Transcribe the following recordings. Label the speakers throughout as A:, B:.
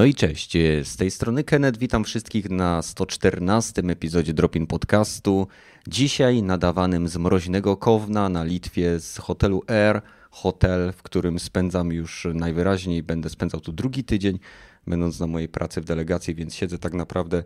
A: No i cześć, z tej strony Kenneth, witam wszystkich na 114 epizodzie Dropin Podcastu. Dzisiaj nadawanym z mroźnego Kowna na Litwie z hotelu Air, hotel, w którym spędzam już najwyraźniej, będę spędzał tu drugi tydzień, będąc na mojej pracy w delegacji, więc siedzę tak naprawdę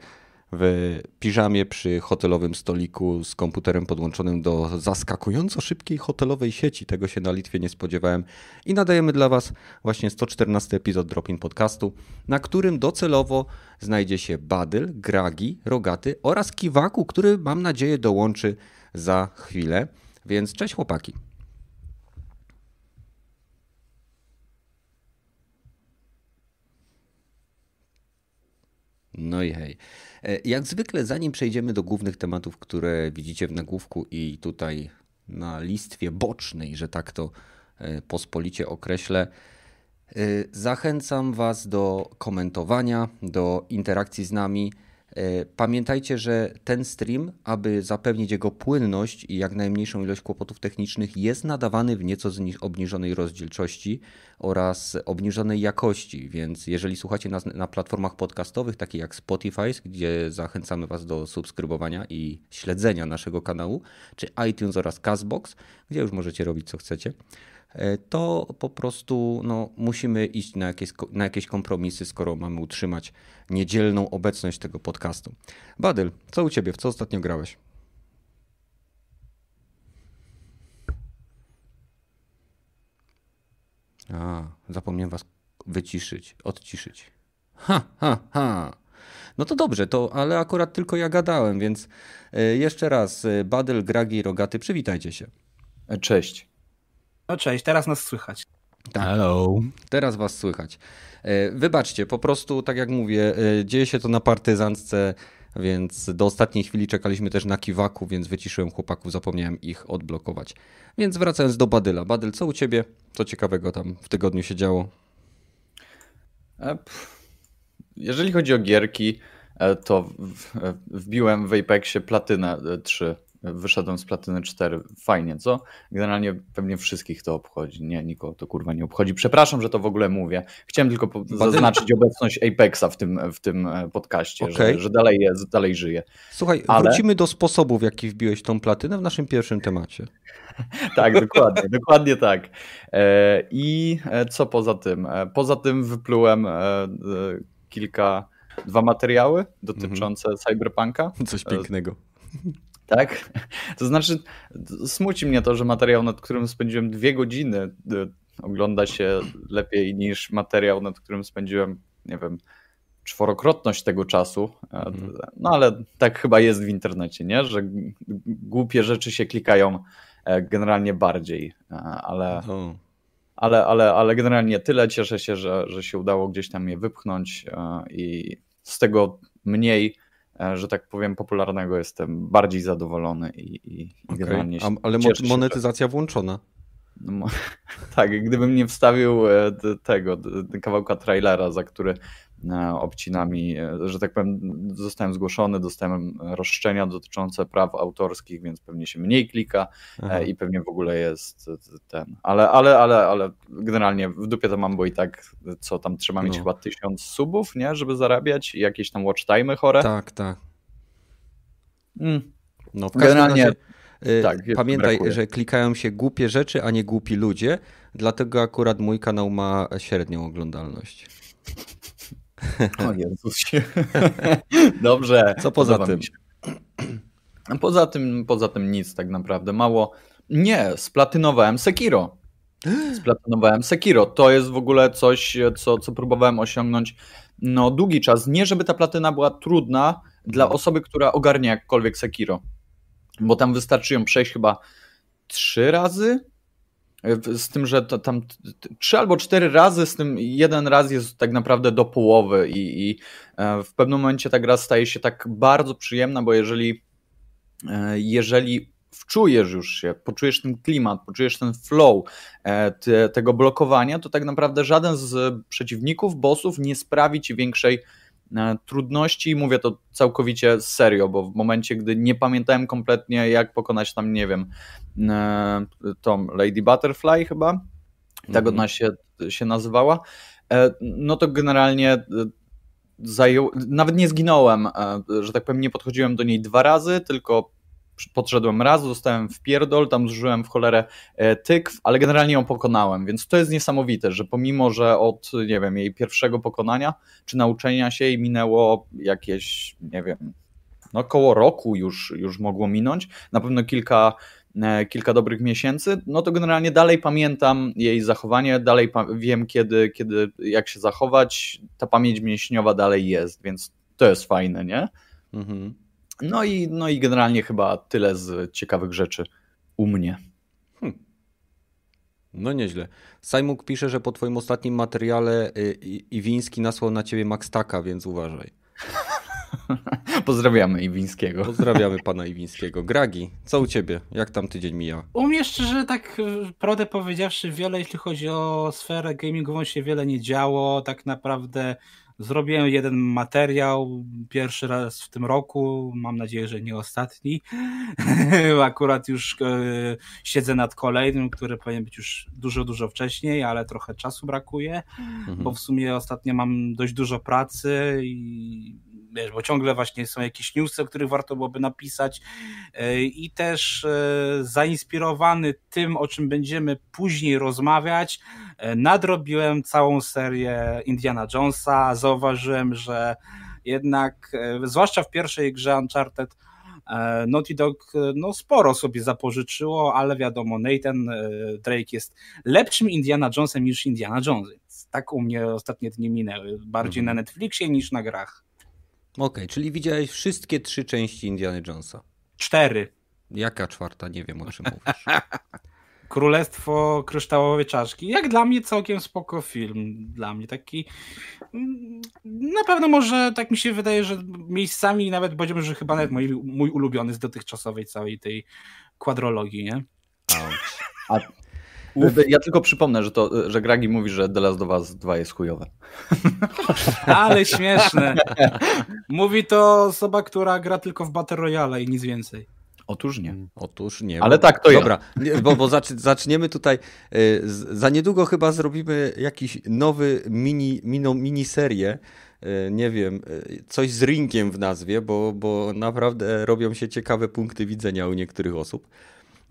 A: w piżamie przy hotelowym stoliku z komputerem podłączonym do zaskakująco szybkiej hotelowej sieci. Tego się na Litwie nie spodziewałem. I nadajemy dla Was właśnie 114 epizod Dropin Podcastu, na którym docelowo znajdzie się Badyl, Gragi, Rogaty oraz Kiwaku, który mam nadzieję dołączy za chwilę. Więc cześć chłopaki. No i hej. E, jak zwykle, zanim przejdziemy do głównych tematów, które widzicie w nagłówku i tutaj na listwie bocznej, że tak to e, pospolicie określę, e, zachęcam Was do komentowania, do interakcji z nami. E, pamiętajcie, że ten stream, aby zapewnić jego płynność i jak najmniejszą ilość kłopotów technicznych, jest nadawany w nieco obniżonej rozdzielczości oraz obniżonej jakości. Więc jeżeli słuchacie nas na platformach podcastowych, takich jak Spotify, gdzie zachęcamy Was do subskrybowania i śledzenia naszego kanału, czy iTunes oraz Castbox, gdzie już możecie robić co chcecie to po prostu no, musimy iść na jakieś, na jakieś kompromisy, skoro mamy utrzymać niedzielną obecność tego podcastu. Badyl, co u ciebie? W co ostatnio grałeś? A, zapomniałem was wyciszyć, odciszyć. Ha, ha, ha. No to dobrze, to, ale akurat tylko ja gadałem, więc e, jeszcze raz, e, Badyl, Gragi, Rogaty, przywitajcie się.
B: Cześć.
C: No cześć, teraz nas słychać.
A: Tak. Hello. Teraz was słychać. E, wybaczcie, po prostu tak jak mówię, e, dzieje się to na partyzantce, więc do ostatniej chwili czekaliśmy też na kiwaku, więc wyciszyłem chłopaków, zapomniałem ich odblokować. Więc wracając do Badyla. Badyl, co u ciebie? Co ciekawego tam w tygodniu się działo?
B: E, jeżeli chodzi o gierki, to wbiłem w Apexie platynę 3 wyszedłem z platyny 4. Fajnie, co? Generalnie pewnie wszystkich to obchodzi. Nie, nikogo to kurwa nie obchodzi. Przepraszam, że to w ogóle mówię. Chciałem tylko zaznaczyć obecność Apexa w tym, w tym e, podcaście, okay. że, że dalej jest, dalej żyje.
A: Słuchaj, Ale... wrócimy do sposobów, w jaki wbiłeś tą platynę w naszym pierwszym temacie.
B: tak, dokładnie, dokładnie tak. E, I e, co poza tym? Poza tym wyplułem kilka, dwa materiały dotyczące mhm. cyberpunka.
A: Coś pięknego.
B: Tak? To znaczy, smuci mnie to, że materiał, nad którym spędziłem dwie godziny, y, ogląda się lepiej niż materiał, nad którym spędziłem, nie wiem, czworokrotność tego czasu. Mhm. No ale tak chyba jest w internecie, nie? Że głupie rzeczy się klikają e, generalnie bardziej, ale. Ale, ale, ale generalnie tyle cieszę się, że, że się udało gdzieś tam je wypchnąć e, i z tego mniej że tak powiem, popularnego jestem bardziej zadowolony i, i okay. generalnie
A: się Ale monetyzacja się, włączona.
B: No, tak, gdybym nie wstawił e, tego kawałka trailera, za który e, obcinami, że tak powiem, zostałem zgłoszony, dostałem roszczenia dotyczące praw autorskich, więc pewnie się mniej klika Aha. i pewnie w ogóle jest ten. Ale, ale, ale, ale generalnie w dupie to mam, bo i tak co tam trzeba mieć no. chyba tysiąc subów, nie, żeby zarabiać i jakieś tam watch time chore.
A: Tak, tak. Mm. No, w Generalnie. Razie, tak, pamiętaj, brakuje. że klikają się głupie rzeczy, a nie głupi ludzie, dlatego akurat mój kanał ma średnią oglądalność.
B: O Jezusie. Dobrze.
A: Co poza tym?
B: Poza tym, poza tym nic tak naprawdę. Mało. Nie, splatynowałem Sekiro. Splatynowałem Sekiro. To jest w ogóle coś, co, co próbowałem osiągnąć no, długi czas. Nie, żeby ta platyna była trudna, dla osoby, która ogarnia jakkolwiek Sekiro. Bo tam wystarczy ją przejść chyba trzy razy, z tym, że to tam trzy albo cztery razy, z tym jeden raz jest tak naprawdę do połowy i, i e, w pewnym momencie ta gra staje się tak bardzo przyjemna, bo jeżeli e, jeżeli wczujesz już się, poczujesz ten klimat, poczujesz ten flow e, te, tego blokowania, to tak naprawdę żaden z przeciwników, bossów nie sprawi ci większej E, trudności. Mówię to całkowicie serio, bo w momencie, gdy nie pamiętałem kompletnie, jak pokonać tam, nie wiem, e, tą Lady Butterfly chyba, tak ona się, się nazywała, e, no to generalnie zajął, nawet nie zginąłem, że tak powiem, nie podchodziłem do niej dwa razy, tylko podszedłem raz, dostałem w pierdol, tam zużyłem w cholerę tykw, ale generalnie ją pokonałem, więc to jest niesamowite, że pomimo, że od, nie wiem, jej pierwszego pokonania, czy nauczenia się jej minęło jakieś, nie wiem, no około roku już, już mogło minąć, na pewno kilka, e, kilka dobrych miesięcy, no to generalnie dalej pamiętam jej zachowanie, dalej wiem kiedy, kiedy, jak się zachować, ta pamięć mięśniowa dalej jest, więc to jest fajne, nie? Mhm. No, i, no i generalnie chyba tyle z ciekawych rzeczy u mnie. Hmm.
A: No nieźle. Sajmuk pisze, że po twoim ostatnim materiale y, Iwiński nasłał na ciebie Max Taka, więc uważaj.
B: Pozdrawiamy Iwińskiego.
A: Pozdrawiamy pana Iwińskiego. Gragi, co u ciebie? Jak tam tydzień mija?
C: U mnie szczerze, tak e, prawdę powiedziawszy, wiele, jeśli chodzi o sferę gamingową, się wiele nie działo. Tak naprawdę zrobiłem jeden materiał, pierwszy raz w tym roku, mam nadzieję, że nie ostatni. Akurat już e, siedzę nad kolejnym, który powinien być już dużo, dużo wcześniej, ale trochę czasu brakuje, mhm. bo w sumie ostatnio mam dość dużo pracy i wiesz, bo ciągle właśnie są jakieś newsy, o których warto byłoby napisać e, i też e, zainspirowany tym, o czym będziemy później rozmawiać, e, nadrobiłem całą serię Indiana Jonesa, zauważyłem, że jednak, zwłaszcza w pierwszej grze Uncharted, Naughty Dog no, sporo sobie zapożyczyło, ale wiadomo, Nathan Drake jest lepszym Indiana Jonesem niż Indiana Jones. Tak u mnie ostatnie dni minęły. Bardziej mhm. na Netflixie niż na grach.
A: Okej, okay, czyli widziałeś wszystkie trzy części Indiana Jonesa.
C: Cztery.
A: Jaka czwarta? Nie wiem o czym mówisz.
C: Królestwo Kryształowej Czaszki. Jak dla mnie całkiem spoko film. Dla mnie taki... Mm, na pewno może, tak mi się wydaje, że miejscami nawet będziemy, że chyba nawet mój, mój ulubiony z dotychczasowej całej tej kwadrologii, nie?
B: A Uf. Ja tylko przypomnę, że, to, że Gragi mówi, że The Last of Us 2 jest chujowe.
C: Ale śmieszne. Mówi to osoba, która gra tylko w Battle Royale i nic więcej.
B: Otóż nie.
A: Otóż nie.
B: Ale tak to
A: Dobra, ja. bo, bo zaczniemy tutaj. Y, za niedługo chyba zrobimy jakiś nowy mini, mini, miniserię. Y, nie wiem, y, coś z rinkiem w nazwie, bo, bo naprawdę robią się ciekawe punkty widzenia u niektórych osób.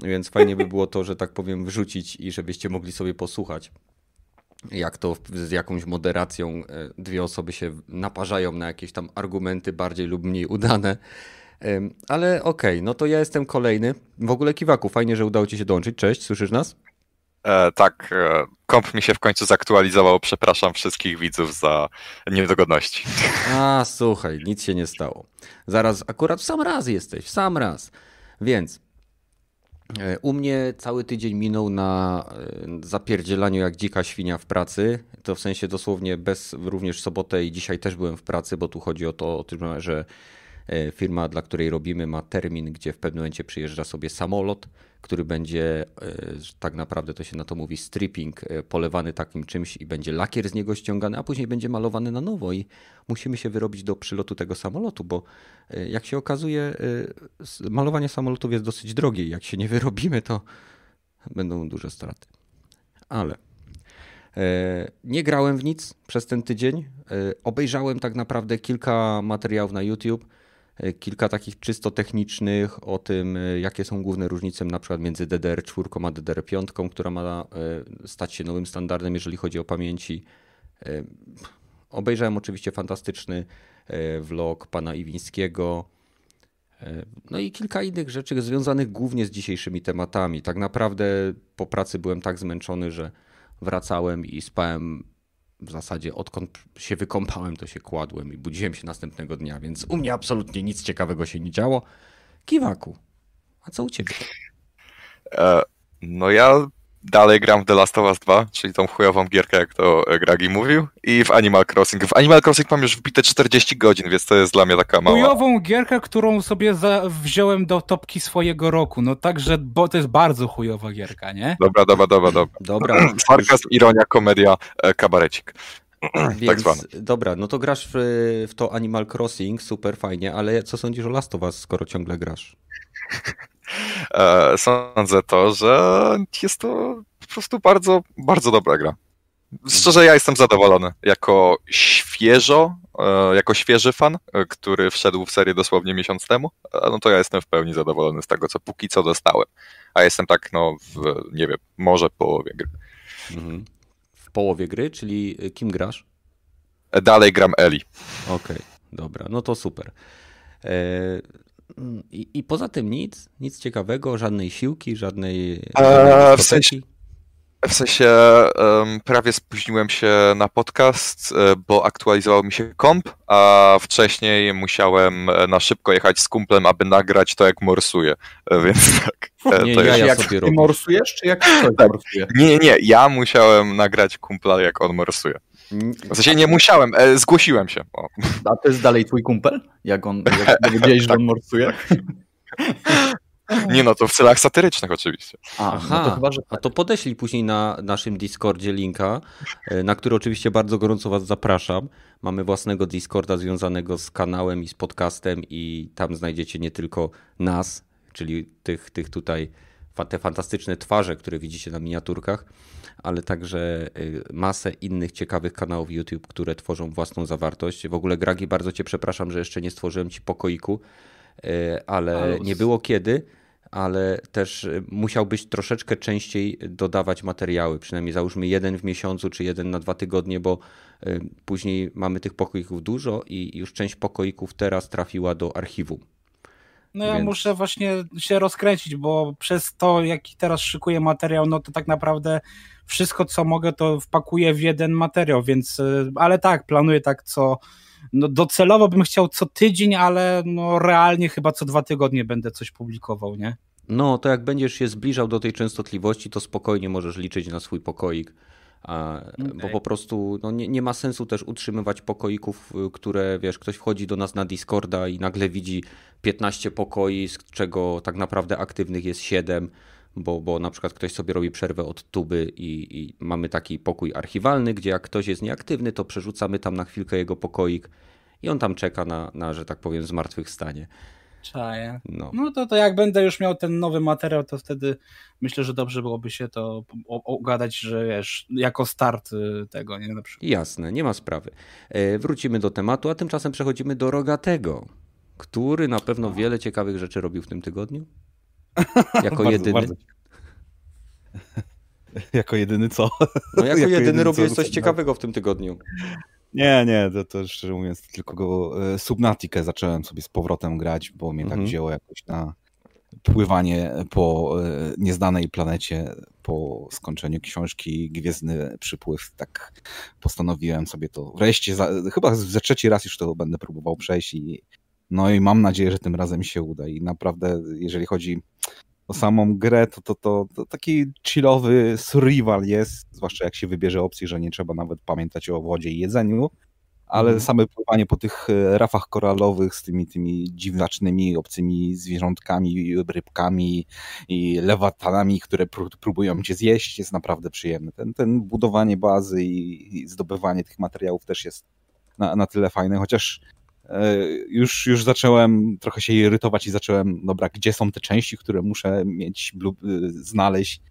A: Więc fajnie by było to, że tak powiem, wrzucić i żebyście mogli sobie posłuchać, jak to z jakąś moderacją e, dwie osoby się naparzają na jakieś tam argumenty bardziej lub mniej udane. Ale okej, okay, no to ja jestem kolejny. W ogóle Kiwaku, fajnie, że udało ci się dołączyć. Cześć, słyszysz nas?
D: E, tak, e, komp mi się w końcu zaktualizował. Przepraszam wszystkich widzów za niedogodności.
A: A, słuchaj, nic się nie stało. Zaraz, akurat w sam raz jesteś, w sam raz. Więc u mnie cały tydzień minął na e, zapierdzielaniu jak dzika świnia w pracy. To w sensie dosłownie bez również sobotę i dzisiaj też byłem w pracy, bo tu chodzi o to, o tym, że E, firma, dla której robimy, ma termin, gdzie w pewnym momencie przyjeżdża sobie samolot, który będzie, e, tak naprawdę to się na to mówi, stripping, e, polewany takim czymś i będzie lakier z niego ściągany, a później będzie malowany na nowo i musimy się wyrobić do przylotu tego samolotu, bo jak się okazuje, malowanie samolotów jest dosyć drogie jak się nie wyrobimy, to będą duże straty. Ale nie grałem w nic przez ten tydzień. Obejrzałem tak naprawdę kilka materiałów na YouTube E, kilka takich czysto technicznych o tym, e, jakie są główne różnice na przykład między DDR4 a DDR5, która ma e, stać się nowym standardem, jeżeli chodzi o pamięci. Obejrzałem oczywiście fantastyczny vlog pana Iwińskiego. No i kilka innych rzeczy związanych głównie z dzisiejszymi tematami. Tak naprawdę po pracy byłem tak zmęczony, że wracałem i spałem w zasadzie odkąd się wykąpałem, to się kładłem i budziłem się następnego dnia, więc u mnie absolutnie nic ciekawego się nie działo. Kiwaku, a co u ciebie?
D: E, no ja dalej gram w The Last of Us 2, czyli tą chujową gierkę, jak to Gragi mówił, i w Animal Crossing. W Animal Crossing mam już wbite 40 godzin, więc to jest dla mnie taka mała...
C: Chujową gierkę, którą sobie wziąłem do topki swojego roku, no także, bo to jest bardzo chujowa gierka, nie?
D: Dobra, dobra, dobra, dobra. dobra. Sarkazm, ironia, komedia, e, kabarecik.
A: Tak więc, tak dobra, no to grasz w, w to Animal Crossing, super fajnie, ale co sądzisz o Last of Us, skoro ciągle grasz?
D: E, sądzę to, że jest to po prostu bardzo, bardzo dobra gra. Szczerze, ja jestem zadowolony. Jako świeżo, e, jako świeży fan, e, który wszedł w serię dosłownie miesiąc temu, no to ja jestem w pełni zadowolony z tego, co póki co dostałem. A jestem tak, no, w, nie wiem, może połowie gry.
A: Mhm. W połowie gry, czyli kim grasz?
D: Dalej gram Eli.
A: Okej, okay, dobra, no to super. I, I, poza tym nic, nic ciekawego, żadnej siłki, żadnej.
D: żadnej w sensie, w sensie um, prawie spóźniłem się na podcast, e, bo aktualizował mi się komp, a wcześniej musiałem e, na szybko jechać z kumplem, aby nagrać to, jak morsuję. E, więc tak.
A: Nie,
B: to
A: ja, ja
B: jak
A: sobie
B: ty
A: robię.
B: morsujesz, czy jak ktoś tak. morsuje?
D: Nie, nie. Ja musiałem nagrać kumpla, jak on morsuje. W sensie nie musiałem, e, zgłosiłem się. O.
B: A to jest dalej twój kumpel? Jak on, jak dowiedziałeś, że on morsuje?
D: Nie no, to w celach satyrycznych oczywiście.
A: Aha, no to chyba, że tak. a to podeślij później na naszym Discordzie linka, e, na który oczywiście bardzo gorąco Was zapraszam. Mamy własnego Discorda związanego z kanałem i z podcastem i tam znajdziecie nie tylko nas, czyli tych, tych tutaj te fantastyczne twarze, które widzicie na miniaturkach, ale także y, masę innych ciekawych kanałów YouTube, które tworzą własną zawartość. W ogóle Gragi, bardzo Cię przepraszam, że jeszcze nie stworzyłem Ci pokoiku, y, ale nie było kiedy, ale też y, musiałbyś troszeczkę częściej dodawać materiały, przynajmniej załóżmy jeden w miesiącu czy jeden na dwa tygodnie, bo później mamy tych pokoików dużo i już część pokoików teraz trafiła do archiwum.
C: No ja Więc... muszę właśnie się rozkręcić, bo przez to, jaki teraz szykuję materiał, no to tak naprawdę wszystko, co mogę, to wpakuję w jeden materiał, więc, y, ale tak, planuję tak co, no docelowo bym chciał co tydzień, ale no realnie chyba co dwa tygodnie będę coś publikował, nie?
A: No, to jak będziesz się zbliżał do tej częstotliwości, to spokojnie możesz liczyć na swój pokoik. Okay. Bo po prostu no, nie, nie, ma sensu też utrzymywać pokoików, y, które wiesz, ktoś wchodzi do nas na Discorda i nagle widzi 15 pokoi, z czego tak naprawdę aktywnych jest 7 bo, bo na przykład ktoś sobie robi przerwę od tuby i, i, mamy taki pokój archiwalny, gdzie jak ktoś jest nieaktywny, to przerzucamy tam na chwilkę jego pokoik i on tam czeka na, na że tak powiem, zmartwychwstanie.
C: Czaję. No, no to, to jak będę już miał ten nowy materiał, to wtedy myślę, że dobrze byłoby się to ogadać, że wiesz, jako start y, tego, nie? Na przykład.
A: Jasne, nie ma sprawy. E, wrócimy do tematu, a tymczasem przechodzimy do Rogatego, który na pewno no. wiele ciekawych rzeczy robił w tym tygodniu. Jako bardzo, jedyny. Bardzo.
E: jako jedyny co?
A: No jako, jako jedyny, jedyny robiłeś coś ciekawego w tym tygodniu.
E: Nie, nie, to, to szczerze mówiąc tylko go, e, Subnatikę zacząłem sobie z powrotem grać, bo mnie tak mhm. tak wzięło jakoś na pływanie po e, nieznanej planecie po skończeniu książki Gwiezdny Przypływ. Tak postanowiłem sobie to wreszcie, za, chyba za trzeci raz już to będę próbował przejść i no i mam nadzieję, że tym razem się uda i naprawdę jeżeli chodzi o samą grę, to, to, to, to taki chillowy survival jest, zwłaszcza jak się wybierze opcję, że nie trzeba nawet pamiętać o wodzie i jedzeniu, ale mm. same pływanie po tych e, rafach koralowych z tymi, tymi dziwacznymi, obcymi zwierzątkami, rybkami i lewatanami, które próbują cię zjeść, jest naprawdę przyjemne. Ten, ten budowanie bazy i, i zdobywanie tych materiałów też jest na, na tyle fajne, chociaż już, już zacząłem trochę się irytować i zacząłem, dobra, gdzie są te części, które muszę mieć, e, znaleźć,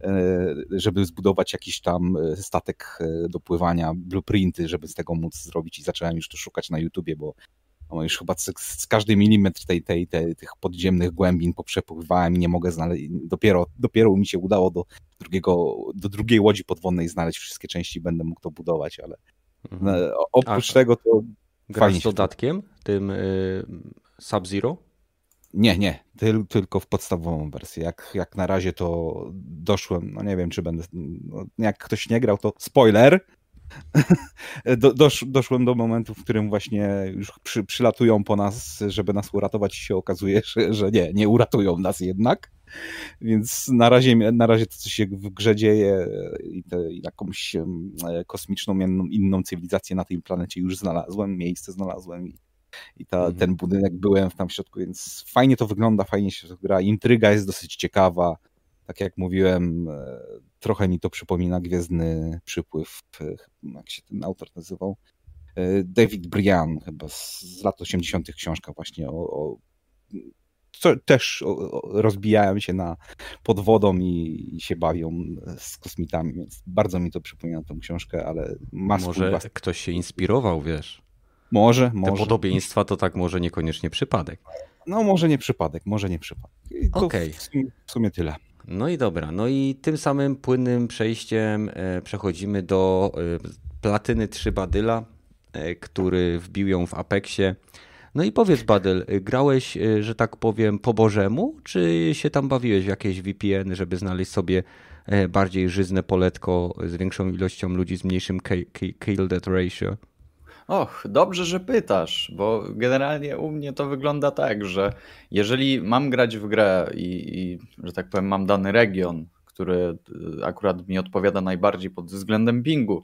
E: e, żeby zbudować jakiś tam statek do pływania, blueprinty, żeby z tego móc zrobić i zacząłem już to szukać na YouTubie, bo no już chyba z, z każdy milimetr tej, tej, tej, tych podziemnych głębin poprzepływałem i nie mogę znaleźć, dopiero, dopiero mi się udało do, drugiego, do drugiej łodzi podwodnej znaleźć wszystkie części, będę mógł to budować, ale mhm. oprócz A, tego to
A: Grasz z dodatkiem, tym y, Sub-Zero?
E: Nie, nie, tyl, tylko w podstawową wersję. Jak, jak na razie to doszłem, no nie wiem, czy będę. No, jak ktoś nie grał, to spoiler. Do, dosz, doszłem do momentu, w którym właśnie już przy, przylatują po nas, żeby nas uratować, i się okazuje, że, że nie, nie uratują nas jednak. Więc na razie, na razie to, co się w grze dzieje i, te, jakąś kosmiczną, inną, inną cywilizację na tej planecie już znalazłem, miejsce znalazłem i, i ta, mhm. ten budynek byłem tam w środku, więc fajnie to wygląda, fajnie się to gra. Intryga jest dosyć ciekawa. Tak jak mówiłem, e, trochę mi to przypomina Gwiezdny Przypływ, e, jak się ten autor nazywał. E, David Brian, chyba z lat 80. książka właśnie o, o co, też rozbijają się na, pod wodą i, i, się bawią z kosmitami, więc bardzo mi to przypomina tę książkę, ale ma
A: Może ktoś się inspirował, wiesz?
E: Może, może.
A: Te podobieństwa to tak może niekoniecznie przypadek.
E: No może nie przypadek, może nie przypadek.
A: Okej.
E: Okay. W, w sumie tyle.
A: No i dobra, no i tym samym płynnym przejściem e, przechodzimy do e, platyny 3 Badyla, e, który wbił ją w Apexie. No i powiedz Badyl, grałeś, że tak powiem, po bożemu, czy się tam bawiłeś w jakieś VPN, żeby znaleźć sobie bardziej żyzne poletko z większą ilością ludzi, z mniejszym kill death ratio?
B: Och, dobrze, że pytasz, bo generalnie u mnie to wygląda tak, że jeżeli mam grać w grę i, i, że tak powiem, mam dany region, który y, akurat mi odpowiada najbardziej pod względem pingu,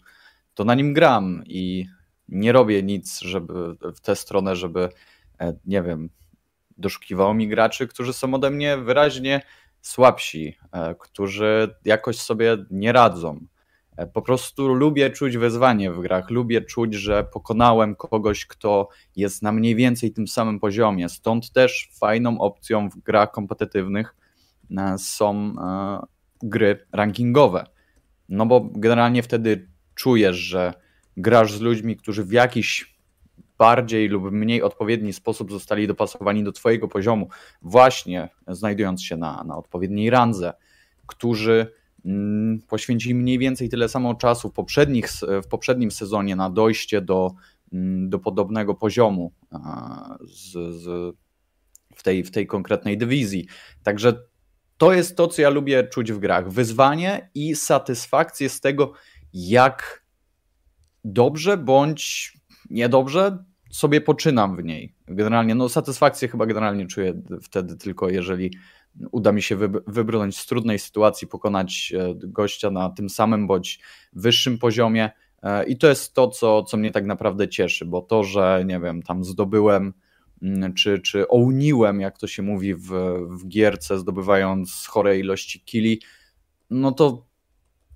B: to na nim gram i nie robię nic, żeby w tę stronę, żeby, e, nie wiem, doszukiwało mi graczy, którzy są ode mnie wyraźnie słabsi, e, którzy jakoś sobie nie radzą. E, po prostu lubię czuć wyzwanie w grach, lubię czuć, że pokonałem kogoś, kto jest na mniej więcej tym samym poziomie. Stąd też fajną opcją w grach kompetytywnych e, są e, gry rankingowe. No bo generalnie wtedy czujesz, że grasz z ludźmi, którzy w jakiś bardziej lub mniej odpowiedni sposób zostali dopasowani do Twojego poziomu, właśnie znajdując się na, na odpowiedniej randze, którzy poświęcili mniej więcej tyle samo czasu w, poprzednich, w poprzednim sezonie na dojście do, mm, do podobnego poziomu z, z, w, tej, w tej konkretnej dywizji. Także to jest to, co ja lubię czuć w grach. Wyzwanie i satysfakcję z tego, jak dobrze bądź niedobrze sobie poczynam w niej. Generalnie, no satysfakcję chyba generalnie czuję wtedy tylko, jeżeli uda mi się wybrnąć z trudnej sytuacji, pokonać e, gościa na tym samym bądź wyższym poziomie. E, I to jest to, co, co mnie tak naprawdę cieszy, bo to, że nie wiem, tam zdobyłem mm, czy, czy ołniłem, jak to się mówi w, w gierce, zdobywając chore ilości kili, no to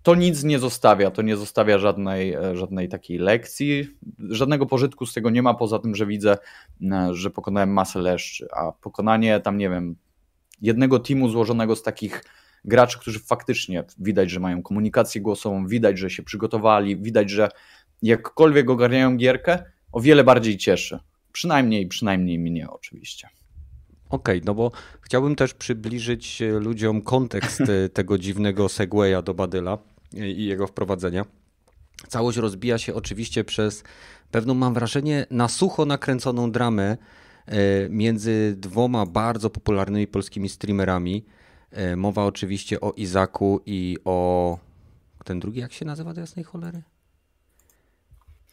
B: to nic nie zostawia, to nie zostawia żadnej, e, żadnej takiej lekcji, żadnego pożytku z tego nie ma, poza tym, że widzę, że pokonałem masę leszczy, a pokonanie tam, nie wiem, jednego teamu złożonego z takich graczy, którzy faktycznie widać, że mają komunikację głosową, widać, że się przygotowali, widać, że jakkolwiek ogarniają gierkę, o wiele bardziej cieszy. Przynajmniej, przynajmniej mnie oczywiście.
A: Okej, okay, no bo chciałbym też przybliżyć ludziom kontekst e, tego dziwnego segwaya do Badyla i jego wprowadzenia. Całość rozbija się oczywiście przez pewną, mam wrażenie, na sucho nakręconą dramę między dwoma bardzo popularnymi polskimi streamerami. E, mowa oczywiście o Izaku i o. Ten drugi, jak się nazywa do jasnej cholery?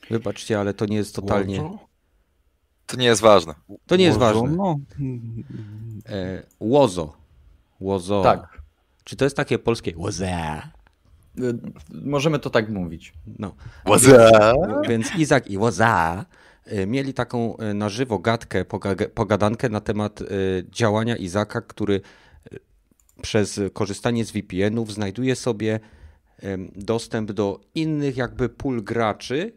A: Wybaczcie, ale to nie jest totalnie.
D: To nie jest ważne.
A: To nie jest ważne. No. E, Łozo. Łozo.
B: Tak.
A: Czy to jest takie polskie Łoza?
B: Możemy to tak mówić.
A: No. Łoza. Więc Izak i Łoza E, mieli taką e, na żywo gadkę, pogadankę na temat e, działania Izaka, który przez korzystanie z VPN-ów znajduje sobie dostęp do innych jakby pól graczy,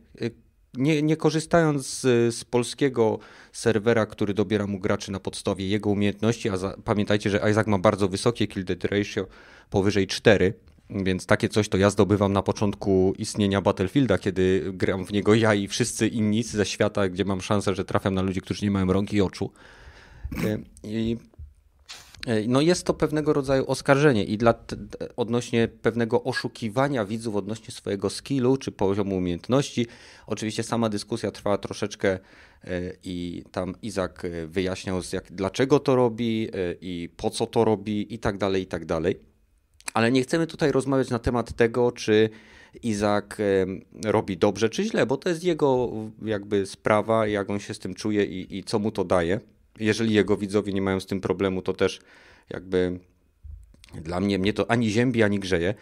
A: nie, nie korzystając z, z, polskiego serwera, który dobiera mu graczy na podstawie jego umiejętności, a za, pamiętajcie, że Isaac ma bardzo wysokie kill death ratio, powyżej 4, więc takie coś to ja zdobywam na początku istnienia Battlefielda, kiedy gram w niego ja i wszyscy inni ze świata, gdzie mam szansę, że trafiam na ludzi, którzy nie mają rąk i oczu. E, I e, no jest to pewnego rodzaju oskarżenie i dla, odnośnie pewnego oszukiwania widzów odnośnie swojego skillu czy poziomu umiejętności. Oczywiście sama dyskusja trwała troszeczkę e, i tam Izak wyjaśniał jak, dlaczego to robi i po co to robi i tak dalej, i tak dalej. Ale nie chcemy tutaj rozmawiać na temat tego, czy Izak robi dobrze czy źle, bo to jest jego jakby sprawa, jak on się z tym czuje i, i co mu to daje. Jeżeli jego widzowie nie mają z tym problemu, to też jakby dla mnie, mnie to ani ziębi, ani grzeje.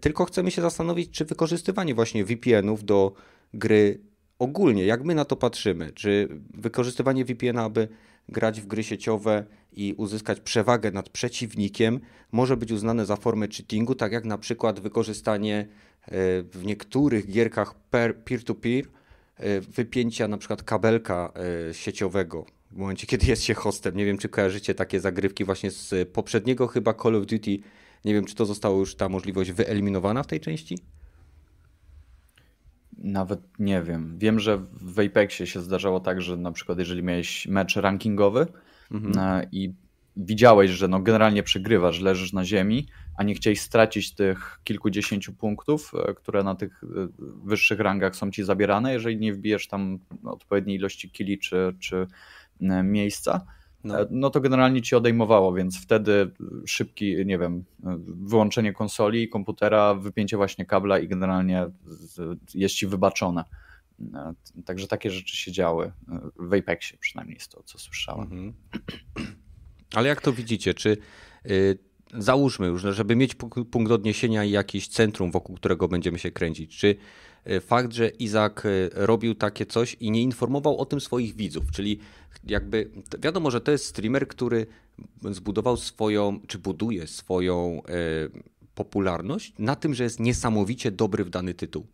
A: Tylko chcemy się zastanowić, czy wykorzystywanie właśnie VPN-ów do gry ogólnie, jak my na to patrzymy, czy wykorzystywanie VPN-a, aby grać w gry sieciowe i uzyskać przewagę nad przeciwnikiem może być uznane za formę cheatingu, tak jak na przykład wykorzystanie e, w niektórych gierkach peer-to-peer -peer, e, wypięcia na przykład kabelka e, sieciowego w momencie, kiedy jest się hostem. Nie wiem, czy kojarzycie takie zagrywki właśnie z poprzedniego chyba Call of Duty. Nie wiem, czy to została już ta możliwość wyeliminowana w tej części?
B: Nawet nie wiem. Wiem, że w Apexie się zdarzało tak, że na przykład jeżeli miałeś mecz rankingowy mhm. E, i widziałeś, że no generalnie przegrywasz, leżysz na ziemi, a nie chciałeś stracić tych kilkudziesięciu punktów, e, które na tych e, wyższych rangach są ci zabierane, jeżeli nie wbijesz tam odpowiedniej ilości kili czy, czy miejsca, no. no. to generalnie ci odejmowało, więc wtedy szybki, nie wiem, wyłączenie konsoli, komputera, wypięcie właśnie kabla i generalnie jest ci wybaczone. Także takie rzeczy się działy. W Apexie przynajmniej jest to, co słyszałem. Mhm.
A: Ale jak to widzicie? Czy yy, załóżmy już, no, żeby mieć punkt odniesienia i jakieś centrum, wokół którego będziemy się kręcić, czy y, fakt, że Izak y, robił takie coś i nie informował o tym swoich widzów, czyli jakby wiadomo, że to jest streamer, który zbudował swoją, czy buduje swoją y, popularność na tym, że jest niesamowicie dobry w dany tytuł.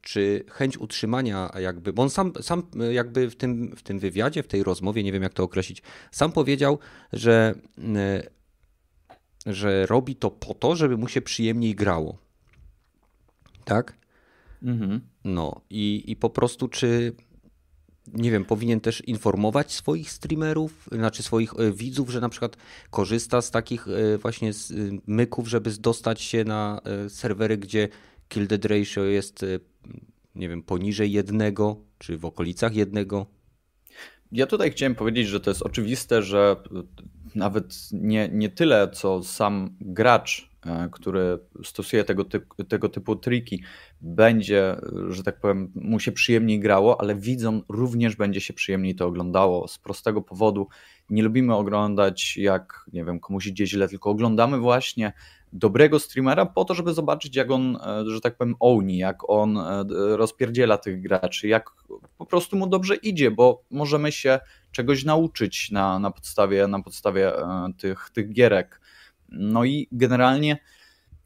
A: Czy chęć utrzymania, jakby, bo on sam, sam jakby w tym, w tym wywiadzie, w tej rozmowie, nie wiem jak to określić, sam powiedział, że, e, że robi to po to, żeby mu się przyjemniej grało. Tak? Mhm. No i, i po prostu, czy nie wiem, powinien też informować swoich streamerów, znaczy swoich e, widzów, że na przykład korzysta z takich e, właśnie myków, żeby dostać się na serwery, gdzie kill dead ratio jest, nie wiem, poniżej jednego, czy w okolicach jednego?
B: Ja tutaj chciałem powiedzieć, że to jest oczywiste, że nawet nie, nie tyle, co sam gracz, który stosuje tego, typu, tego typu triki, będzie, że tak powiem, mu się przyjemniej grało, ale widzom również będzie się przyjemniej to oglądało. Z prostego powodu nie lubimy oglądać, jak nie wiem, komuś idzie źle, tylko oglądamy właśnie dobrego streamera po to, żeby zobaczyć, jak on, e, że tak powiem, owni, jak on e, rozpierdziela tych graczy, jak po prostu mu dobrze idzie, bo możemy się czegoś nauczyć na, na podstawie, na podstawie e, tych, tych gierek. No i generalnie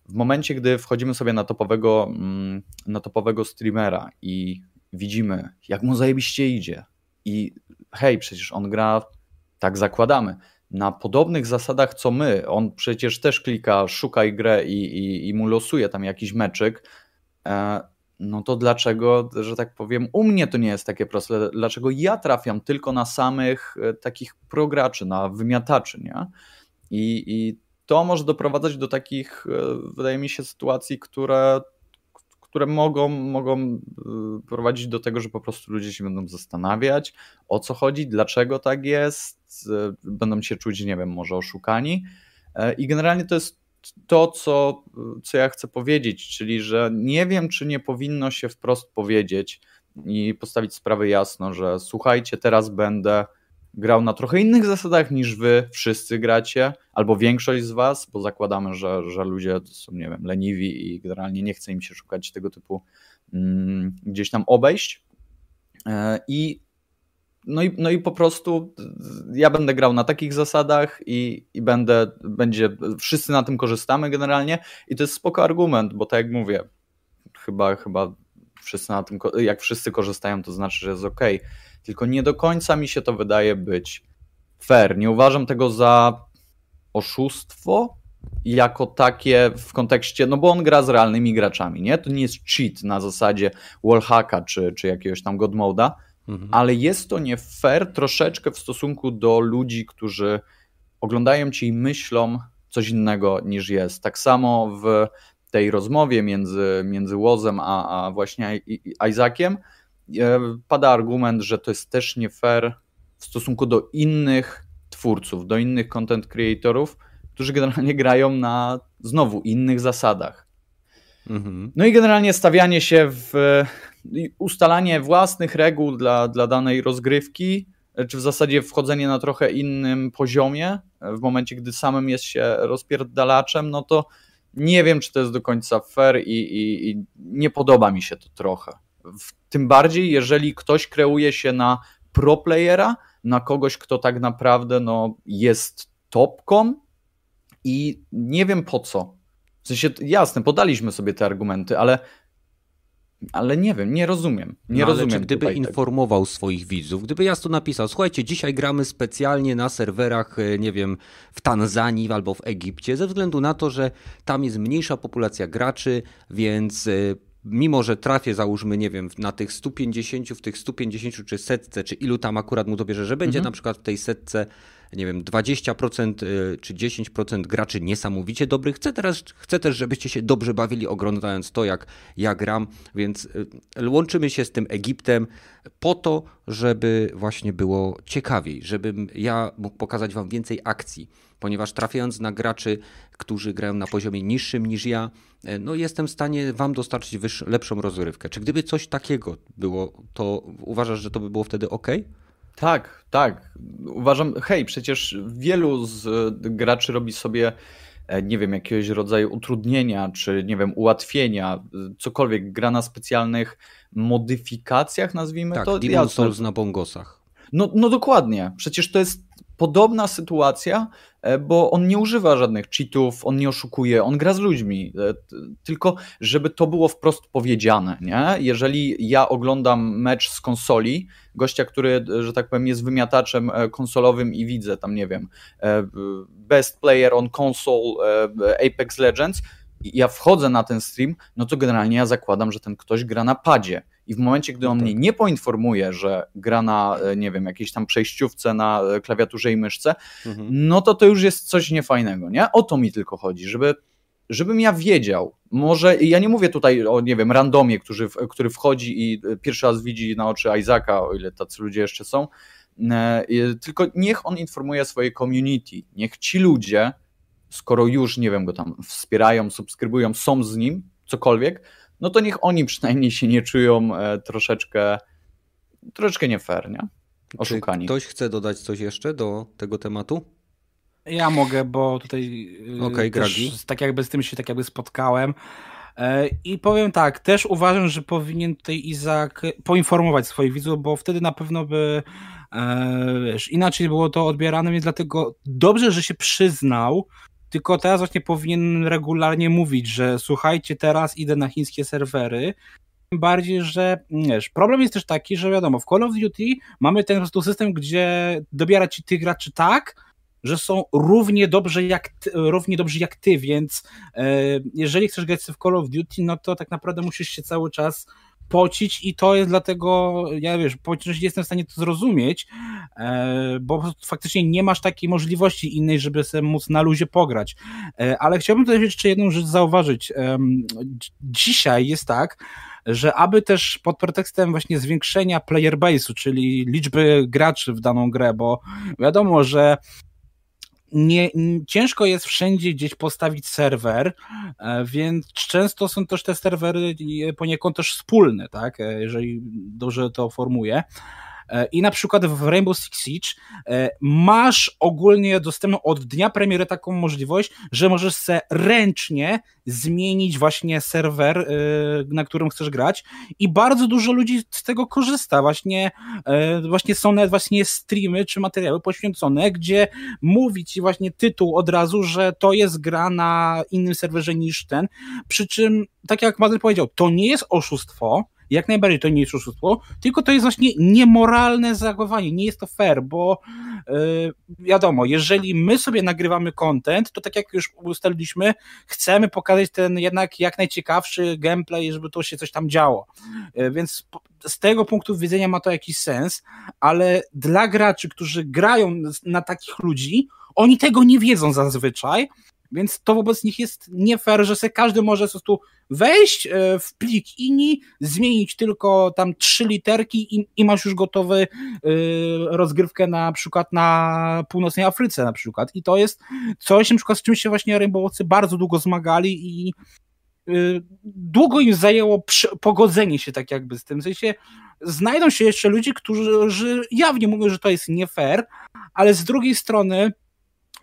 B: w momencie, gdy wchodzimy sobie na topowego, mm, na topowego streamera i widzimy, jak mu zajebiście idzie i hej, przecież on gra, tak zakładamy, na podobnych zasadach co my. On przecież też klika szukaj grę i, i, i mu losuje tam jakiś meczyk. E, no to dlaczego, że tak powiem, u mnie to nie jest takie proste? Dlaczego ja trafiam tylko na samych e, takich prograczy, na wymiataczy, nie? I, i to może doprowadzać do takich, e, wydaje mi się, sytuacji, które które mogą, mogą y, prowadzić do tego, że po prostu ludzie się będą zastanawiać, o co chodzi, dlaczego tak jest, y, będą się czuć, nie wiem, może oszukani. E, I generalnie to jest to, co, co ja chcę powiedzieć, czyli że nie wiem, czy nie powinno się wprost powiedzieć i postawić sprawę jasno, że słuchajcie, teraz będę grał na trochę innych zasadach niż wy wszyscy gracie, albo większość z was, bo zakładamy, że, że ludzie są, nie wiem, leniwi i generalnie nie chce im się szukać tego typu mm, gdzieś tam obejść. E, I no i, no i po prostu ja będę grał na takich zasadach i, i będę, będzie, wszyscy na tym korzystamy generalnie i to jest spoko argument, bo tak jak mówię, chyba, chyba wszyscy na tym, jak wszyscy korzystają, to znaczy, że jest ok tylko nie do końca mi się to wydaje być fair. Nie uważam tego za oszustwo jako takie w kontekście, no bo on gra z realnymi graczami, nie? To nie jest cheat na zasadzie wallhacka czy, czy jakiegoś tam godmoda, mhm. ale jest to nie fair troszeczkę w stosunku do ludzi, którzy oglądają ci i myślą coś innego niż jest. Tak samo w tej rozmowie między, między Łozem a, a właśnie Isaaciem pada argument, że to jest też nie fair w stosunku do innych twórców, do innych content creatorów, którzy generalnie grają na znowu innych zasadach. Mhm. No i generalnie stawianie się w ustalanie własnych reguł dla, dla danej rozgrywki, czy w zasadzie wchodzenie na trochę innym poziomie, w momencie, gdy samym jest się rozpierdalaczem, no to nie wiem, czy to jest do końca fair i, i, i nie podoba mi się to trochę. Tym bardziej, jeżeli ktoś kreuje się na pro playera, na kogoś, kto tak naprawdę no, jest topką i nie wiem po co. W sensie, jasne, podaliśmy sobie te argumenty, ale ale nie wiem, nie rozumiem. Nie
A: no,
B: rozumiem.
A: Gdyby informował tego. swoich widzów, gdyby ja tu napisał, słuchajcie, dzisiaj gramy specjalnie na serwerach, e, nie wiem, w Tanzanii albo w Egipcie, ze względu na to, że tam jest mniejsza populacja graczy, więc e, mimo że trafię, załóżmy, nie wiem, na tych 150, w tych 150 czy setce, czy ilu tam akurat mu to bierze, że będzie mhm. na przykład w tej setce, nie wiem, 20% y, czy 10% graczy niesamowicie dobrych. Chcę, teraz, chcę też, żebyście się dobrze bawili oglądając to, jak ja gram, więc y, łączymy się z tym Egiptem po to, żeby właśnie było ciekawiej, żebym ja mógł pokazać wam więcej akcji ponieważ trafiając na graczy, którzy grają na poziomie niższym niż ja, e, no jestem w stanie wam dostarczyć lepszą rozrywkę. Czy gdyby coś takiego było, to uważasz, że to by było wtedy ok?
B: Tak, tak. Uważam, hej, przecież wielu z graczy robi sobie e, nie wiem, jakiegoś rodzaju utrudnienia, czy nie wiem, ułatwienia, cokolwiek, gra na specjalnych modyfikacjach, nazwijmy
A: tak,
B: to.
A: Demon Souls na bongosach.
B: No, no dokładnie, przecież to jest podobna sytuacja, e, bo on nie używa żadnych cheatów, on nie oszukuje, on gra z ludźmi. E, tylko, żeby to było wprost powiedziane, nie? Jeżeli ja oglądam mecz z konsoli, gościa, który, że tak powiem, jest wymiataczem e, konsolowym i widzę tam, nie wiem, best player on console Apex Legends, ja wchodzę na ten stream, no to generalnie ja zakładam, że ten ktoś gra na padzie i w momencie, gdy on no tak. mnie nie poinformuje, że gra na, e, nie wiem, jakiejś tam przejściówce na e, klawiaturze i myszce, mhm. no to to już jest coś niefajnego, nie? O to mi tylko chodzi, żeby żebym ja wiedział, może, ja nie mówię tutaj o, nie wiem, randomie, który, który wchodzi i e, pierwszy raz widzi na oczy Isaaca, o ile tacy ludzie jeszcze są, tylko niech on informuje swoje community, niech ci ludzie, skoro już, nie wiem, go tam wspierają, subskrybują, są z nim, cokolwiek, no to niech oni przynajmniej się nie czują e, troszeczkę, troszeczkę nie fair, nie? Oszukani.
A: Czy ktoś chce dodać coś jeszcze do tego tematu?
C: Ja mogę, bo tutaj
A: y, okay,
C: też, tak jakby z tym się tak jakby spotkałem. E, I powiem tak, też uważam, że powinien tutaj Izak poinformować swoich widzów, bo wtedy na pewno by e, wiesz, inaczej było to odbierane, więc dlatego dobrze, że się przyznał, tylko teraz właśnie powinien regularnie mówić, że słuchajcie, teraz idę na chińskie serwery. Tym bardziej, że wiesz, problem jest też taki, że wiadomo, w Call of Duty mamy ten po prostu system, gdzie dobiera ci tych graczy tak, że są równie dobrze jak ty, równie dobrzy jak ty, więc e, jeżeli chcesz grać w Call of Duty, no to tak naprawdę musisz się cały czas pocić i to jest dlatego, ja wiesz, nie jestem w stanie to zrozumieć, e, bo faktycznie nie masz takiej możliwości innej, żeby sobie móc na luzie pograć. E, ale chciałbym tutaj jeszcze jedną rzecz zauważyć. Dzisiaj jest tak, że aby też pod pretekstem właśnie zwiększenia player base'u, czyli liczby graczy w daną grę, bo wiadomo, że nie, ciężko jest wszędzie gdzieś postawić serwer, e, więc często są też te serwery poniekąd też wspólne, tak, e, jeżeli dobrze to formuję. E, I na przykład w Rainbow Six Siege e, masz ogólnie dostępną od dnia premiery taką możliwość, że możesz se ręcznie zmienić właśnie serwer, e, na którym chcesz grać i bardzo dużo ludzi z tego korzysta. Właśnie, właśnie są nawet właśnie streamy czy materiały poświęcone, gdzie mówi ci właśnie tytuł od razu, że to jest gra na innym serwerze niż ten. Przy czym, tak jak Madel powiedział, to nie jest oszustwo, jak najbardziej to nie jest oszustwo, tylko to jest właśnie niemoralne zachowanie, nie jest to fair, bo yy, wiadomo, jeżeli my sobie nagrywamy content, to tak jak już ustaliliśmy, chcemy pokazać ten jednak jak najciekawszy gameplay, żeby to się coś tam działo. Yy, więc z tego punktu widzenia ma to jakiś sens, ale dla graczy, którzy grają na takich ludzi, oni tego nie wiedzą zazwyczaj, więc to wobec nich jest nie fair, że se każdy może po prostu wejść e, w plik INI, zmienić tylko tam trzy literki i, i masz już gotowy e, rozgrywkę na przykład na północnej Afryce na przykład. I to jest coś na przykład z czym się właśnie Rainbowcy bardzo długo zmagali i e, długo im zajęło pogodzenie się tak jakby z tym. W sensie znajdą się jeszcze ludzie, którzy jawnie mówią, że to jest nie fair, ale z drugiej strony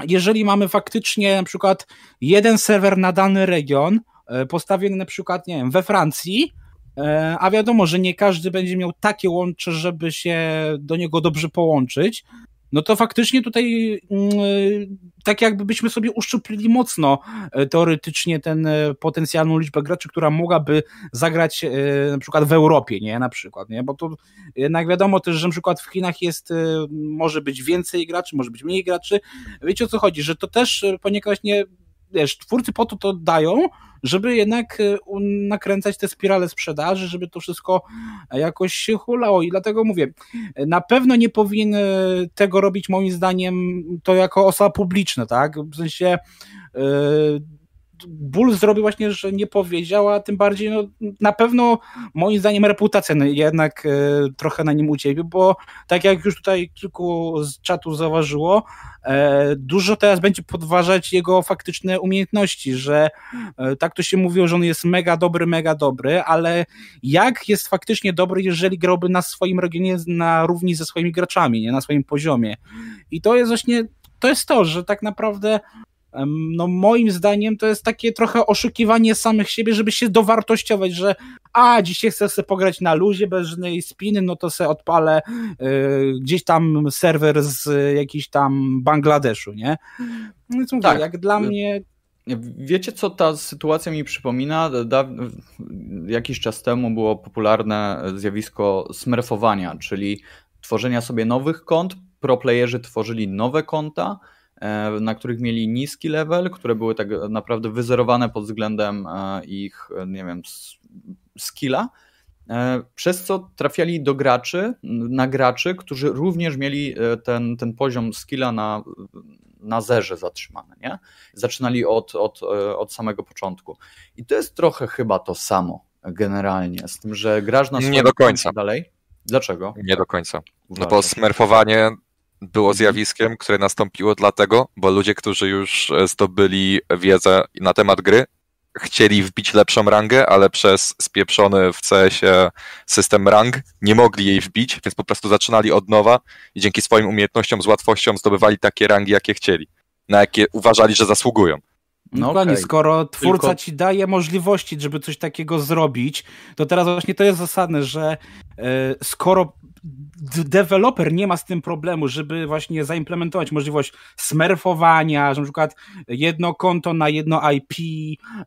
C: jeżeli mamy faktycznie na przykład jeden serwer na dany region, e, postawiony na przykład, nie wiem, we Francji, e, a wiadomo, że nie każdy będzie miał takie łącze, żeby się do niego dobrze połączyć, no to faktycznie tutaj mm, tak jakby byśmy sobie uszczuplili mocno e, teoretycznie ten e, potencjalną liczbę graczy, która mogłaby zagrać e, na przykład w Europie, nie, na przykład, nie, bo to jednak wiadomo też, że na przykład w Chinach jest, może być więcej graczy, może być mniej graczy, wiecie o co chodzi, że to też poniekąd nie, wiesz, twórcy po to to dają, żeby jednak e, nakręcać te spirale sprzedaży, żeby to wszystko jakoś się hulało. I dlatego mówię, na pewno nie powinien e, tego robić moim zdaniem to jako osoba publiczna, tak, w sensie yy, ból zrobił właśnie, że nie powiedział, a tym bardziej no, na pewno moim zdaniem reputacja jednak e, trochę na nim ucierpi, bo tak jak już tutaj kilku z czatu zauważyło, e, dużo teraz będzie podważać jego faktyczne umiejętności, że e, tak to się mówiło, że on jest mega dobry, mega dobry, ale jak jest faktycznie dobry, jeżeli grałby na swoim regionie na równi ze swoimi graczami, nie na swoim poziomie. I to jest właśnie to jest to, że tak naprawdę no moim zdaniem to jest takie trochę oszukiwanie samych siebie, żeby się dowartościować, że a, dzisiaj chcę sobie pograć na luzie bez żadnej spiny, no to sobie odpalę y, gdzieś tam serwer z jakiś tam Bangladeszu, nie? No mówię, tak. jak dla mnie...
B: Wiecie, co ta sytuacja mi przypomina? Da, jakiś czas temu było popularne zjawisko smurfowania, czyli tworzenia sobie nowych kont, proplayerzy tworzyli nowe konta, na których mieli niski level, które były tak naprawdę wyzerowane pod względem e, ich, nie wiem, skilla, e, przez co trafiali do graczy, na graczy, którzy również mieli ten, ten poziom skilla na, na zerze zatrzymany, nie? Zaczynali od, od, od samego początku. I to jest trochę chyba to samo generalnie, z tym, że grasz na
D: Nie do końca.
B: Dalej. Dlaczego?
D: Nie do końca. No bo smurfowanie było mhm. zjawiskiem, które nastąpiło dlatego, bo ludzie, którzy już e, zdobyli wiedzę na temat gry, chcieli wbić lepszą rangę, ale przez spieprzony w CS-ie system rang nie mogli jej wbić, więc po prostu zaczynali od nowa i dzięki swoim umiejętnościom z łatwością zdobywali takie rangi, jakie chcieli, na jakie uważali, że zasługują.
C: No Dokładnie, okay. skoro twórca Tylko... ci daje możliwości, żeby coś takiego zrobić, to teraz właśnie to jest zasadne, że e, skoro deweloper nie ma z tym problemu, żeby właśnie zaimplementować możliwość smurfowania, że na przykład jedno konto na jedno IP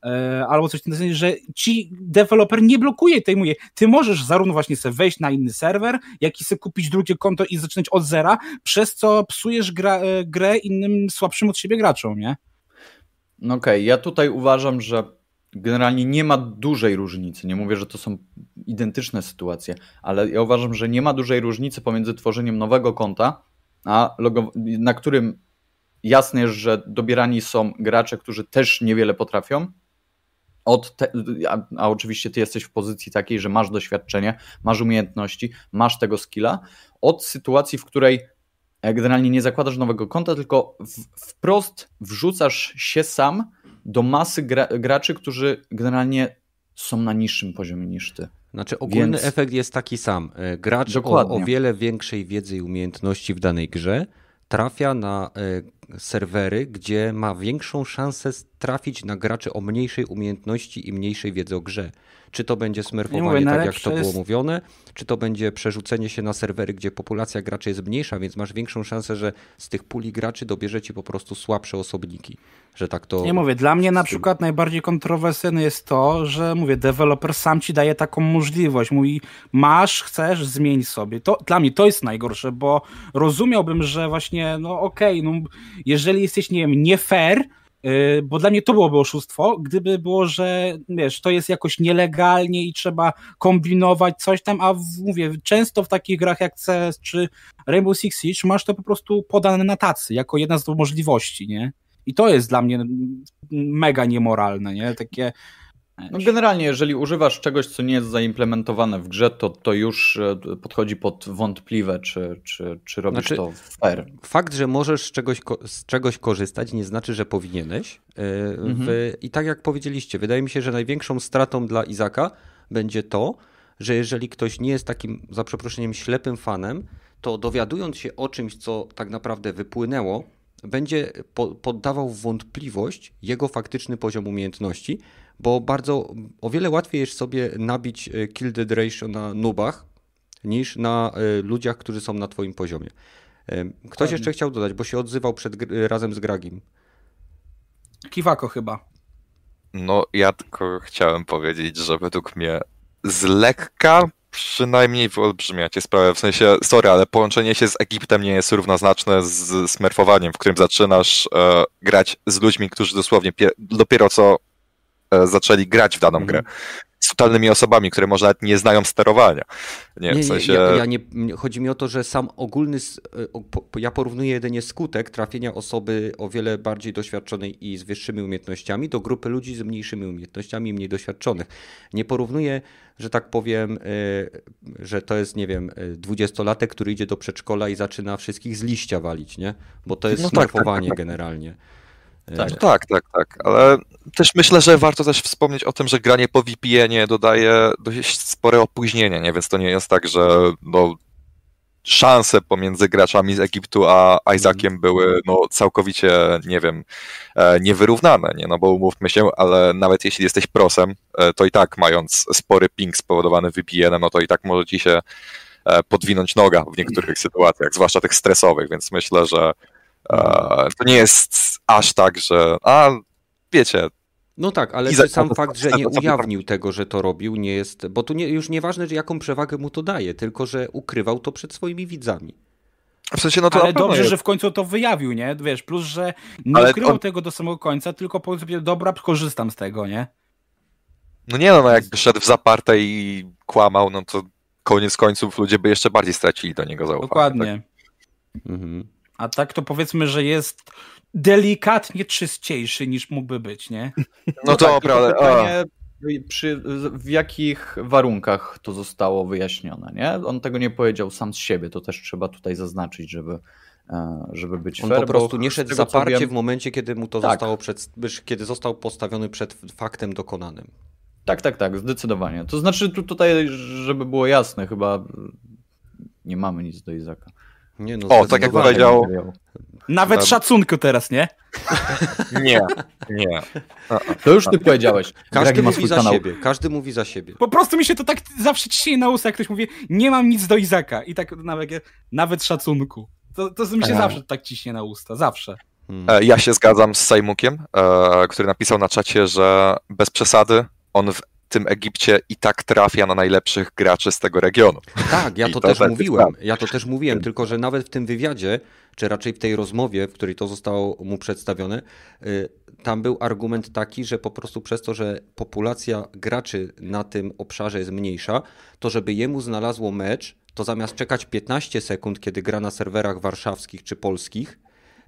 C: e, albo coś w tym sensie, że ci deweloper nie blokuje tej mówię, ty możesz zarówno właśnie sobie wejść na inny serwer, jak i sobie kupić drugie konto i zaczynać od zera, przez co psujesz gra, e, grę innym słabszym od siebie graczom, nie?
B: No okej, okay. ja tutaj uważam, że generalnie nie ma dużej różnicy. Nie mówię, że to są identyczne sytuacje, ale ja uważam, że nie ma dużej różnicy pomiędzy tworzeniem nowego konta, a logo, na którym jasne jest, że dobierani są gracze, którzy też niewiele potrafią. Od te, a, a oczywiście ty jesteś w pozycji takiej, że masz doświadczenie, masz umiejętności, masz tego skilla, od sytuacji, w której generalnie nie zakładasz nowego konta, tylko w, wprost wrzucasz się sam do masy gra, graczy, którzy generalnie są na niższym poziomie niż ty.
A: Znaczy ogólny Więc... efekt jest taki sam. E, gracz o, o, wiele większej wiedzy i umiejętności w danej grze trafia na e, serwery, gdzie ma większą szansę trafić na graczy o mniejszej umiejętności i mniejszej wiedzy o grze. Czy to będzie smurfowanie, tak jak to jest... było mówione, czy to będzie przerzucenie się na serwery, gdzie populacja graczy jest mniejsza, więc masz większą szansę, że z tych puli graczy dobierze ci po prostu słabsze osobniki. Że tak to.
C: Nie mówię, dla mnie na przykład najbardziej kontrowersyjne jest to, że mówię, deweloper sam ci daje taką możliwość. Mówi, masz, chcesz, zmień sobie. To, dla mnie to jest najgorsze, bo rozumiałbym, że właśnie, no okej, okay, no, jeżeli jesteś, nie wiem, nie fair, bo dla mnie to byłoby oszustwo, gdyby było, że wiesz, to jest jakoś nielegalnie i trzeba kombinować coś tam, a w, mówię, często w takich grach jak CS czy Rainbow Six Siege masz to po prostu podane na tacy, jako jedna z możliwości, nie? I to jest dla mnie mega niemoralne, nie? Takie
B: no generalnie, jeżeli używasz czegoś, co nie jest zaimplementowane w grze, to, to już e, podchodzi pod wątpliwe, czy, czy, czy robisz znaczy, to fair.
A: Fakt, że możesz z czegoś, z czegoś korzystać, nie znaczy, że powinieneś. E, mhm. W, I tak jak powiedzieliście, wydaje mi się, że największą stratą dla Izaka będzie to, że jeżeli ktoś nie jest takim, za przeproszeniem, ślepym fanem, to dowiadując się o czymś, co tak naprawdę wypłynęło, będzie poddawał w wątpliwość jego faktyczny poziom umiejętności, bo bardzo o wiele łatwiej jest sobie nabić e, kill dead ratio na nubach niż na e, ludziach, którzy są na twoim poziomie. Ktoś jeszcze chciał dodać, bo się odzywał przed, razem z Gragim.
C: Kiwako chyba.
D: No, ja tylko chciałem powiedzieć, że według mnie z lekka przynajmniej wyolbrzymiacie sprawę. W sensie, sorry, ale połączenie się z Egiptem nie jest równoznaczne z smerfowaniem, w którym zaczynasz e, grać z ludźmi, którzy dosłownie dopiero co zaczęli grać w daną -hmm. grę z totalnymi osobami, które może nawet nie znają sterowania.
A: Nie, nie, w sensie... ja, ja, nie, chodzi mi o to, że sam ogólny, e, ja porównuję jedynie skutek trafienia osoby o wiele bardziej doświadczonej i z wyższymi umiejętnościami do grupy ludzi z mniejszymi umiejętnościami i mniej doświadczonych. Nie porównuję, że tak powiem, e, że to jest, nie wiem, e, dwudziestolatek, który idzie do przedszkola i zaczyna wszystkich z liścia walić, nie? Bo to jest no tak, tak, tak, tak. generalnie.
D: Tak. tak, tak, tak, ale też myślę, że warto też wspomnieć o tym, że granie po VPN-ie dodaje dość spore opóźnienie, nie? więc to nie jest tak, że no, szanse pomiędzy graczami z Egiptu a Isaaciem mhm. były no, całkowicie, nie wiem, e, niewyrównane, nie? no bo umówmy się, ale nawet jeśli jesteś prosem, e, to i tak mając spory ping spowodowany VPN-em, no to i tak może ci się e, podwinąć noga w niektórych sytuacjach, zwłaszcza tych stresowych, więc myślę, że to nie jest aż tak, że a wiecie.
A: No tak, ale za, sam fakt, że nie ujawnił tego, że to robił, nie jest. Bo tu nie, już nieważne, że jaką przewagę mu to daje, tylko że ukrywał to przed swoimi widzami.
C: W sensie, no to ale dobrze, jest. że w końcu to wyjawił, nie? Wiesz, plus, że nie ale ukrywał on... tego do samego końca, tylko powiedział sobie, dobra, korzystam z tego, nie?
D: No nie no, no jakby szedł w zaparte i kłamał, no to koniec końców ludzie by jeszcze bardziej stracili do niego zaufanie.
C: Dokładnie. Tak? Mhm. A tak to powiedzmy, że jest delikatnie czystniejszy niż mógłby być, nie?
B: No, no to dobra, ale... Pytanie, przy, w jakich warunkach to zostało wyjaśnione, nie? On tego nie powiedział sam z siebie, to też trzeba tutaj zaznaczyć, żeby, e, żeby być
A: On fair, po prostu nie szedł zaparcie wiem... w momencie, kiedy mu to tak. zostało przed, kiedy został postawiony przed faktem dokonanym.
B: Tak, tak, tak, zdecydowanie. To znaczy tu, tutaj, żeby było jasne, chyba nie mamy nic do Izaka.
D: Nie, no, o, tak jak powiedział.
C: Nawet szacunku teraz, nie?
D: Nie, nie.
B: To już ty powiedziałeś.
A: Każdy mówi za kanał. siebie. Każdy mówi za siebie.
C: Po prostu mi się to tak zawsze ciśnie na usta, jak ktoś mówi, nie mam nic do Izaka. I tak nawet, nawet szacunku. To, to mi się zawsze tak ciśnie na usta. Zawsze.
D: Hmm. Ja się zgadzam z Sajmukiem, e, który napisał na czacie, że bez przesady on w tym Egipcie i tak trafia na najlepszych graczy z tego regionu.
A: Tak, ja to, to też mówiłem. Ja to też mówiłem, tylko że nawet w tym wywiadzie, czy raczej w tej rozmowie, w której to zostało mu przedstawione, y, tam był argument taki, że po prostu przez to, że populacja graczy na tym obszarze jest mniejsza, to żeby jemu znalazło mecz, to zamiast czekać 15 sekund, kiedy gra na serwerach warszawskich czy polskich,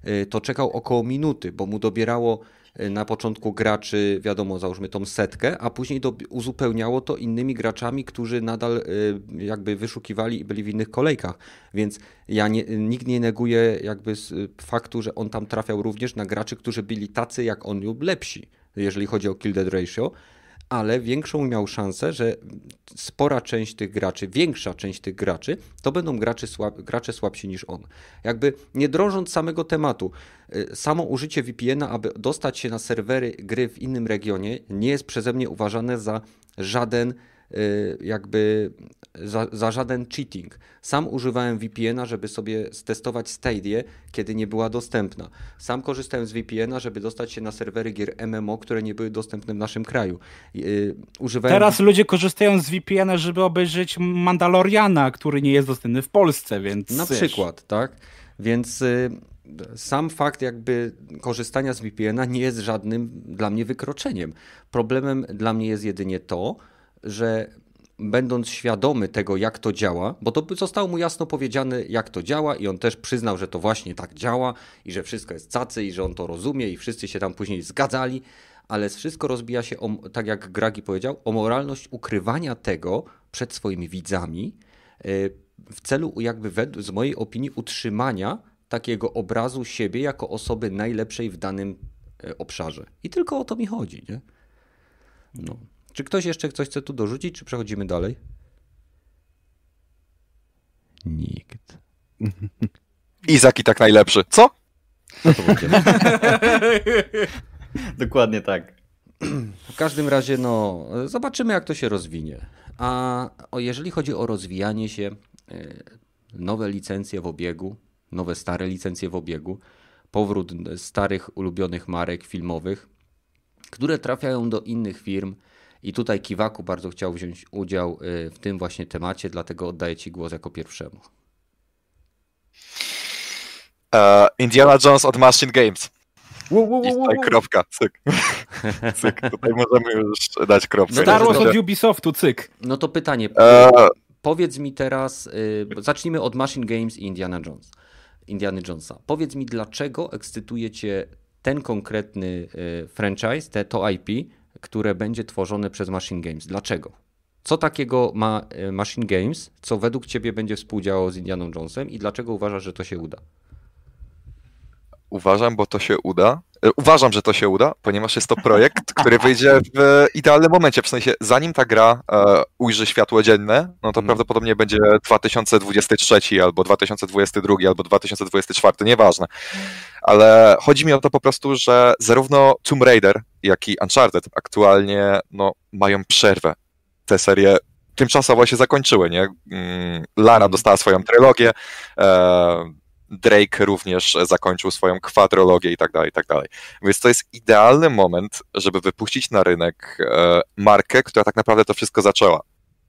A: y, to czekał około minuty, bo mu dobierało na początku graczy, wiadomo, załóżmy tą setkę, a później do, uzupełniało to innymi graczami, którzy nadal y, jakby wyszukiwali i byli w innych kolejkach. Więc ja nie, nikt nie neguje jakby faktu, że on tam trafiał również na graczy, którzy byli tacy jak on lub lepsi, jeżeli chodzi o kill dead ratio, ale większą miał szansę, że spora część tych graczy, większa część tych graczy, to będą gracze, słab, gracze słabsi niż on. Jakby nie drążąc samego tematu, y, samo użycie VPN-a, aby dostać się na serwery gry w innym regionie, nie jest przeze mnie uważane za żaden jakby za, za, żaden cheating. Sam używałem VPN-a, żeby sobie stestować Stadia, kiedy nie była dostępna. Sam korzystałem z VPN-a, żeby dostać się na serwery gier MMO, które nie były dostępne w naszym kraju.
C: Y, używałem... Teraz ludzie korzystają z VPN-a, żeby obejrzeć Mandaloriana, który nie jest dostępny w Polsce, więc...
A: Na przykład, tak? Więc y, sam fakt jakby korzystania z VPN-a nie jest żadnym dla mnie wykroczeniem. Problemem dla mnie jest jedynie to, że będąc świadomy tego, jak to działa, bo to zostało mu jasno powiedziane, jak to działa, i on też przyznał, że to właśnie tak działa i że wszystko jest cacy i że on to rozumie, i wszyscy się tam później zgadzali, ale wszystko rozbija się, o, tak jak Gragi powiedział, o moralność ukrywania tego przed swoimi widzami y, w celu, jakby z mojej opinii, utrzymania takiego obrazu siebie jako osoby najlepszej w danym y, obszarze. I tylko o to mi chodzi, nie? No. Czy ktoś jeszcze coś chce tu dorzucić, czy przechodzimy dalej? Nikt.
D: Izaki tak najlepszy. Co? Będzie?
B: Dokładnie tak.
A: W każdym razie, no, zobaczymy, jak to się rozwinie. A o, jeżeli chodzi o rozwijanie się, e, nowe licencje w obiegu, nowe, stare licencje w obiegu, powrót starych, ulubionych marek filmowych, które trafiają do innych firm. I tutaj Kiwaku bardzo chciał wziąć udział y, w tym właśnie temacie, dlatego oddaję Ci głos jako pierwszemu.
D: Uh, Indiana Jones od Machine Games. I tutaj kropka, cyk. cyk. Tutaj możemy już dać kropkę.
C: Star Wars od Ubisoftu, cyk.
A: No to pytanie. E... Powiedz mi teraz, y, zacznijmy od Machine Games i Indiana Jones. Indiana Jonesa. Powiedz mi, dlaczego ekscytuje Cię ten konkretny y, franchise, te, to IP, które będzie tworzone przez Machine Games. Dlaczego? Co takiego ma y, Machine Games, co według Ciebie będzie współdziałało z Indianą Jonesem i dlaczego uważasz, że to się uda?
D: Uważam, bo to się uda. E, uważam, że to się uda, ponieważ jest to projekt, który wyjdzie w idealnym momencie. W sensie, zanim ta gra e, ujrzy światło dzienne, no to mm. prawdopodobnie będzie 2023 albo 2022 albo 2024, nieważne. Ale chodzi mi o to po prostu, że zarówno Tomb Raider, jak i Uncharted aktualnie no, mają przerwę. Te serie tymczasowo się zakończyły, nie? Mm, mhm. dostała swoją trylogię, e, Drake również zakończył swoją kwadrologię i tak dalej, i tak dalej. Więc to jest idealny moment, żeby wypuścić na rynek e, markę, która tak naprawdę to wszystko zaczęła,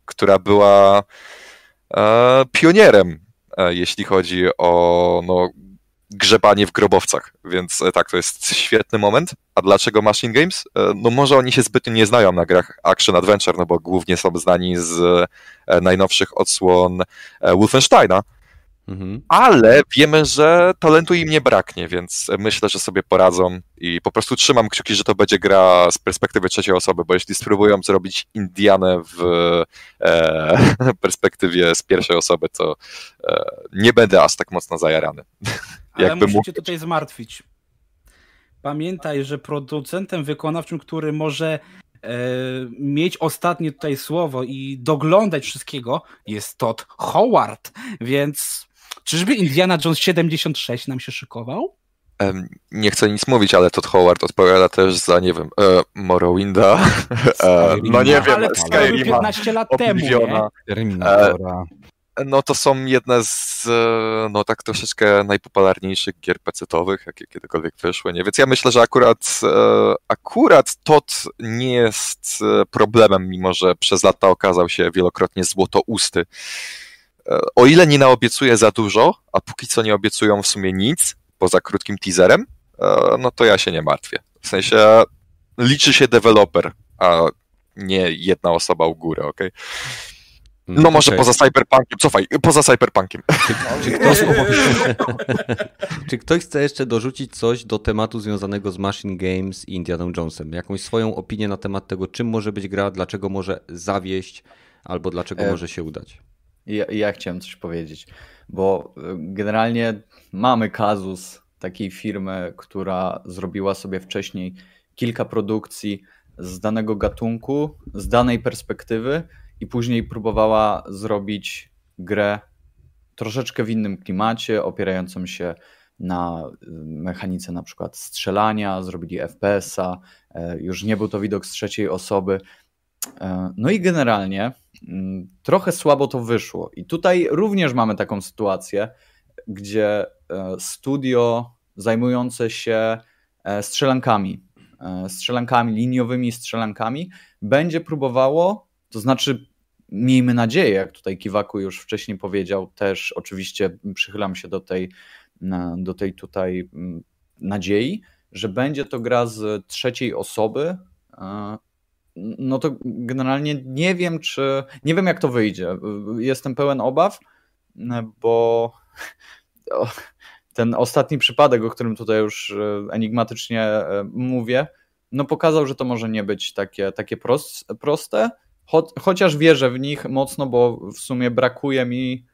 D: która była e, pionierem, jeśli chodzi o no, grzebanie w grobowcach, więc tak, to jest świetny moment. A dlaczego Machine Games? No może oni się zbytnio nie znają na grach Action Adventure, no bo głównie są znani z najnowszych odsłon Wolfensteina, Mhm. Ale wiemy, że talentu im nie braknie, więc myślę, że sobie poradzą i po prostu trzymam kciuki, że to będzie gra z perspektywy trzeciej osoby, bo jeśli spróbują zrobić Indianę w e, perspektywie z pierwszej osoby, to e, nie będę aż tak mocno zajarany.
C: Ale musicie mógł... tutaj zmartwić. Pamiętaj, że producentem wykonawczym, który może e, mieć ostatnie tutaj słowo i doglądać wszystkiego jest Todd Howard, więc Czyżby Indiana Jones 76 nam się szykował?
D: Nie chcę nic mówić, ale Todd Howard odpowiada też za, nie wiem, e, Morrowinda, e, no nie wiem, ale
C: Skyrima, 15 lat temu, nie?
D: E, no to są jedne z, e, no tak troszeczkę najpopularniejszych gier pecetowych, jakie kiedykolwiek wyszły, nie? Więc ja myślę, że akurat, e, akurat Todd nie jest e, problemem, mimo że przez lata okazał się wielokrotnie złotousty o ile nie naobiecuję za dużo, a póki co nie obiecują w sumie nic, poza krótkim teaserem, no to ja się nie martwię. W sensie liczy się deweloper, a nie jedna osoba u góry, ok? No okay. może poza Cyberpunkiem, cofaj, poza Cyberpunkiem. Czy, czy, ktoś,
A: czy, ktoś, chce jeszcze dorzucić coś do tematu związanego z Machine Games i Indiana Jonesem? Jakąś swoją opinię na temat tego, czym może być gra, dlaczego może zawieść, albo dlaczego e... może się udać?
B: Ja, ja chciałem coś powiedzieć, bo y, generalnie mamy kazus takiej firmy, która zrobiła sobie wcześniej kilka produkcji z danego gatunku, z danej perspektywy i później próbowała zrobić grę troszeczkę w innym klimacie, opierającą się na y, mechanice na przykład strzelania, zrobili FPS-a, e, już nie był to widok z trzeciej osoby. E, no i generalnie Mm, trochę słabo to wyszło. I tutaj również mamy taką sytuację, gdzie e, studio zajmujące się strzelankami, strzelankami, liniowymi strzelankami, będzie próbowało, to znaczy miejmy nadzieję, jak tutaj Kiwaku już wcześniej powiedział, też oczywiście przychylam się do tej, do tej tutaj mm, nadziei, że będzie to gra z trzeciej osoby, no to generalnie nie wiem, czy. Nie wiem, jak to wyjdzie. Jestem pełen obaw, bo ten ostatni przypadek, o którym tutaj już e, enigmatycznie e, mówię, no pokazał, że to może nie być takie, takie proste, chociaż wierzę w nich mocno, bo w sumie brakuje mi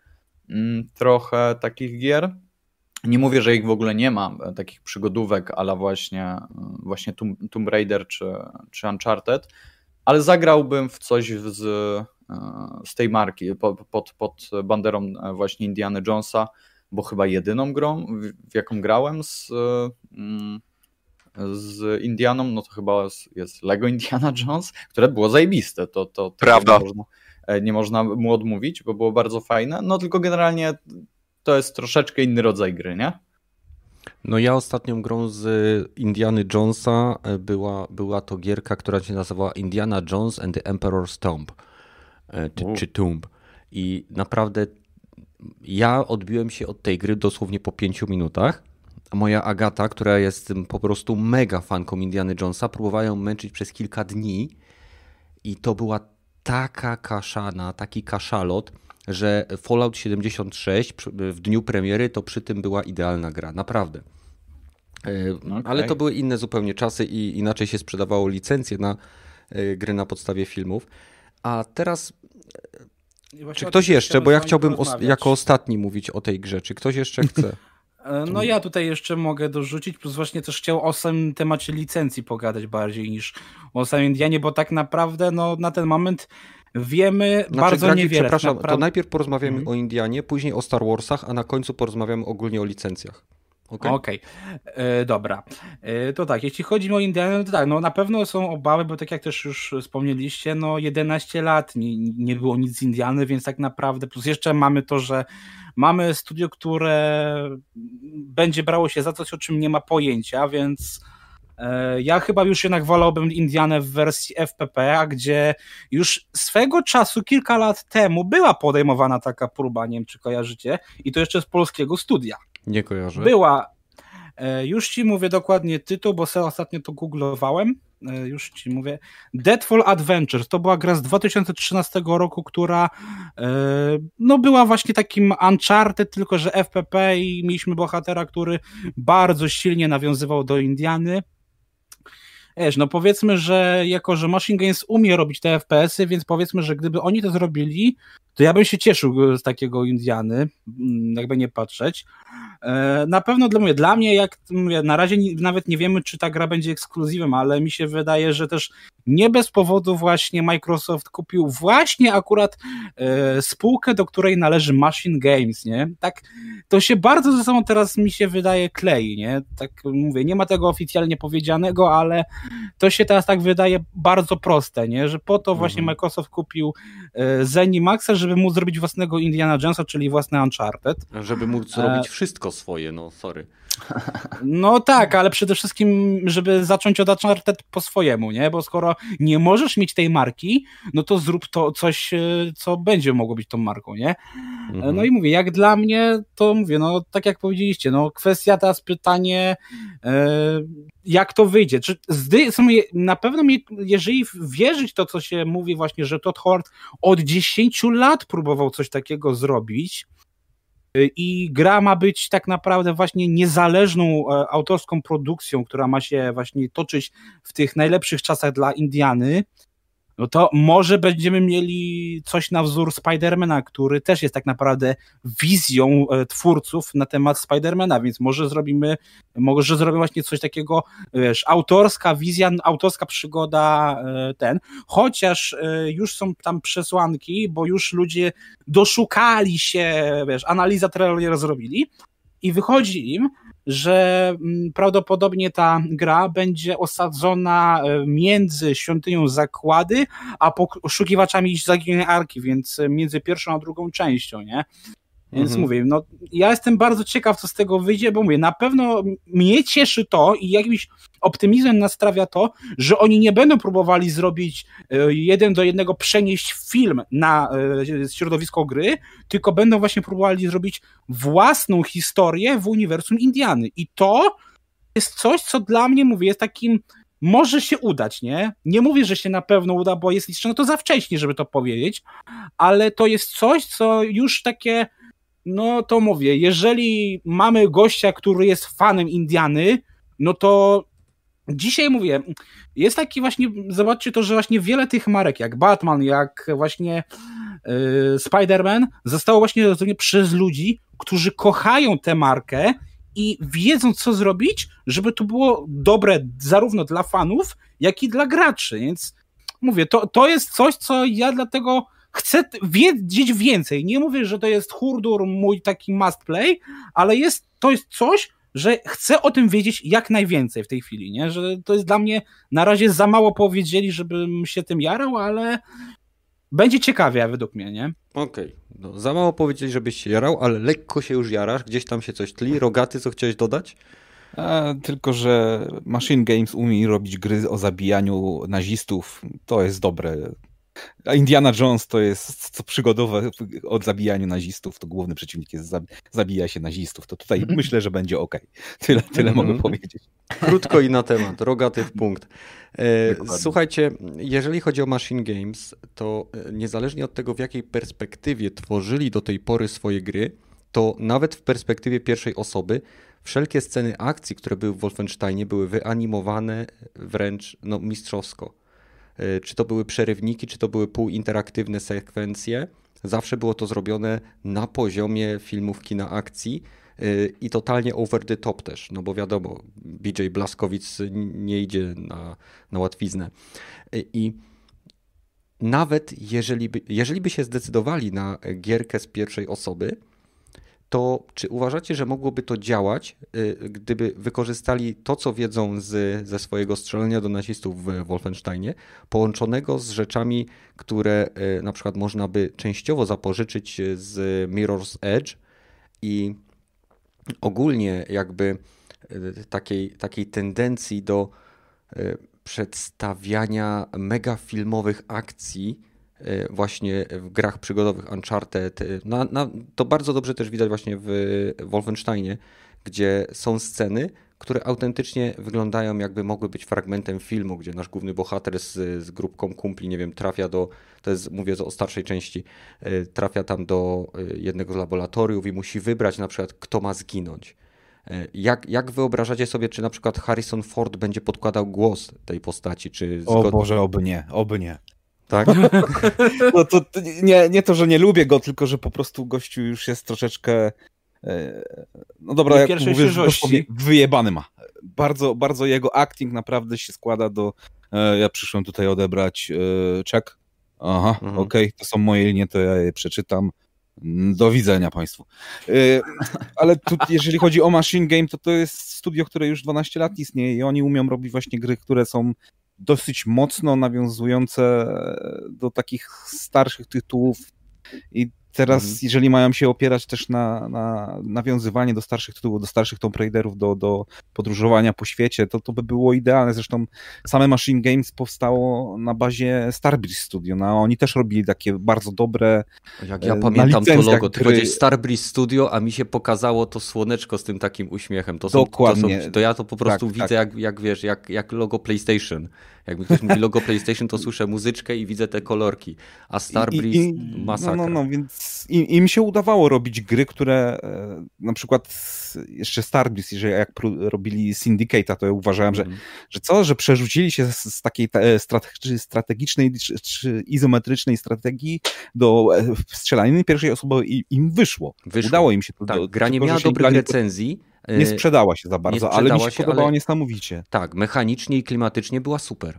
B: mm, trochę takich gier. Nie mówię, że ich w ogóle nie ma, e, takich przygodówek, ale właśnie, właśnie Tomb Raider czy, czy Uncharted, ale zagrałbym w coś z, e, z tej marki, pod, pod, pod banderą e, właśnie Indiana Jonesa, bo chyba jedyną grą, w, jaką grałem z, mm, z Indianą, no to chyba jest Lego Indiana Jones, które było zajebiste. To, to, to
D: Prawda.
B: Nie można, e, nie można mu odmówić, bo było bardzo fajne. No tylko generalnie to jest troszeczkę inny rodzaj gry, nie?
A: No ja ostatnią grą z Indiany Jonesa e, była, była to gierka, która się nazywała Indiana Jones and the Emperor's Tomb, e, czy, czy Tomb. I naprawdę ja odbiłem się od tej gry dosłownie po pięciu minutach. Moja Agata, która jest po prostu mega fanką Indiany Jonesa, próbowała ją męczyć przez kilka dni i to była taka kaszana, taki kaszalot, że Fallout 76 w dniu premiery to przy tym była idealna gra, naprawdę. Okay. Ale to były inne zupełnie czasy i inaczej się sprzedawało licencje na e, gry na podstawie filmów. A teraz czy ktoś jeszcze, bo ja chciałbym jako ostatni mówić o tej grze, czy ktoś jeszcze chce?
C: E, no ja tutaj jeszcze mogę dorzucić, plus właśnie też chciał o samym temacie licencji pogadać bardziej niż o samym Indianie, bo tak naprawdę no, na ten moment wiemy znaczy, bardzo Gragi, niewiele.
A: Przepraszam, naprawdę... to najpierw porozmawiamy mm. o Indianie, później o Star Warsach, a na końcu porozmawiamy ogólnie o licencjach.
C: Okej, okay. okay. E, dobra. E, to tak, jeśli chodzi o Indianę, no to tak, no na pewno są obawy, bo tak jak też już wspomnieliście, no 11 lat nie, nie było nic z Indiany, więc tak naprawdę, plus jeszcze mamy to, że mamy studio, które będzie brało się za coś, o czym nie ma pojęcia, więc e, ja chyba już jednak wolałbym Indianę w wersji FPP, gdzie już swego czasu, kilka lat temu, była podejmowana taka próba, nie wiem czy kojarzycie, i to jeszcze z polskiego studia.
A: Nie kojarzę.
C: Była. E, już ci mówię dokładnie tytuł, bo sobie ostatnio to googlowałem. E, już ci mówię. Deadfall Adventures to była gra z 2013 roku, która e, no była właśnie takim Uncharted, tylko że FPP i mieliśmy bohatera, który bardzo silnie nawiązywał do Indiany. Wiesz, no powiedzmy, że jako, że Machine Games umie robić te FPS-y, więc powiedzmy, że gdyby oni to zrobili, to ja bym się cieszył z takiego Indiany, mm, jakby nie patrzeć. E, na pewno dla mnie, dla mnie jak mówię, na razie nawet nie wiemy, czy ta gra będzie ekskluzywem, ale mi się wydaje, że też nie bez powodu właśnie Microsoft kupił właśnie akurat e, spółkę, do której należy Machine Games, nie? Tak, to się bardzo ze sobą teraz mi się wydaje klei, nie? Tak mówię, nie ma tego oficjalnie powiedzianego, ale to się teraz tak wydaje bardzo proste, nie? Że po to właśnie mhm. Microsoft kupił e, Zenimaxa, żeby móc zrobić własnego Indiana Jonesa, czyli własne Uncharted.
A: Żeby móc zrobić e... wszystko swoje, no sorry.
C: No tak, ale przede wszystkim, żeby zacząć od Uncharted po swojemu, nie? Bo skoro nie możesz mieć tej marki, no to zrób to coś, e, co będzie mogło być tą marką, nie? Mhm. No i mówię, jak dla mnie, to mówię, no tak jak powiedzieliście, no kwestia teraz pytanie, e, jak to wyjdzie? Czy na pewno, jeżeli wierzyć to, co się mówi właśnie, że Todd Howard od 10 lat próbował coś takiego zrobić, Y, I gra ma być tak naprawdę właśnie niezależną e, autorską produkcją, która ma się właśnie toczyć w tych najlepszych czasach dla Indiany no to może będziemy mieli coś na wzór Spidermana, który też jest tak naprawdę wizją e, twórców na temat Spidermana, więc może zrobimy, może zrobimy właśnie coś takiego, wiesz, autorska wizja, autorska przygoda e, ten, chociaż e, już są tam przesłanki, bo już ludzie doszukali się, wiesz, analiza trailera zrobili i wychodzi im, że mm, prawdopodobnie ta gra będzie osadzona e, między świątynią zakłady, a poszukiwaczami zaginionej arki, więc e, między pierwszą a drugą częścią, nie? Więc mhm. mówię, no ja jestem bardzo ciekaw, co z tego wyjdzie, bo mówię, na pewno mnie cieszy to i jakimś optymizmem nastrawia to, że oni nie będą próbowali zrobić e, jeden do jednego przenieść film na e, środowisko gry, tylko będą właśnie próbowali zrobić własną historię w uniwersum Indiany. I to jest coś, co dla mnie, mówię, jest takim może się udać, nie? Nie mówię, że się na pewno uda, bo jest jeszcze no to za wcześnie, żeby to powiedzieć, ale to jest coś, co już takie no to mówię, jeżeli mamy gościa, który jest fanem Indiany, no to dzisiaj mówię, jest taki właśnie, zobaczcie to, że właśnie wiele tych marek, jak Batman, jak właśnie yy, Spider-Man, zostało właśnie zrobione przez ludzi, którzy kochają tę markę i wiedzą, co zrobić, żeby to było dobre zarówno dla fanów, jak i dla graczy. Więc mówię, to, to jest coś, co ja dlatego chcę wiedzieć więcej. Nie mówię, że to jest hurdur mój taki must play, ale jest, to jest coś, że chcę o tym wiedzieć jak najwięcej w tej chwili, nie? Że to jest dla mnie na razie za mało powiedzieli, żebym się tym jarał, ale Będzie ciekawie według mnie, nie?
A: Okej, okay. no, za mało powiedzieć, żebyś się jarał, ale lekko się już jarasz, gdzieś tam się coś tli. Rogaty, co chciałeś dodać?
E: A, tylko, że Machine Games umie robić gry o zabijaniu nazistów. To jest dobre. A Indiana Jones to jest co przygodowe od zabijaniu nazistów. To główny przeciwnik jest zabija się nazistów. To tutaj myślę, że będzie ok. Tyle, tyle mogę mhm. powiedzieć.
A: Krótko i na temat. Rogaty w punkt. E, słuchajcie, jeżeli chodzi o Machine Games, to e, niezależnie od tego, w jakiej perspektywie tworzyli do tej pory swoje gry, to nawet w perspektywie pierwszej osoby wszelkie sceny akcji, które były w Wolfensteinie, były wyanimowane wręcz no, mistrzowsko. E, czy to były przerywniki, czy to były półinteraktywne sekwencje, zawsze było to zrobione na poziomie filmów kina akcji e, i totalnie over the top też, no bo wiadomo, BJ Blaskowic nie idzie na, na łatwiznę. E, I nawet jeżeli by, jeżeli by się zdecydowali na gierkę z pierwszej osoby, to czy uważacie, że mogłoby to działać, y, gdyby wykorzystali to, co wiedzą z, ze swojego strzelania do nazistów w Wolfensteinie, połączonego z rzeczami, które y, na przykład można by częściowo zapożyczyć z Mirror's Edge i ogólnie jakby y, takiej, takiej tendencji do przedstawiania megafilmowych akcji, właśnie w grach przygodowych Uncharted. Na, na, to bardzo dobrze też widać właśnie w Wolfensteinie, gdzie są sceny, które autentycznie wyglądają jakby mogły być fragmentem filmu, gdzie nasz główny bohater z, z grupką kumpli, nie wiem, trafia do, to jest, mówię o starszej części, e, trafia tam do jednego z laboratoriów i musi wybrać na przykład, kto ma zginąć. Jak, jak wyobrażacie sobie, czy na przykład Harrison Ford będzie podkładał głos tej postaci? Czy.
E: O Boże, oby nie, oby nie.
A: Tak?
E: No to nie, nie to, że nie lubię go, tylko że po prostu gościu już jest troszeczkę e, no dobra, jak mówię, wyjebany ma. Bardzo, bardzo jego acting naprawdę się składa do e, ja przyszłem tutaj odebrać e, czek. Aha, mhm. okej, okay, to są moje linie, to ja je przeczytam. Do widzenia Państwu. Ale tu, jeżeli chodzi o Machine Game, to to jest studio, które już 12 lat istnieje i oni umią robić właśnie gry, które są dosyć mocno nawiązujące do takich starszych tytułów i Teraz, mhm. jeżeli mają się opierać też na, na nawiązywanie do starszych tytułów, do starszych Tomb Raiderów, do, do podróżowania po świecie, to, to by było idealne. Zresztą same Machine Games powstało na bazie Starbreeze Studio. No, oni też robili takie bardzo dobre.
A: Jak ja e, pamiętam to logo, ty gry... Starbreeze Studio, a mi się pokazało to słoneczko z tym takim uśmiechem. To są, Dokładnie. To, są, to ja to po prostu tak, widzę, tak. Jak, jak wiesz, jak, jak logo PlayStation. Jakby ktoś mówi logo PlayStation, to słyszę muzyczkę i widzę te kolorki. A Starbreeze masakra.
E: No, no, no, więc im, im się udawało robić gry, które e, na przykład jeszcze Starbreeze, jeżeli jak robili Syndicate'a, to ja uważałem, mm. że, że co, że przerzucili się z, z takiej strategicznej czy, czy, izometrycznej strategii do e, strzelaniny pierwszej osoby i im wyszło. wyszło. Udało im się to.
A: Tak, do, gra nie miała dobrych recenzji,
E: nie sprzedała się za bardzo, ale mi się, się podobała ale... niesamowicie.
A: Tak, mechanicznie i klimatycznie była super.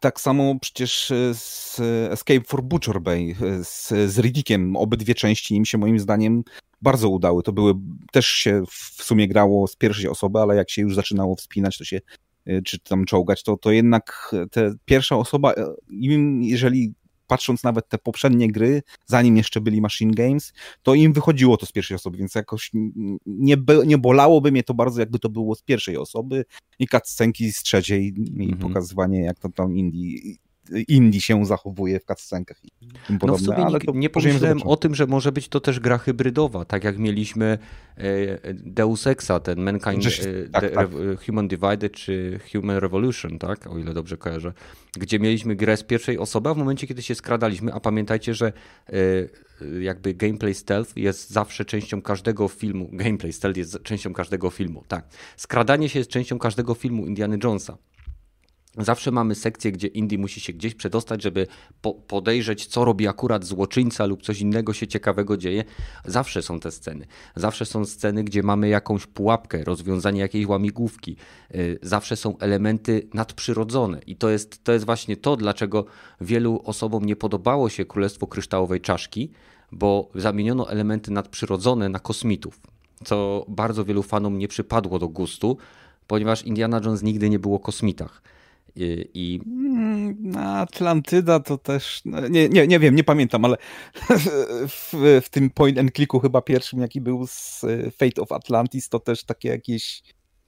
E: Tak samo przecież y, z Escape for Butcher Bay, y, z, z Riddickiem, obydwie części im się moim zdaniem bardzo udały. To były, też się w sumie grało z pierwszej osoby, ale jak się już zaczynało wspinać, to się czy tam czołgać, to, to jednak te pierwsza osoba, im, jeżeli patrząc nawet te poprzednie gry, zanim jeszcze byli Machine Games, to im wychodziło to z pierwszej osoby, więc jakoś nie, nie bolałoby mnie to bardzo, jakby to było z pierwszej osoby i cutscenki z trzeciej i mhm. pokazywanie, jak to tam Indii Indie się zachowuje w cutscenkach i tym podobne. No w sumie
A: ale nie, nie pomyślałem o tym, że może być to też gra hybrydowa, tak jak mieliśmy e, Deus Exa, ten Mankind, e, tak, tak. Human Divided czy Human Revolution, tak, o ile dobrze kojarzę, gdzie mieliśmy grę z pierwszej osoby, a w momencie, kiedy się skradaliśmy, a pamiętajcie, że e, jakby gameplay stealth jest zawsze częścią każdego filmu, gameplay stealth jest częścią każdego filmu, tak. Skradanie się jest częścią każdego filmu Indiana Jonesa. Zawsze mamy sekcję, gdzie Indy musi się gdzieś przedostać, żeby po podejrzeć, co robi akurat złoczyńca lub coś innego się ciekawego dzieje. Zawsze są te sceny. Zawsze są sceny, gdzie mamy jakąś pułapkę, rozwiązanie jakiejś łamigłówki. Y, zawsze są elementy nadprzyrodzone. I to jest, to jest właśnie to, dlaczego wielu osobom nie podobało się Królestwo Kryształowej Czaszki, bo zamieniono elementy nadprzyrodzone na kosmitów, co bardzo wielu fanom nie przypadło do gustu, ponieważ Indiana Jones nigdy nie było o kosmitach. I, i...
E: Mm, Atlantyda to też. No, nie, nie, nie wiem, nie pamiętam, ale w, w tym point and clicku chyba pierwszym, jaki był z e, Fate of Atlantis, to też takie jakieś.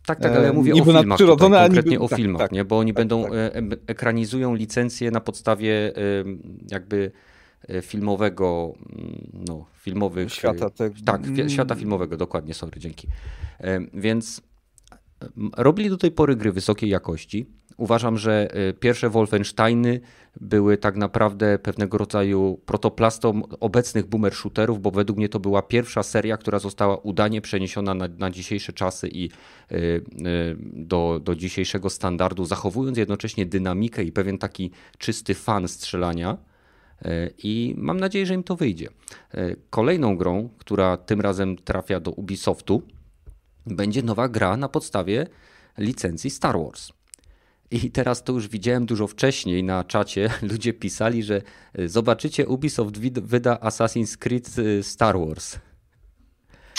A: Tak, tak, ale ja mówię o filmach tutaj, konkretnie niby, o filmach, tak, nie? bo oni tak, będą tak. ekranizują licencję na podstawie jakby filmowego, mm, no, filmowych...
E: Świata. Te...
A: Tak, mm. świata filmowego, dokładnie, sorry, dzięki. Więc robili do tej pory gry wysokiej jakości. Uważam, że e, pierwsze Wolfensteiny były tak naprawdę pewnego rodzaju protoplastą obecnych boomer shooterów, bo według mnie to była pierwsza seria, która została udanie przeniesiona na, na dzisiejsze czasy i e, e, do, do dzisiejszego standardu, zachowując jednocześnie dynamikę i pewien taki czysty fan strzelania. I mam nadzieję, że im to wyjdzie. Kolejną grą, która tym razem trafia do Ubisoftu, będzie nowa gra na podstawie licencji Star Wars. I teraz to już widziałem dużo wcześniej na czacie. Ludzie pisali, że e, zobaczycie, Ubisoft wyda Assassin's Creed e, Star Wars.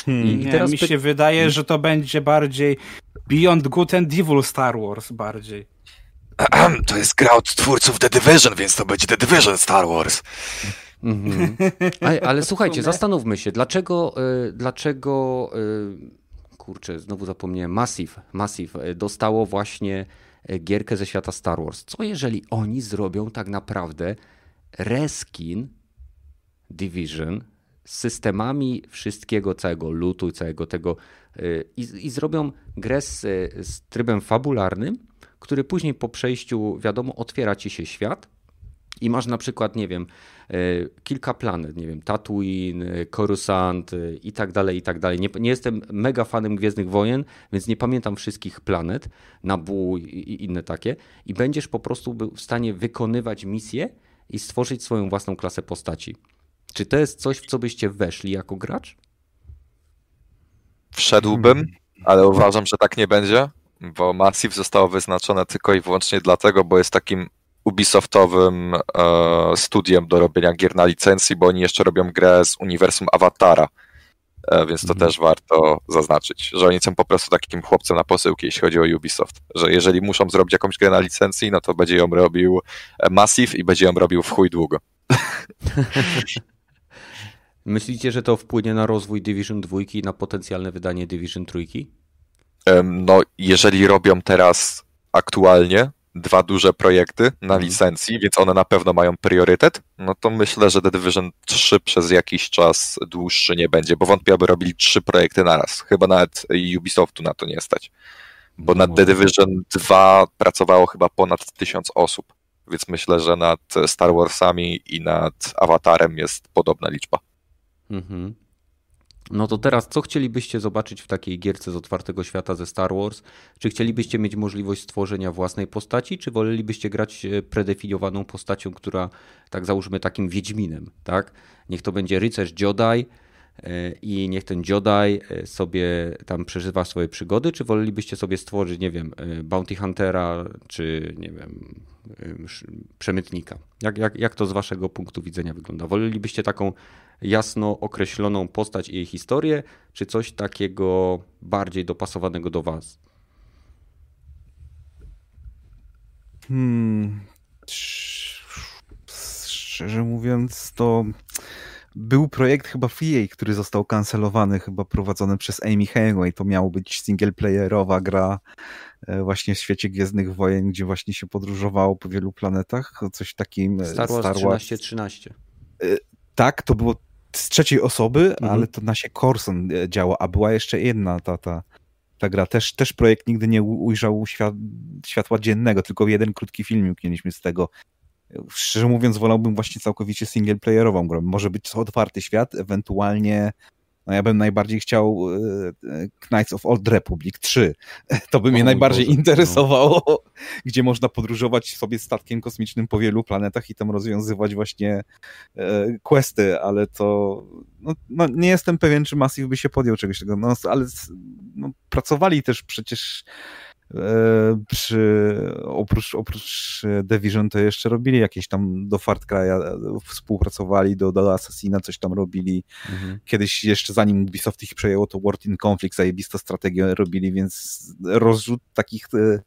C: Hmm. I, Nie, teraz mi się wydaje, że to będzie bardziej Beyond Good and Evil Star Wars bardziej.
D: To jest gra od twórców The Division, więc to będzie The Division Star Wars.
A: Mhm. Ale, ale, słuchajcie, zastanówmy się, dlaczego, y, dlaczego y, kurczę, znowu zapomniałem, Massive, Massive dostało właśnie E, gierkę ze świata Star Wars. Co jeżeli oni zrobią tak naprawdę reskin Division z systemami wszystkiego, całego lutu, całego tego e, i, i zrobią grę z, z trybem fabularnym, który później po przejściu, wiadomo, otwiera ci się świat i masz na przykład, nie wiem, e, kilka planet, nie wiem, Tatooine, e, Coruscant e, i tak dalej, i tak dalej. Nie, nie jestem mega fanem Gwiezdnych Wojen, więc nie pamiętam wszystkich planet, Nabu i inne takie. I będziesz po prostu w stanie wykonywać misje i stworzyć swoją własną klasę postaci. Czy to jest coś, w co byście weszli jako gracz?
D: Wszedłbym, ale uważam, że tak nie będzie, bo Massive zostało wyznaczone tylko i wyłącznie dlatego, bo jest takim Ubisoftowym e, studiem do robienia gier na licencji, bo oni jeszcze robią grę z uniwersum Awatara, e, więc to mhm. też warto zaznaczyć, że oni są po prostu takim chłopcem na posyłki, jeśli chodzi o Ubisoft, że jeżeli muszą zrobić jakąś grę na licencji, no to będzie ją robił Massive i będzie ją robił w chuj długo.
A: Myślicie, że to wpłynie na rozwój Division 2 i na potencjalne wydanie Division 3?
D: No, jeżeli robią teraz aktualnie, dwa duże projekty na mhm. licencji, więc one na pewno mają priorytet, no to myślę, że The Division 3 przez jakiś czas dłuższy nie będzie, bo wątpię, aby robili trzy projekty naraz. Chyba nawet Ubisoftu na to nie stać. Bo nad The Division 2 pracowało chyba ponad tysiąc osób, więc myślę, że nad Star Warsami i nad Avatarem jest podobna liczba. Mhm.
A: No to teraz, co chcielibyście zobaczyć w takiej gierce z otwartego świata ze Star Wars? Czy chcielibyście mieć możliwość stworzenia własnej postaci, czy wolelibyście grać e, predefiniowaną postacią, która, tak załóżmy, takim Wiedźminem, tak? Niech to będzie rycerz Jedi e, i niech ten Jedi e, sobie tam przeżywa swoje przygody, czy wolelibyście sobie stworzyć, nie wiem, Bounty Huntera, czy nie wiem, przemytnika? Jak, jak, jak to z waszego punktu widzenia wygląda? Wolelibyście taką jasno określoną postać i jej historię, czy coś takiego bardziej dopasowanego do Was?
E: Hmm. Szczerze mówiąc, to był projekt chyba w EA, który został kancelowany, chyba prowadzony przez Amy Hemingway. To miało być singleplayerowa gra e, właśnie w świecie Gwiezdnych Wojen, gdzie właśnie się podróżowało po wielu planetach. Coś takim.
A: E, Star Wars, Star Wars 1313.
E: E, tak, to było z trzeciej osoby, mhm. ale to na się Corson e, działa, a była jeszcze jedna ta, ta, ta gra. Też, też projekt nigdy nie ujrzał świat, światła dziennego, tylko jeden krótki filmik mieliśmy z tego. Szczerze mówiąc, wolałbym właśnie całkowicie singleplayerową grę. Może być to otwarty świat, ewentualnie no ja bym najbardziej chciał e, e, Knights of Old Republic 3. To by mnie najbardziej Boże, no. interesowało, no. gdzie można podróżować sobie statkiem kosmicznym po wielu planetach i tam rozwiązywać właśnie e, questy, ale to no, no nie jestem pewien, czy Massive by się podjął czegoś takiego, no, ale no, pracowali też przecież przy, oprócz, oprócz Division to jeszcze robili jakieś tam do Far Cry'a, współpracowali do, do Assassina, coś tam robili. Mhm. Kiedyś jeszcze zanim Ubisoft ich przejęło, to World in Conflict, zajebista strategię robili, więc rozrzut takich e,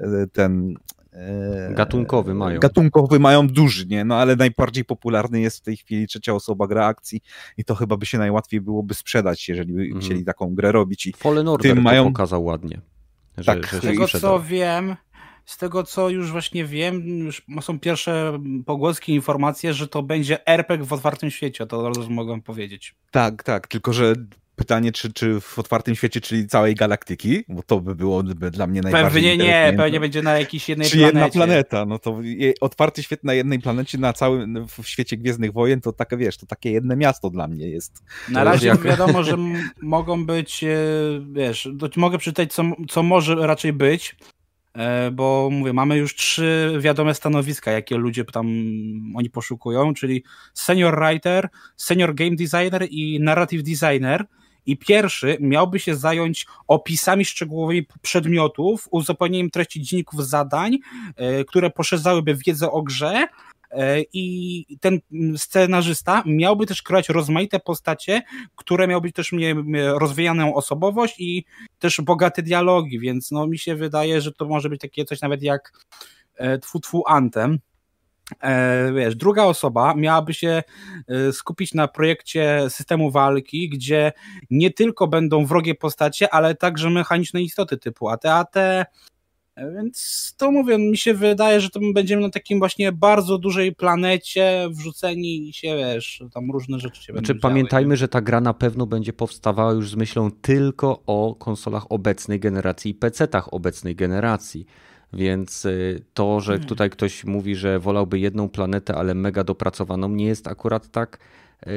E: e, ten e,
A: Gatunkowy mają.
E: Gatunkowy mają duży, nie? No ale najbardziej popularny jest w tej chwili trzecia osoba gra akcji i to chyba by się najłatwiej byłoby sprzedać, jeżeli by
A: Mhm.
E: chcieli taką grę robić. I
A: Fallen Order
E: tym
A: to
E: mają-
A: pokazał ładnie. Że,
E: Tak,
A: że
C: Z tego co wiem, z tego co już właśnie wiem, już są pierwsze pogłoski, informacje, że to będzie RPG w otwartym świecie, to już mogę powiedzieć.
E: tak, tak, tylko że pytanie, czy, czy w otwartym świecie, czyli całej galaktyki, bo to by było by dla mnie najbardziej
C: Pewnie nie, pewnie będzie na jakiejś jednej
E: Czy
C: planecie.
E: jedna planeta, no to otwarty świat na jednej planecie na całym, w świecie Gwiezdnych Wojen, to takie, wiesz, to takie jedno miasto dla mnie jest.
C: Na razie
A: jak-
C: wiadomo, że mogą być, e, wiesz, mogę przeczytać, co, co może raczej być, e, bo mówię, mamy już trzy wiadome stanowiska, jakie ludzie tam oni poszukują, czyli senior writer, senior game designer i narrative designer. I pierwszy miałby się zająć opisami szczegółowymi przedmiotów, uzupełnieniem treści dzienników zadań, e, które poszerzałyby wiedzę o grze, E, I ten scenarzysta miałby też kreować rozmaite postacie, które miały być też mieć rozwijaną osobowość i też bogate dialogi, więc no mi się wydaje, że to może być takie coś nawet jak e, Tfu Tfu Antem. E, wiesz, druga osoba miałaby się e, skupić na projekcie systemu walki, gdzie nie tylko będą wrogie postacie, ale także mechaniczne istoty typu AT-AT, E, Więc to mówię, mi się wydaje, że to my będziemy na takim właśnie bardzo dużej planecie wrzuceni i się wiesz, tam różne rzeczy się
A: Znaczy,
C: będą
A: pamiętajmy, że ta gra na pewno będzie powstawała już z myślą tylko o konsolach obecnej generacji i PC-tach obecnej generacji. Więc y, to, że
C: Hmm.
A: tutaj ktoś mówi, że wolałby jedną planetę, ale mega dopracowaną, nie jest akurat tak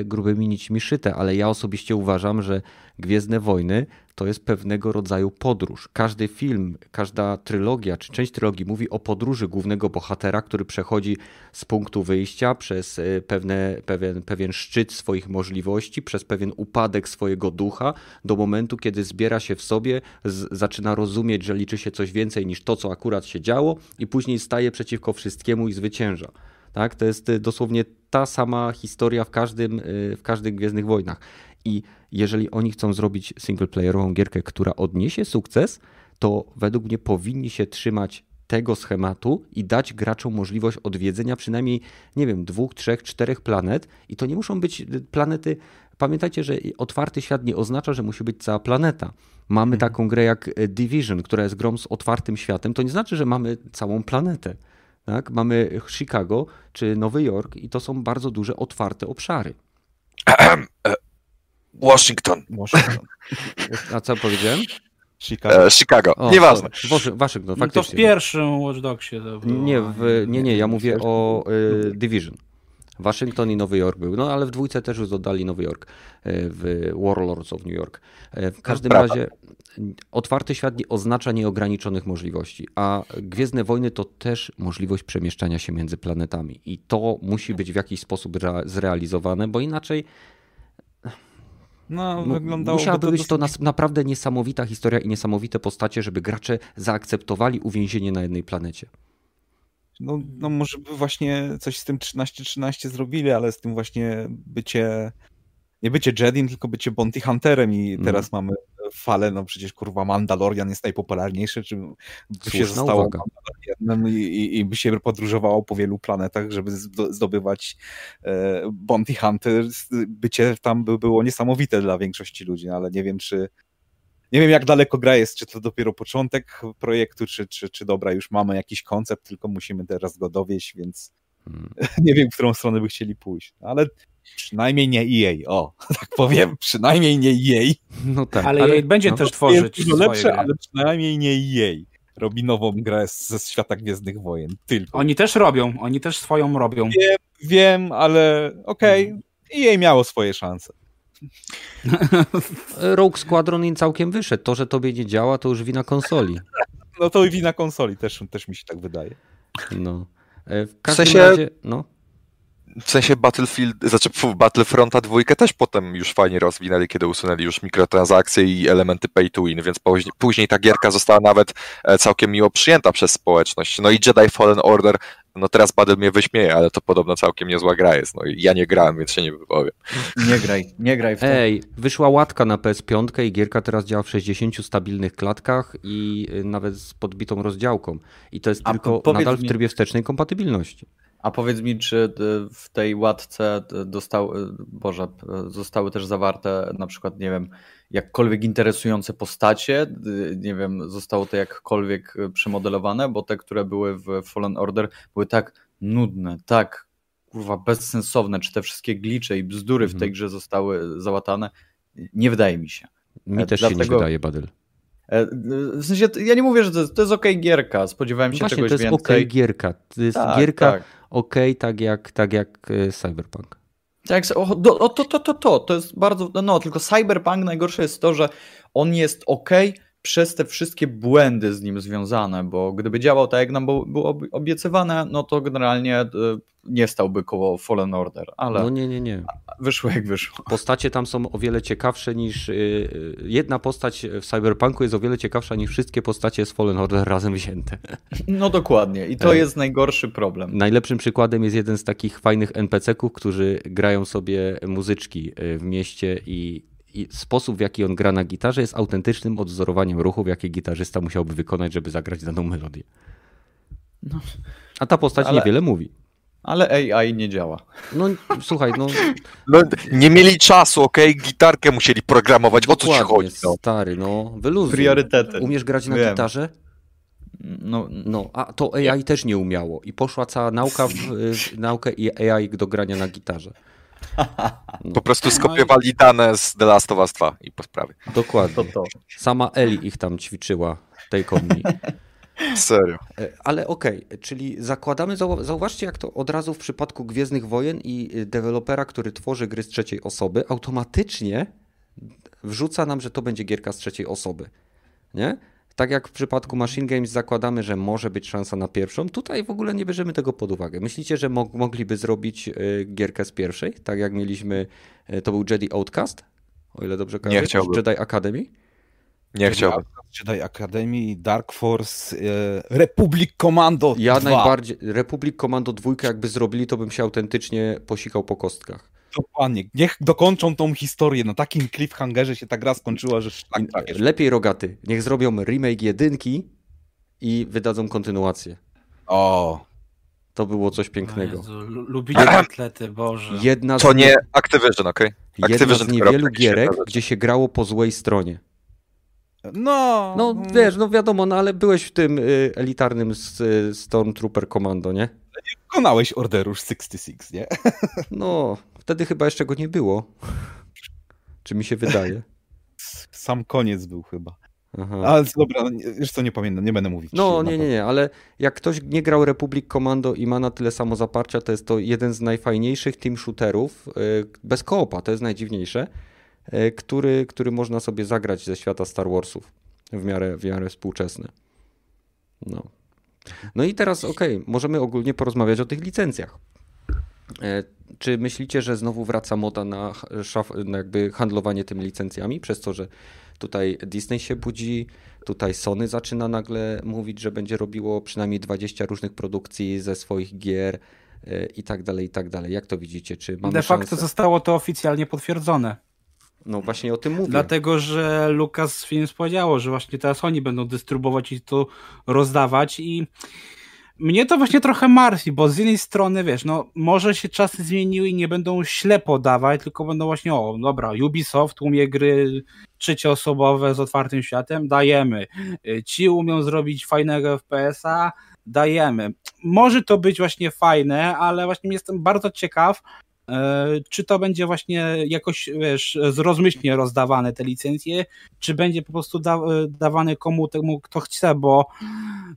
A: grubymi nićmi szyte, ale ja osobiście uważam, że Gwiezdne Wojny to jest pewnego rodzaju podróż. Każdy film, każda trylogia czy część trylogii mówi o podróży głównego bohatera, który przechodzi z punktu wyjścia przez y, pewne, pewien, pewien szczyt swoich możliwości, przez pewien upadek swojego ducha, do momentu, kiedy zbiera się w sobie, z, zaczyna rozumieć, że liczy się coś więcej niż to, co akurat się działo, i później staje przeciwko wszystkiemu i zwycięża. Tak? To jest y, dosłownie ta sama historia w każdym, y, w każdych Gwiezdnych Wojnach. I jeżeli oni chcą zrobić singleplayerową gierkę, która odniesie sukces, to według mnie powinni się trzymać tego schematu i dać graczom możliwość odwiedzenia przynajmniej, nie wiem, dwóch, trzech, czterech planet. I to nie muszą być y, planety. Pamiętajcie, że otwarty świat nie oznacza, że musi być cała planeta. Mamy taką grę jak Division, która jest grą z otwartym światem. To nie znaczy, że mamy całą planetę. Tak? Mamy Chicago czy Nowy Jork i to są bardzo duże, otwarte obszary.
D: Washington,
E: Washington,
A: A co powiedziałem?
E: Chicago.
D: e, Chicago,
A: O,
D: nieważne.
A: Waszy- Waszyngton,
C: No to w
A: faktycznie.
C: pierwszym Watch Dogsie to było.
A: Nie, w, nie, nie, ja mówię o y, Division. Waszyngton i Nowy Jork był. No ale w dwójce też już dodali Nowy Jork y, w Warlords of New York. Y, W każdym
D: prawda.
A: razie otwarty świat nie oznacza nieograniczonych możliwości, a Gwiezdne Wojny to też możliwość przemieszczania się między planetami i to musi być w jakiś sposób rea- zrealizowane, bo inaczej
E: No, wyglądało
A: musiałaby być to
E: dosyć-
A: nas, naprawdę niesamowita historia i niesamowite postacie, żeby gracze zaakceptowali uwięzienie na jednej planecie.
E: No, no może by właśnie coś z tym 13-13 zrobili, ale z tym właśnie bycie, nie bycie Jedim, tylko bycie Bounty Hunterem i
A: Mhm.
E: teraz mamy falę, no przecież kurwa Mandalorian jest najpopularniejszy, czy by się
A: Słuszna
E: zostało
A: uwaga.
E: Mandalorianem i, i, i by się podróżowało po wielu planetach, żeby zdo- zdobywać e, Bounty Hunters, bycie tam by było niesamowite dla większości ludzi, no, ale nie wiem czy nie wiem, jak daleko gra jest, czy to dopiero początek projektu, czy, czy, czy dobra, już mamy jakiś koncept, tylko musimy teraz go dowieść, więc
A: Hmm.
E: nie wiem, w którą stronę by chcieli pójść. Ale przynajmniej nie EA, o, tak powiem, przynajmniej nie EA.
A: No tak,
C: Ale, ale będzie
A: no.
C: też
E: Jest
C: tworzyć
E: dużo
C: swoje
E: lepsze,
C: gry.
E: ale przynajmniej nie EA. Robi nową grę ze świata Gwiezdnych Wojen, tylko.
C: Oni też robią, oni też swoją robią.
E: Wiem, ale okej,
C: Mhm.
E: EA miało swoje szanse.
A: Rogue Squadron im całkiem wyszedł. To, że tobie nie działa, to już wina konsoli.
E: No to i wina konsoli, też, też mi się tak wydaje.
A: No. E, W każdym
D: sensie-
A: razie, no.
D: W sensie Battlefield, znaczy pfu, Battlefronta dwójkę też potem już fajnie rozwinęli, kiedy usunęli już mikrotransakcje i elementy pay to win, więc później, później ta gierka została nawet e, całkiem miło przyjęta przez społeczność. No i Jedi Fallen Order no teraz Badel mnie wyśmieje, ale to podobno całkiem niezła gra jest. No i ja nie grałem, więc się nie wypowiem.
B: Nie graj, nie graj w to.
A: Ej, wyszła łatka na PS5 i gierka teraz działa w 60 stabilnych klatkach i y, nawet z podbitą rozdziałką. I to jest
B: A
A: tylko nadal w
B: mi-
A: trybie wstecznej kompatybilności.
B: A powiedz mi, czy y, w tej łatce dostał, y, Boże, zostały też zawarte na przykład, nie wiem, jakkolwiek interesujące postacie, nie wiem, zostało to jakkolwiek przemodelowane, bo te, które były w Fallen Order były tak nudne, tak kurwa bezsensowne, czy te wszystkie glicze i bzdury w tej
A: Mhm.
B: grze zostały załatane, nie wydaje mi się.
A: Mi
B: E,
A: też się nie
B: dlatego-
A: wydaje, Badyl.
B: E, W sensie, ja nie mówię, że to jest, to jest okej gierka, spodziewałem się
A: Właśnie,
B: czegoś
A: to jest
B: więcej.
A: okej gierka. To jest
B: Tak,
A: gierka
B: tak.
A: okej, tak jak, tak jak y, Cyberpunk.
B: Tak, o, do, o, to, to, to, to, to jest bardzo, no tylko Cyberpunk najgorsze jest to, że on jest ok przez te wszystkie błędy z nim związane, bo gdyby działał tak jak nam było, było obi- obiecywane, no to generalnie y, nie stałby koło Fallen Order, ale
A: No nie, nie, nie.
B: wyszło jak wyszło.
A: Postacie tam są o wiele ciekawsze niż. y, y, Jedna postać w Cyberpunku jest o wiele ciekawsza niż wszystkie postacie z Fallen Order razem wzięte.
B: No dokładnie i to jest najgorszy problem.
A: Najlepszym przykładem jest jeden z takich fajnych NPC-ków, którzy grają sobie muzyczki w mieście i sposób, w jaki on gra na gitarze, jest autentycznym odwzorowaniem ruchów, jakie gitarzysta musiałby wykonać, żeby zagrać daną melodię.
B: No.
A: A ta postać
B: Ale-
A: niewiele mówi.
B: Ale AI nie działa.
A: No słuchaj, no
D: No, nie mieli czasu, okej? Gitarkę musieli programować, o co ci
A: dokładnie,
D: chodzi? No.
A: stary, no wyluzuj.
B: Priorytety.
A: Umiesz grać na
B: Wiem.
A: gitarze?
B: No,
A: No, a to AI też nie umiało i poszła cała nauka w, w naukę i AI do grania na gitarze.
D: Po prostu skopiowali dane z The Last of Us 2 i po sprawie.
A: Dokładnie.
B: to to.
A: Sama Eli ich tam ćwiczyła, on me.
D: Serio.
A: E, Ale okej, czyli zakładamy, zau- zauważcie jak to od razu w przypadku Gwiezdnych Wojen i y, dewelopera, który tworzy gry z trzeciej osoby, automatycznie wrzuca nam, że to będzie gierka z trzeciej osoby. Nie? Tak jak w przypadku Machine Games zakładamy, że może być szansa na pierwszą, tutaj w ogóle nie bierzemy tego pod uwagę. Myślicie, że mo- mogliby zrobić y, gierkę z pierwszej, tak jak mieliśmy, y, to był Jedi Outcast, o ile dobrze kojarzę?
D: chciałbym.
A: Jedi Academy?
D: Nie chciałbym.
E: Jedi Academy, Dark Force, e, Republic Commando
A: Ja
E: 2.
A: najbardziej, Republic Commando 2 jakby zrobili, to bym się autentycznie posikał po kostkach.
E: Dokładnie. Niech dokończą tą historię. Na takim cliffhangerze się ta gra skończyła, że szlak trafisz.
A: Lepiej rogaty. Niech zrobią remake jedynki i wydadzą kontynuację.
E: O,
A: To było coś pięknego.
C: Jezu, lubicie atlety, Boże.
A: Jedna z,
D: To nie Activision, okej?
A: jedna
D: Activision
A: z
D: tylko
A: niewielu
D: takie
A: gierek,
D: rzeczy.
A: gdzie się grało po złej stronie.
E: no.
A: No wiesz, no wiadomo, no ale byłeś w tym y, elitarnym s- y, Stormtrooper Commando, nie?
E: Wykonałeś Order już 66, nie?
A: No, wtedy chyba jeszcze go nie było. Czy mi się wydaje?
E: Sam koniec był chyba.
A: Aha.
E: Ale dobra, no, nie- wiesz co, nie pamiętam, nie będę mówić.
A: No nie, nie, nie, ale jak ktoś nie grał Republic Commando i ma na tyle samo zaparcia, to jest to jeden z najfajniejszych team shooterów, y, bez koopa, to jest najdziwniejsze, y, który, który można sobie zagrać ze świata Star Warsów w miarę, w miarę współczesny. No. No i teraz okej, możemy ogólnie porozmawiać o tych licencjach. E, Czy myślicie, że znowu wraca moda na, na jakby handlowanie tymi licencjami, przez to, że tutaj Disney się budzi, tutaj Sony zaczyna nagle mówić, że będzie robiło przynajmniej 20 różnych produkcji ze swoich gier e, i tak dalej, i tak dalej. Jak to widzicie? Czy mamy
C: De facto
A: szansę?
C: zostało to oficjalnie potwierdzone.
A: No właśnie o tym mówię.
C: Dlatego, że Lucasfilms powiedziało, że właśnie teraz oni będą dystrybuować i to rozdawać i mnie to właśnie trochę martwi, bo z jednej strony, wiesz, no może się czasy zmieniły i nie będą ślepo dawać, tylko będą właśnie, o dobra, Ubisoft umie gry trzecioosobowe z otwartym światem, dajemy. Y, Ci umią zrobić fajnego FPS-a, dajemy. Może to być właśnie fajne, ale właśnie jestem bardzo ciekaw, czy to będzie właśnie jakoś, wiesz, zrozmyślnie rozdawane te licencje, czy będzie po prostu da, dawane komu temu, kto chce, bo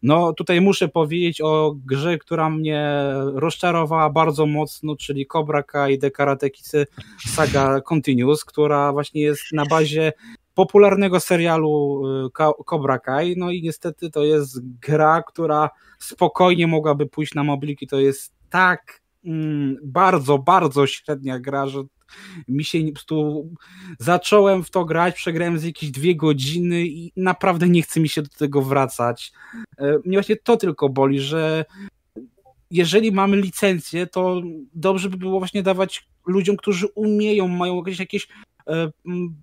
C: no tutaj muszę powiedzieć o grze, która mnie rozczarowała bardzo mocno, czyli Cobra Kai The Karate Kidsy Saga Continues, która właśnie jest na bazie popularnego serialu Ka- Cobra Kai, no i niestety to jest gra, która spokojnie mogłaby pójść na mobilki, to jest tak mm, bardzo, bardzo średnia gra, że mi się po prostu zacząłem w to grać, przegrałem z jakieś dwie godziny i naprawdę nie chce mi się do tego wracać. E, mnie właśnie to tylko boli, że jeżeli mamy licencję, to dobrze by było właśnie dawać ludziom, którzy umieją, mają jakieś, jakieś e,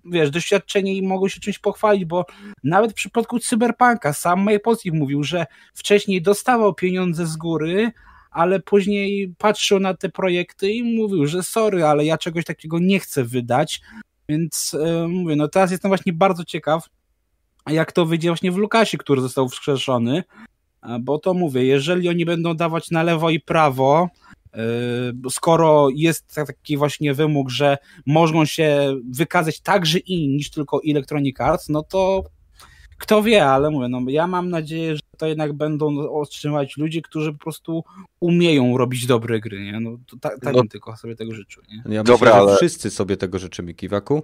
C: wiesz, doświadczenie i mogą się czymś pochwalić, bo nawet w przypadku Cyberpunka sam Mike Postic mówił, że wcześniej dostawał pieniądze z góry, ale później patrzył na te projekty i mówił, że sorry, ale ja czegoś takiego nie chcę wydać, więc e, mówię, no teraz jestem właśnie bardzo ciekaw, jak to wyjdzie właśnie w Lukasie, który został wskrzeszony, bo to mówię, jeżeli oni będą dawać na lewo i prawo, e, skoro jest taki właśnie wymóg, że mogą się wykazać także inni niż tylko Electronic Arts, no to kto wie, ale mówię, no ja mam nadzieję, że to jednak będą otrzymać ludzie, którzy po prostu umieją robić dobre gry, nie? No to tak, tak no, tylko sobie tego życzę, nie?
A: Ja myślę, Dobra, ale... wszyscy sobie tego życzymy, Kiwaku.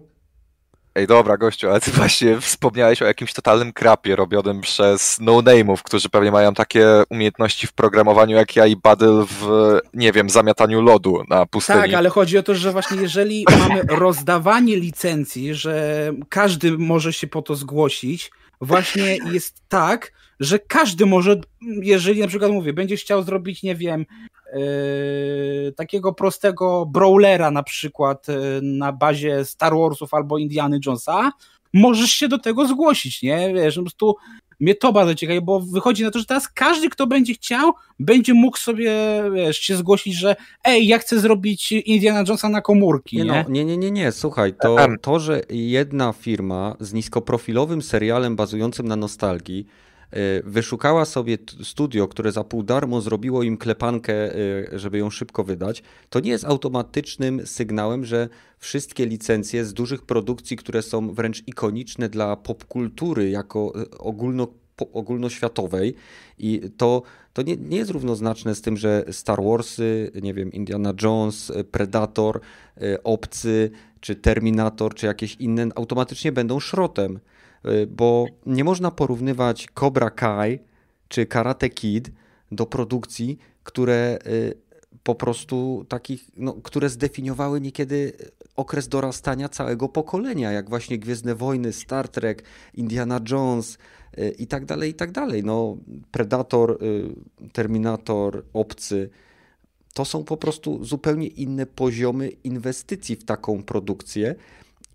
D: Ej, dobra, gościu, ale ty właśnie wspomniałeś o jakimś totalnym krapie robionym przez no-name'ów, którzy pewnie mają takie umiejętności w programowaniu jak ja i Badyl w, nie wiem, zamiataniu lodu na pustyni.
C: Tak, ale chodzi o to, że właśnie jeżeli mamy rozdawanie licencji, że każdy może się po to zgłosić, właśnie jest tak, że każdy może, jeżeli na przykład mówię, będziesz chciał zrobić, nie wiem, yy, takiego prostego brawlera na przykład yy, na bazie Star Warsów albo Indiana Jonesa, możesz się do tego zgłosić, nie? Wiesz, po prostu mnie to bardzo ciekawi, bo wychodzi na to, że teraz każdy, kto będzie chciał, będzie mógł sobie, wiesz, się zgłosić, że ej, ja chcę zrobić Indiana Jonesa na komórki, nie?
A: Nie, no, nie, nie, nie, nie, słuchaj, to, to, że jedna firma z niskoprofilowym serialem bazującym na nostalgii wyszukała sobie studio, które za pół darmo zrobiło im klepankę, y, żeby ją szybko wydać, to nie jest automatycznym sygnałem, że wszystkie licencje z dużych produkcji, które są wręcz ikoniczne dla popkultury jako y, ogólno ogólnoświatowej i to, to nie, nie jest równoznaczne z tym, że Star Warsy, nie wiem, Indiana Jones, Predator, Obcy, czy Terminator, czy jakieś inne automatycznie będą szrotem. Y, bo nie można porównywać Cobra Kai czy Karate Kid do produkcji, które y, po prostu takich, no, które zdefiniowały niekiedy okres dorastania całego pokolenia, jak właśnie Gwiezdne Wojny, Star Trek, Indiana Jones y, i tak dalej, i tak dalej. No, Predator, Terminator, Obcy, to są po prostu zupełnie inne poziomy inwestycji w taką produkcję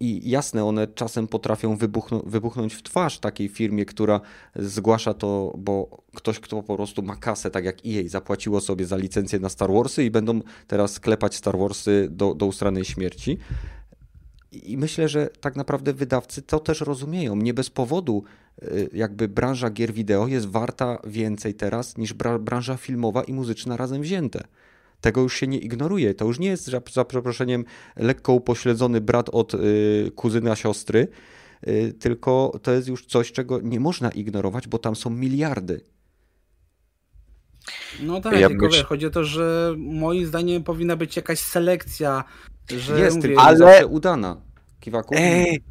A: i jasne, one czasem potrafią wybuchną, wybuchnąć w twarz takiej firmie, która zgłasza to, bo ktoś, kto po prostu ma kasę, tak jak EA, zapłaciło sobie za licencję na Star Warsy i będą teraz klepać Star Warsy do, do ustranej śmierci. I myślę, że tak naprawdę wydawcy to też rozumieją. Nie bez powodu y, jakby branża gier wideo jest warta więcej teraz niż branża filmowa i muzyczna razem wzięte. Tego już się nie ignoruje. To już nie jest, za przeproszeniem, lekko upośledzony brat od y, kuzyna siostry, y, tylko to jest już coś, czego nie można ignorować, bo tam są miliardy.
C: No tak, ja tylko myśl... chodzi o to, że moim zdaniem powinna być jakaś selekcja, że
A: jest, mówię, ale... zawsze udana. Kiwaku?
D: Ej,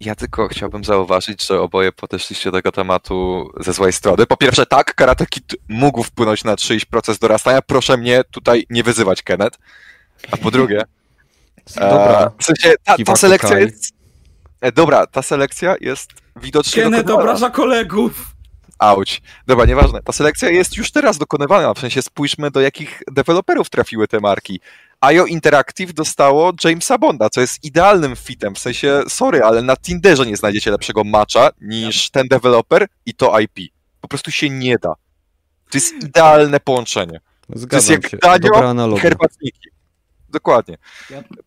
D: ja tylko chciałbym zauważyć, że oboje podeszliście do tego tematu ze złej strony. Po pierwsze, tak, Karate Kid mógł wpłynąć na czyjś proces dorastania. Proszę mnie tutaj nie wyzywać, Kenneth. A po drugie, dobra. E, w sensie ta, ta selekcja jest... E, dobra, ta selekcja jest widocznie
C: Kenneth obraża kolegów.
D: Auć. Dobra, nieważne. Ta selekcja jest już teraz dokonywana. W sensie spójrzmy, do jakich deweloperów trafiły te marki. IO Interactive dostało Jamesa Bonda, co jest idealnym fitem, w sensie, sorry, ale na Tinderze nie znajdziecie lepszego matcha niż ten deweloper i to IP. Po prostu się nie da. To jest idealne połączenie.
A: Zgadzam to jest jak się. danio
D: herbatniki. Dokładnie.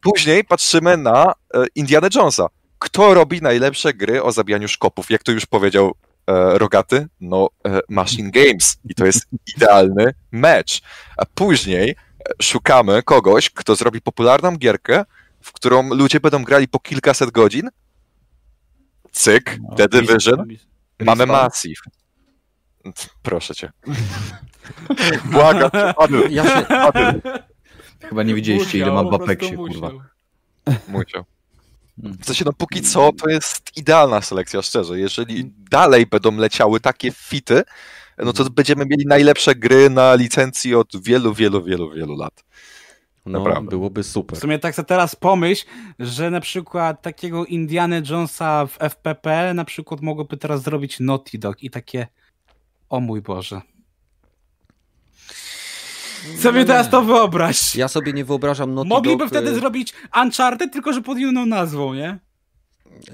D: Później patrzymy na e, Indiana Jonesa. Kto robi najlepsze gry o zabijaniu szkopów? Jak to już powiedział e, Rogaty? No, e, Machine Games. I to jest idealny mecz. A później szukamy kogoś, kto zrobi popularną gierkę, w którą ludzie będą grali po kilkaset godzin. Cyk, no, The Division. Mamy Massive. Proszę cię. Błagam, ja się...
E: Chyba nie widzieliście, ile ma w Apexie, kurwa.
D: Musiał. W sensie, no póki co, to jest idealna selekcja, szczerze. Jeżeli dalej będą leciały takie fity, no to będziemy mieli najlepsze gry na licencji od wielu, wielu, wielu, wielu lat.
A: No,
D: Naprawdę.
A: byłoby super.
C: W sumie tak sobie teraz pomyśl, że na przykład takiego Indiana Jonesa w FPP na przykład mogłoby teraz zrobić Naughty Dog i takie o mój Boże. Sobie teraz to wyobraź.
A: Ja sobie nie wyobrażam Naughty
C: Mogliby
A: Dog,
C: wtedy
A: e,
C: zrobić Uncharted, tylko że pod inną nazwą, nie?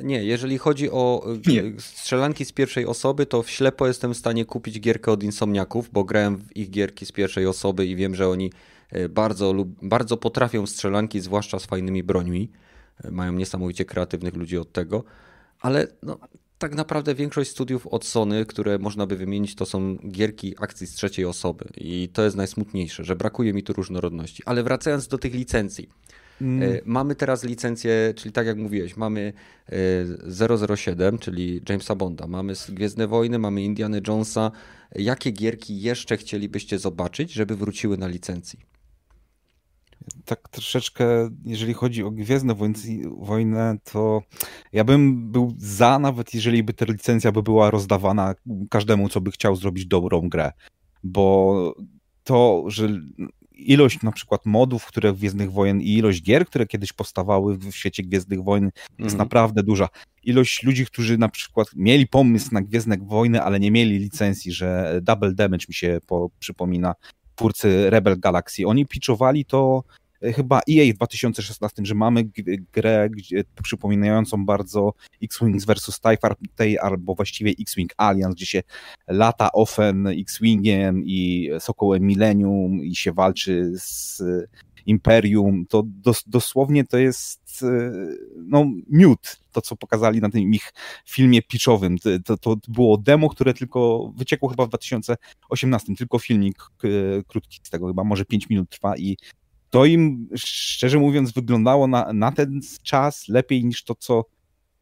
A: Nie, jeżeli chodzi o e,
B: Nie.
A: strzelanki z pierwszej osoby, to w ślepo jestem w stanie kupić gierkę od Insomniaków, bo grałem w ich gierki z pierwszej osoby i wiem, że oni e, bardzo, bardzo potrafią strzelanki, zwłaszcza z fajnymi brońmi. E, Mają niesamowicie kreatywnych ludzi od tego, ale no, tak naprawdę większość studiów od Sony, które można by wymienić, to są gierki akcji z trzeciej osoby i to jest najsmutniejsze, że brakuje mi tu różnorodności. Ale wracając do tych licencji.
E: Mm.
A: E, Mamy teraz licencję, czyli tak jak mówiłeś, mamy e, 007, czyli Jamesa Bonda, mamy Gwiezdne Wojny, mamy Indiana Jonesa. Jakie gierki jeszcze chcielibyście zobaczyć, żeby wróciły na licencji?
E: tak troszeczkę, jeżeli chodzi o Gwiezdne Wojny- to ja bym był za, nawet jeżeli by ta licencja by była rozdawana każdemu, co by chciał zrobić dobrą grę. Bo to, że ilość na przykład modów, które Gwiezdnych Wojen i ilość gier, które kiedyś powstawały w świecie Gwiezdnych Wojen jest
A: Mhm.
E: naprawdę duża. Ilość ludzi, którzy na przykład mieli pomysł na Gwiezdne Wojny, ale nie mieli licencji, że Double Damage mi się po, przypomina, twórcy Rebel Galaxy. Oni pitchowali to chyba EA w 2016, że mamy grę gdzie, przypominającą bardzo X-Wings vs. TIE albo właściwie X-Wing Alliance, gdzie się lata ofen X-Wingiem i Sokołem Millennium i się walczy z Imperium. To dos, dosłownie to jest e, no, miód, to co pokazali na tym ich filmie pitchowym. To, to było demo, które tylko wyciekło chyba w 2018, tylko filmik e, krótki z tego, chyba może 5 minut trwa i to im, szczerze mówiąc, wyglądało na, na ten czas lepiej niż to, co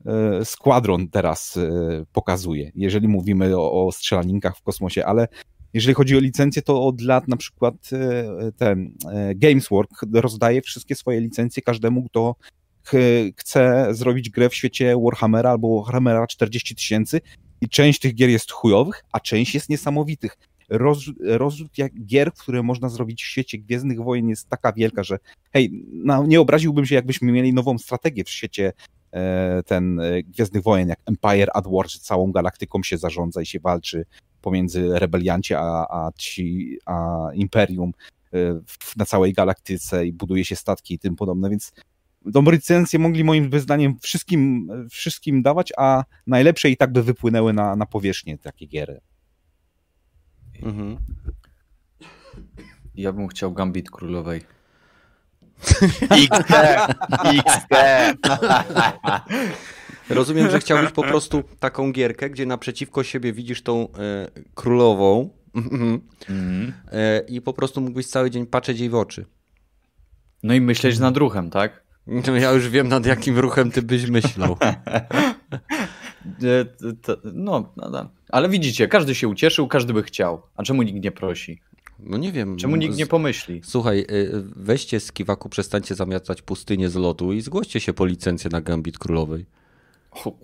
E: e, Squadron teraz e, pokazuje, jeżeli mówimy o, o strzelaninкach w kosmosie, ale jeżeli chodzi o licencję, to od lat na przykład e, ten Gameswork rozdaje wszystkie swoje licencje każdemu, kto ch- chce zrobić grę w świecie Warhammera albo Warhammera 40 tysięcy i część tych gier jest chujowych, a część jest niesamowitych. Roz, rozrzut jak gier, które można zrobić w świecie Gwiezdnych Wojen jest taka wielka, że hej, no, nie obraziłbym się, jakbyśmy mieli nową strategię w świecie e, ten e, Gwiezdnych Wojen, jak Empire at War, że całą galaktyką się zarządza i się walczy pomiędzy rebelianci a, a, ci, a Imperium e, na całej galaktyce i buduje się statki i tym podobne, więc tą licencję mogli moim zdaniem wszystkim, wszystkim dawać, a najlepsze i tak by wypłynęły na, na powierzchnię takie giery.
A: Mhm.
B: Ja bym chciał Gambit Królowej.
D: XD! XD!
A: Rozumiem, że chciałbyś po prostu taką gierkę, gdzie naprzeciwko siebie widzisz tą e, królową mhm,
B: Mhm.
A: e, i po prostu mógłbyś cały dzień patrzeć jej w oczy.
B: No i myśleć nad ruchem, tak?
A: No ja już wiem, nad jakim ruchem ty byś myślał.
B: E, No, no, no. ale widzicie, każdy się ucieszył, każdy by chciał. A czemu nikt nie prosi?
A: No nie wiem.
B: Czemu nikt nie pomyśli?
A: Słuchaj, y, weźcie z kiwaku, przestańcie zamiatać pustynię z lotu i zgłoście się po licencję na Gambit Królowej.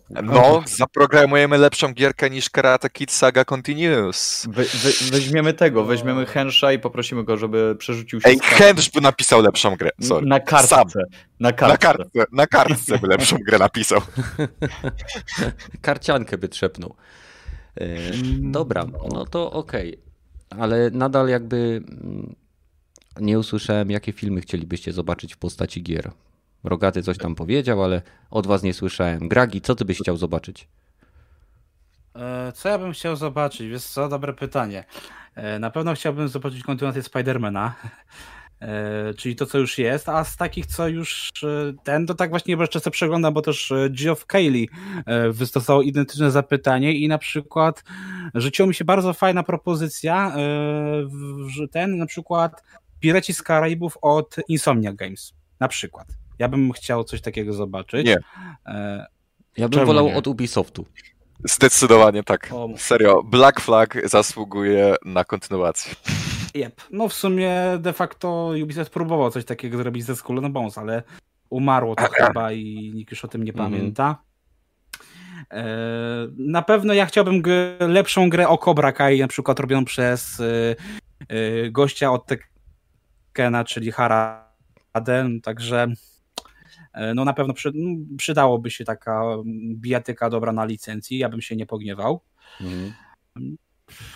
D: No, zaprogramujemy lepszą gierkę niż Karate Kid Saga Continues.
B: We, we, weźmiemy tego, weźmiemy Hensha i poprosimy go, żeby przerzucił się
D: Ej,
B: z karty.
D: Henry by napisał lepszą grę. Sorry.
B: na kartce.
D: Sam.
B: Na kartce.
D: Na kartce, na kartce by lepszą grę napisał.
A: Karciankę by trzepnął. E, dobra, no to okej. Ale nadal jakby mm, nie usłyszałem, jakie filmy chcielibyście zobaczyć w postaci gier. Rogaty coś tam powiedział, ale od was nie słyszałem. Gragi, co ty byś chciał zobaczyć?
C: E, Co ja bym chciał zobaczyć? Wiesz co, dobre pytanie. E, Na pewno chciałbym zobaczyć kontynuację Spidermana, e, czyli to, co już jest, a z takich, co już ten, to tak właśnie jeszcze przeglądam, bo też Geoff Cayley wystosował identyczne zapytanie i na przykład rzuciła mi się bardzo fajna propozycja, że ten na przykład Pireci z Karaibów od Insomnia Games, na przykład. Ja bym chciał coś takiego zobaczyć.
D: Nie.
C: E,
A: Ja bym
C: Czemu
A: wolał
C: nie?
A: od Ubisoftu.
D: Zdecydowanie tak.
C: O.
D: Serio, Black Flag zasługuje na kontynuację.
C: Yep. No w sumie de facto Ubisoft próbował coś takiego zrobić ze Skull and Bones, ale umarło to chyba i nikt już o tym nie
A: Mhm.
C: pamięta. E, Na pewno ja chciałbym lepszą grę o Cobra Kai, na przykład robioną przez e, e, gościa od Tekkena, czyli Hara radę, także no na pewno przy, przydałoby się taka bijatyka dobra na licencji, ja bym się nie pogniewał. Mhm.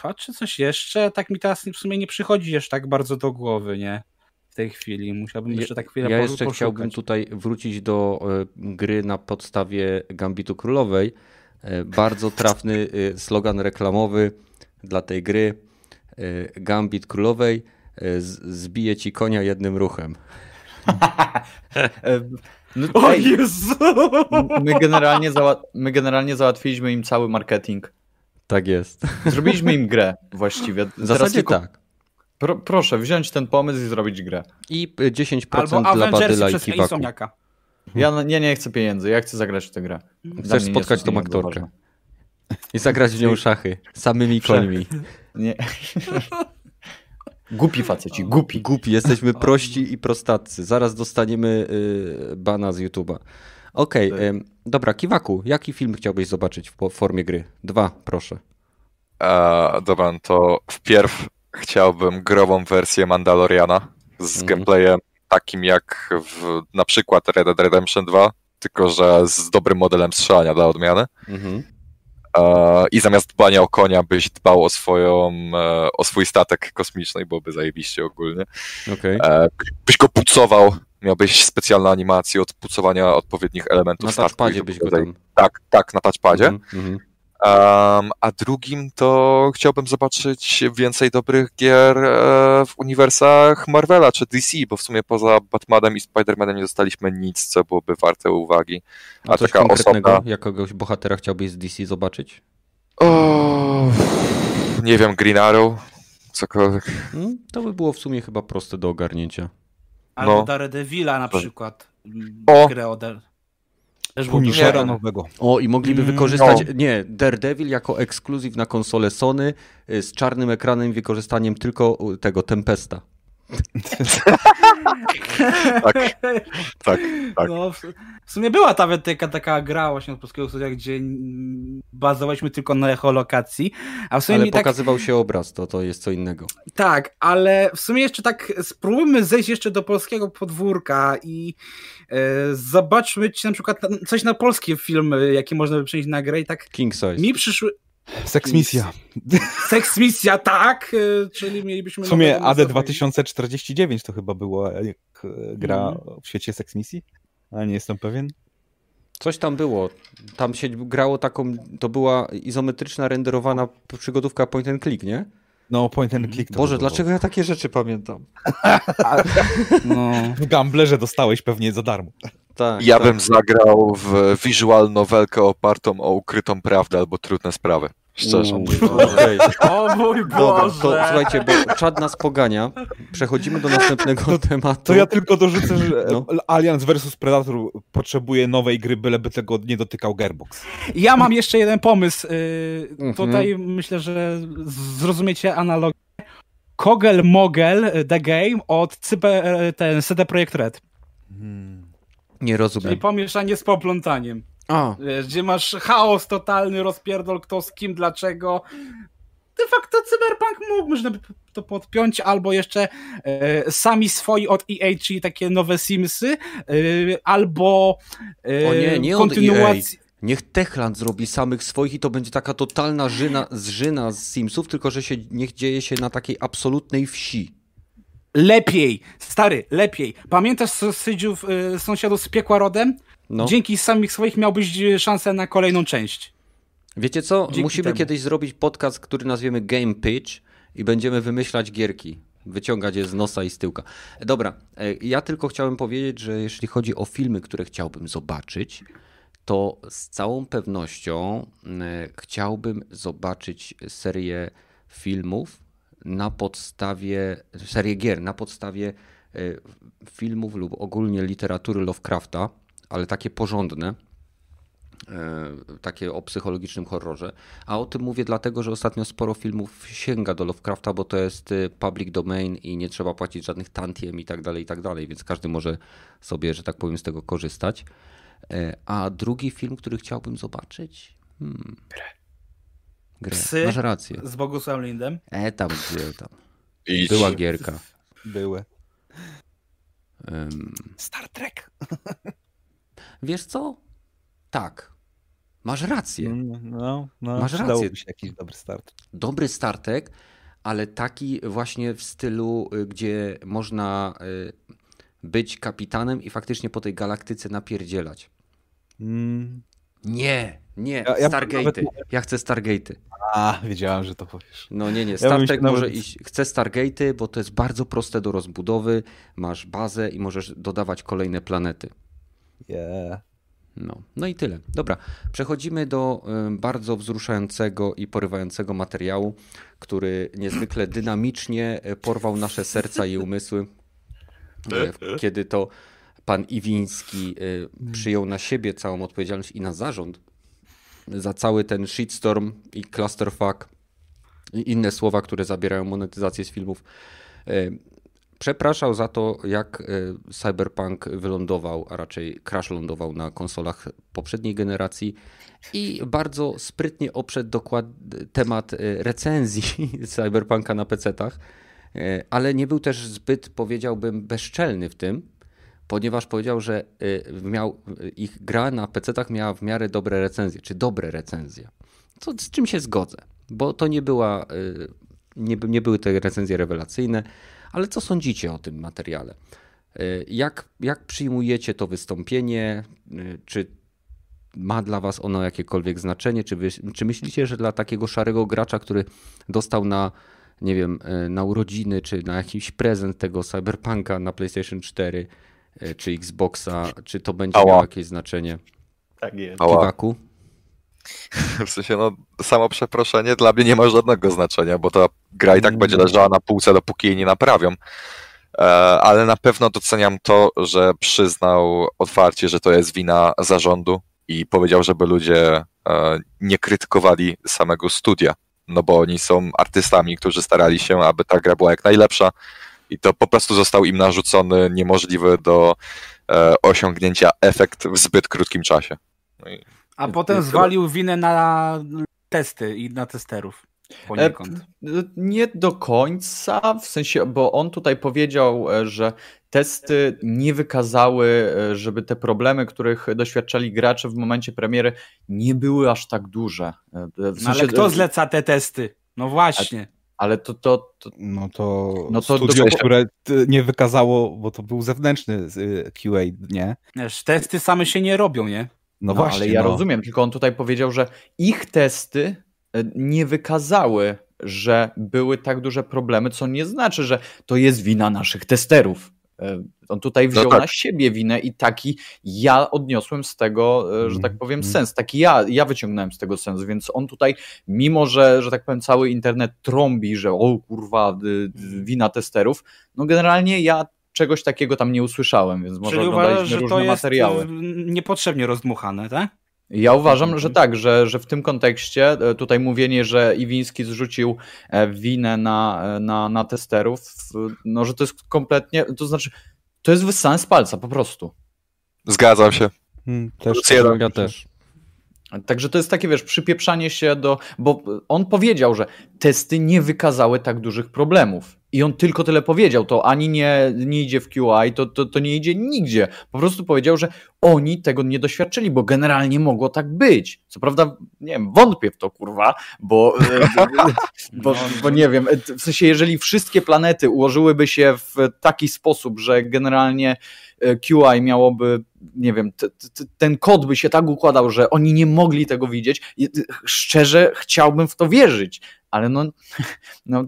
C: A czy coś jeszcze? Tak mi teraz w sumie nie przychodzi jeszcze tak bardzo do głowy, nie? W tej chwili. Musiałbym jeszcze tak chwilę
A: Ja jeszcze poszukać. chciałbym tutaj wrócić do e, gry na podstawie Gambitu Królowej. E, bardzo trafny e, slogan reklamowy dla tej gry. Gambit Królowej zbije ci konia jednym ruchem.
B: no, o Jezu! My generalnie, my generalnie załatwiliśmy im cały marketing.
A: Tak jest.
B: Zrobiliśmy im grę właściwie.
A: W zasadzie tylko... tak.
B: Pro, proszę, wziąć ten pomysł i zrobić grę.
A: I 10% Albo dla Badyla i Kiwaku.
B: Ja nie, nie chcę pieniędzy, ja chcę zagrać w tę grę.
A: Chcesz spotkać tą aktorkę. I zagrać w nią szachy. Samymi końmi. Nie.
B: Głupi faceci, głupi.
A: Głupi, jesteśmy prości i prostaccy. Zaraz dostaniemy y, bana z YouTube'a. Okej, okay, tak. dobra, Kiwaku, jaki film chciałbyś zobaczyć w formie gry? Dwa, proszę.
D: E, dobra, no to wpierw chciałbym grową wersję Mandaloriana z mm. gameplayem takim jak w, na przykład Red Dead Redemption 2, tylko że z dobrym modelem strzelania dla odmiany. E, I zamiast dbania o konia, byś dbał o swoją, e, o swój statek kosmiczny, byłoby zajebiście ogólnie. Okay. E, byś go pucował miałbyś specjalne animacje od pucowania odpowiednich elementów
A: Na touchpadzie byś go tam...
D: Tak, tak, na touchpadzie. Mm -hmm. Um, a drugim to chciałbym zobaczyć więcej dobrych gier e, w uniwersach Marvela czy DC, bo w sumie poza Batmanem i Spider-Manem nie dostaliśmy nic, co byłoby warte uwagi.
A: A, a coś taka konkretnego, jakiegoś bohatera chciałbyś z DC zobaczyć? O,
D: nie wiem, Green Arrow, cokolwiek.
A: Hmm, to by było w sumie chyba proste do ogarnięcia.
C: Albo no. Daredevila na przykład. O! Grę o.
E: Też Punishera nowego.
A: O, i mogliby mm, wykorzystać, no. nie, Daredevil jako ekskluzyw na konsolę Sony y, z czarnym ekranem i wykorzystaniem tylko tego Tempesta.
D: tak, tak, tak.
C: No, w sumie była ta taka, taka gra właśnie od polskiego studia, gdzie bazowaliśmy tylko na echolokacji. A w sumie
A: ale tak- pokazywał tak... się obraz, to, to jest co innego.
C: Tak, ale w sumie jeszcze tak spróbujmy zejść jeszcze do polskiego podwórka i e, zobaczmy czy na przykład coś na polskie filmy, jakie można by przenieść na grę i tak
A: King Size.
C: mi przyszły
E: Seksmisja.
C: Seksmisja, tak, e, czyli mielibyśmy...
E: W sumie AD 2049 to chyba było jak gra mm. w świecie seksmisji, ale nie jestem pewien.
A: Coś tam było. Tam się grało taką, to była izometryczna, renderowana przygodówka point and click, nie?
E: No, point and click.
A: To Boże, dlaczego ja takie rzeczy pamiętam?
E: no. W Gamblerze dostałeś pewnie za darmo.
D: Tak, ja tak. bym zagrał w visual nowelkę opartą o ukrytą prawdę albo trudne sprawy. Szczerze mówiąc.
C: Okay. O mój Boże! Dobra,
A: to słuchajcie, bo czad nas pogania. Przechodzimy do następnego to, tematu.
E: To ja tylko dorzucę, że no. Allianz vs Predator potrzebuje nowej gry, byleby tego nie dotykał Gearbox.
C: Ja mam jeszcze jeden pomysł. Yy, tutaj myślę, że zrozumiecie analogię. Kogel Mogel The Game od Cyber, ten CD Projekt Red. Hmm.
A: Nie rozumiem.
C: Czyli pomieszanie z poplątaniem. Wiesz, gdzie masz chaos totalny, rozpierdol kto z kim, dlaczego. De facto Cyberpunk mógł, można by to podpiąć, albo jeszcze e, sami swoi od EA, czyli takie nowe Simsy, e, albo
A: e, o nie, nie kontynuacji. Niech Techland zrobi samych swoich i to będzie taka totalna żyna, zżyna z Simsów, tylko że się niech dzieje się na takiej absolutnej wsi.
C: Lepiej, stary, lepiej. Pamiętasz sąsiadów, y, sąsiadów z piekła rodem? No. Dzięki samych swoich miałbyś y, szansę na kolejną część.
A: Wiecie co? Dzięki Musimy temu. kiedyś zrobić podcast, który nazwiemy Game Pitch i będziemy wymyślać gierki. Wyciągać je z nosa i z tyłka. Dobra, e, ja tylko chciałem powiedzieć, że jeśli chodzi o filmy, które chciałbym zobaczyć, to z całą pewnością e, chciałbym zobaczyć serię filmów na podstawie, serię gier, na podstawie e, filmów lub ogólnie literatury Lovecrafta, ale takie porządne, e, takie o psychologicznym horrorze. A o tym mówię dlatego, że ostatnio sporo filmów sięga do Lovecrafta, bo to jest e, public domain i nie trzeba płacić żadnych tantiem i tak dalej, i tak dalej, więc każdy może sobie, że tak powiem, z tego korzystać. A drugi film, który chciałbym zobaczyć? Hmm grę. Psy Masz rację.
C: z Bogusławem Lindem.
A: E, tam gdzie tam. Idź. Była gierka.
E: Były.
A: Um,
E: Star Trek.
A: Wiesz co? Tak. Masz rację.
E: No, no, no
A: Masz rację.
E: się jakiś dobry start.
A: Dobry startek, ale taki właśnie w stylu, y, gdzie można y, być kapitanem i faktycznie po tej galaktyce napierdzielać.
E: Mm.
A: Nie, nie,
E: Ja- ja nawet-
A: Ja chcę Stargate'y.
E: A, wiedziałem, że to powiesz.
A: No nie, nie, Star Trek
E: nawet-
A: może iść, chcę Stargate'y, bo to jest bardzo proste do rozbudowy, masz bazę i możesz dodawać kolejne planety.
E: Yeah.
A: No, no i tyle. Dobra, przechodzimy do bardzo wzruszającego i porywającego materiału, który niezwykle dynamicznie y, porwał nasze serca i umysły, Y, kiedy to pan Iwiński y, przyjął na siebie całą odpowiedzialność i na zarząd za cały ten shitstorm i clusterfuck i inne słowa, które zabierają monetyzację z filmów. Y, Przepraszał za to, jak y, Cyberpunk wylądował, a raczej crash lądował na konsolach poprzedniej generacji i bardzo sprytnie oprzedł dokład temat recenzji Cyberpunka na PC-tach, ale nie był też zbyt, powiedziałbym, bezczelny w tym, ponieważ powiedział, że y, miał, ich gra na PC-tach miała w miarę dobre recenzje, czy dobre recenzje. Co, z czym się zgodzę, bo to nie była, y, nie, nie były te recenzje rewelacyjne, ale co sądzicie o tym materiale? Y, Jak, jak przyjmujecie to wystąpienie? Y, Czy ma dla was ono jakiekolwiek znaczenie? Czy, wy, czy myślicie, że dla takiego szarego gracza, który dostał na, nie wiem, y, na urodziny, czy na jakiś prezent tego Cyberpunka na PlayStation 4 y, czy Xboxa, czy to będzie
D: Ała.
A: miało jakieś znaczenie?
B: Tak jest.
D: Ała.
A: Kiwaku?
D: W sensie, no, samo przeproszenie dla mnie nie ma żadnego znaczenia, bo ta gra i tak będzie leżała na półce, dopóki jej nie naprawią. E, Ale na pewno doceniam to, że przyznał otwarcie, że to jest wina zarządu i powiedział, żeby ludzie e, nie krytykowali samego studia, no bo oni są artystami, którzy starali się, aby ta gra była jak najlepsza i to po prostu został im narzucony niemożliwy do e, osiągnięcia efekt w zbyt krótkim czasie. No i
C: A potem zwalił winę na testy i na testerów. Poniekąd.
B: E, Nie do końca, w sensie, bo on tutaj powiedział, e, że testy nie wykazały, e, żeby te problemy, których doświadczali gracze w momencie premiery, nie były aż tak duże. W
C: No
B: sensie,
C: ale kto zleca te testy? No właśnie.
B: Ale to, to, to
E: No to,
B: No to
E: studio,
B: do-
E: które y, nie wykazało, bo to był zewnętrzny y, QA, nie?
C: Wiesz, testy same się nie robią, nie?
E: No,
B: No,
E: właśnie.
B: ale ja
E: no.
B: rozumiem, tylko on tutaj powiedział, że ich testy e, nie wykazały, że były tak duże problemy, co nie znaczy, że to jest wina naszych testerów. E, On tutaj wziął
D: tak.
B: na siebie winę i taki ja odniosłem z tego, e, że tak
E: Mm,
B: powiem,
E: mm.
B: sens. Taki ja, ja wyciągnąłem z tego sens, więc on tutaj, mimo że, że tak powiem, cały internet trąbi, że o kurwa, y, y, wina testerów, no generalnie ja czegoś takiego tam nie usłyszałem, więc może
C: Czyli uważasz, że
B: różne
C: to jest
B: materiały.
C: y, niepotrzebnie rozdmuchane, tak?
B: Ja uważam, że tak, że, że w tym kontekście e, tutaj mówienie, że Iwiński zrzucił e, winę na, e, na, na testerów, no że to jest kompletnie, to znaczy, to jest wyssane z palca po prostu.
D: zgadzam się.
E: Mm, też.
A: Ja też.
B: Także to jest takie, wiesz, przypieprzanie się do. Bo on powiedział, że testy nie wykazały tak dużych problemów. I on tylko tyle powiedział. To ani nie, nie idzie w QI, to, to, to nie idzie nigdzie. Po prostu powiedział, że oni tego nie doświadczyli, bo generalnie mogło tak być. Co prawda, nie wiem, wątpię w to, kurwa, bo, bo, bo nie wiem, w sensie, jeżeli wszystkie planety ułożyłyby się w taki sposób, że generalnie e, QI miałoby, nie wiem, t, t, ten kod by się tak układał, że oni nie mogli tego widzieć. I, y, szczerze chciałbym w to wierzyć, ale no, no,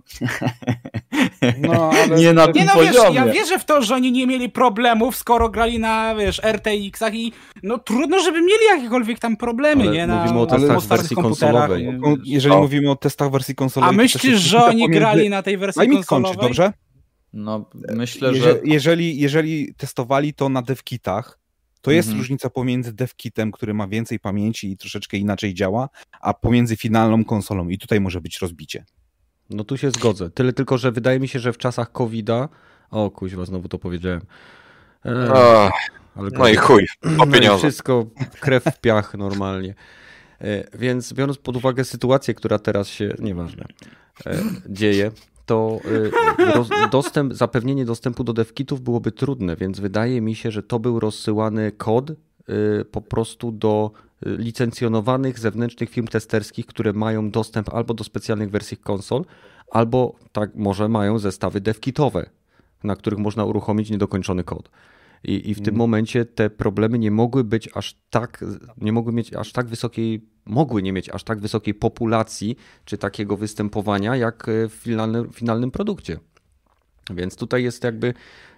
E: No, ale
B: nie na
C: Nie
B: tym
C: no wiesz,
B: poziomie.
C: ja wierzę w to, że oni nie mieli problemów, skoro grali na, wiesz, RTX-ach i no trudno, żeby mieli jakiekolwiek tam problemy,
A: Ale
C: nie? Na,
A: mówimy o
C: na
A: testach
C: starszych
A: wersji
C: komputerach.
A: konsolowej.
E: Kon- Jeżeli
D: O.
E: mówimy o testach wersji konsolowej...
C: A myślisz, że oni
E: pomiędzy-
C: grali na tej wersji konsolowej?
E: skończyć, dobrze?
B: No, myślę,
E: Jeże-
B: że
E: jeżeli, jeżeli testowali to na devkitach, to jest
B: Mhm.
E: różnica pomiędzy devkitem, który ma więcej pamięci i troszeczkę inaczej działa, a pomiędzy finalną konsolą. I tutaj może być rozbicie.
A: No tu się zgodzę. Tyle tylko, że wydaje mi się, że w czasach COVID-a. O kuźwa, znowu to powiedziałem. E,
D: Ach,
A: ale
D: no i chuj, o
A: No
D: pieniądze.
A: wszystko krew w piach normalnie. E, Więc biorąc pod uwagę sytuację, która teraz się, nieważne, e, dzieje, to y, dostęp, zapewnienie dostępu do devkitów byłoby trudne, więc wydaje mi się, że to był rozsyłany kod y, po prostu do licencjonowanych zewnętrznych firm testerskich, które mają dostęp albo do specjalnych wersji konsol, albo tak może mają zestawy devkitowe, na których można uruchomić niedokończony kod. I, I, w tym mm. momencie te problemy nie mogły być aż tak, nie mogły mieć aż tak wysokiej, mogły nie mieć aż tak wysokiej populacji czy takiego występowania jak w finalnym, finalnym produkcie. Więc tutaj jest jakby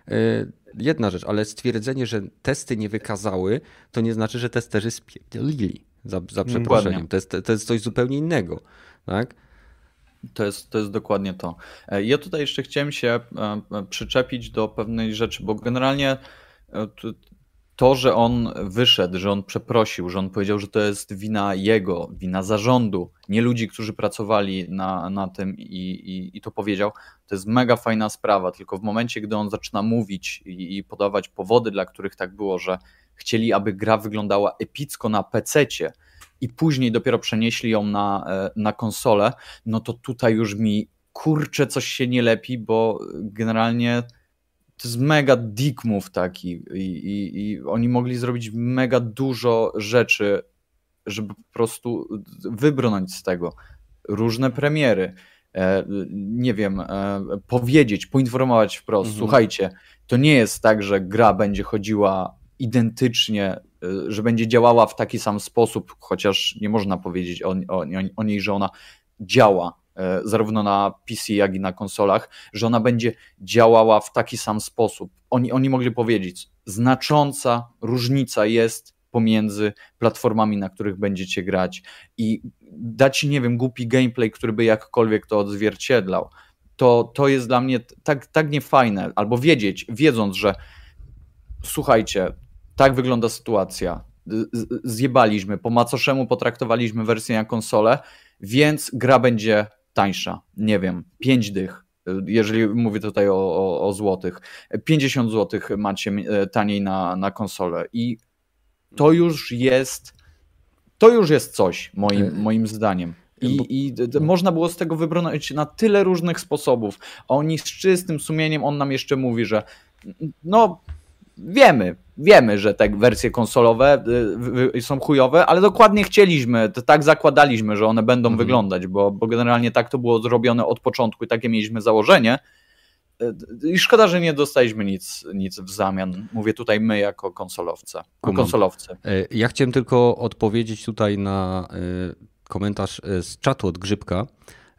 A: e, jedna rzecz, ale stwierdzenie, że testy nie wykazały, to nie znaczy, że testerzy spierdolili. Za, za przeproszeniem. To jest, to jest coś zupełnie innego. Tak?
B: To jest, to jest dokładnie to. E, ja tutaj jeszcze chciałem się e, przyczepić do pewnej rzeczy, bo generalnie to, że on wyszedł, że on przeprosił, że on powiedział, że to jest wina jego, wina zarządu, nie ludzi, którzy pracowali na, na tym i, i, i to powiedział, to jest mega fajna sprawa. Tylko w momencie, gdy on zaczyna mówić i, i podawać powody, dla których tak było, że chcieli, aby gra wyglądała epicko na PC-cie i później dopiero przenieśli ją na, e, na konsolę, no to tutaj już mi kurczę coś się nie lepi, bo generalnie to jest mega dick move taki i, i, i oni mogli zrobić mega dużo rzeczy, żeby po prostu wybrnąć z tego. Różne premiery, e, nie wiem, e, powiedzieć, poinformować wprost, mhm. słuchajcie, to nie jest tak, że gra będzie chodziła identycznie, e, że będzie działała w taki sam sposób, chociaż nie można powiedzieć o, o, o niej, że ona działa zarówno na PC, jak i na konsolach, że ona będzie działała w taki sam sposób. Oni, oni mogli powiedzieć, znacząca różnica jest pomiędzy platformami, na których będziecie grać i dać, nie wiem, głupi gameplay, który by jakkolwiek to odzwierciedlał. To, to jest dla mnie tak, tak niefajne, albo wiedzieć, wiedząc, że słuchajcie, tak wygląda sytuacja, zjebaliśmy, po macoszemu potraktowaliśmy wersję na konsolę, więc gra będzie tańsza, nie wiem, 5 dych, jeżeli mówię tutaj o, o, o złotych, 50 złotych macie e, taniej na, na konsolę. I to już jest to już jest coś moim, e, moim zdaniem. I, I, można było z tego wybrnąć na tyle różnych sposobów. Oni z czystym sumieniem, on nam jeszcze mówi, że no wiemy, wiemy, że te wersje konsolowe y, y, są chujowe, ale dokładnie chcieliśmy, tak zakładaliśmy, że one będą mhm. wyglądać, bo, bo generalnie tak to było zrobione od początku i takie mieliśmy założenie. Y, I szkoda, że nie dostaliśmy nic, nic w zamian. Mówię tutaj my jako konsolowce, konsolowcy.
A: E, ja chciałem tylko odpowiedzieć tutaj na komentarz z czatu od Grzybka.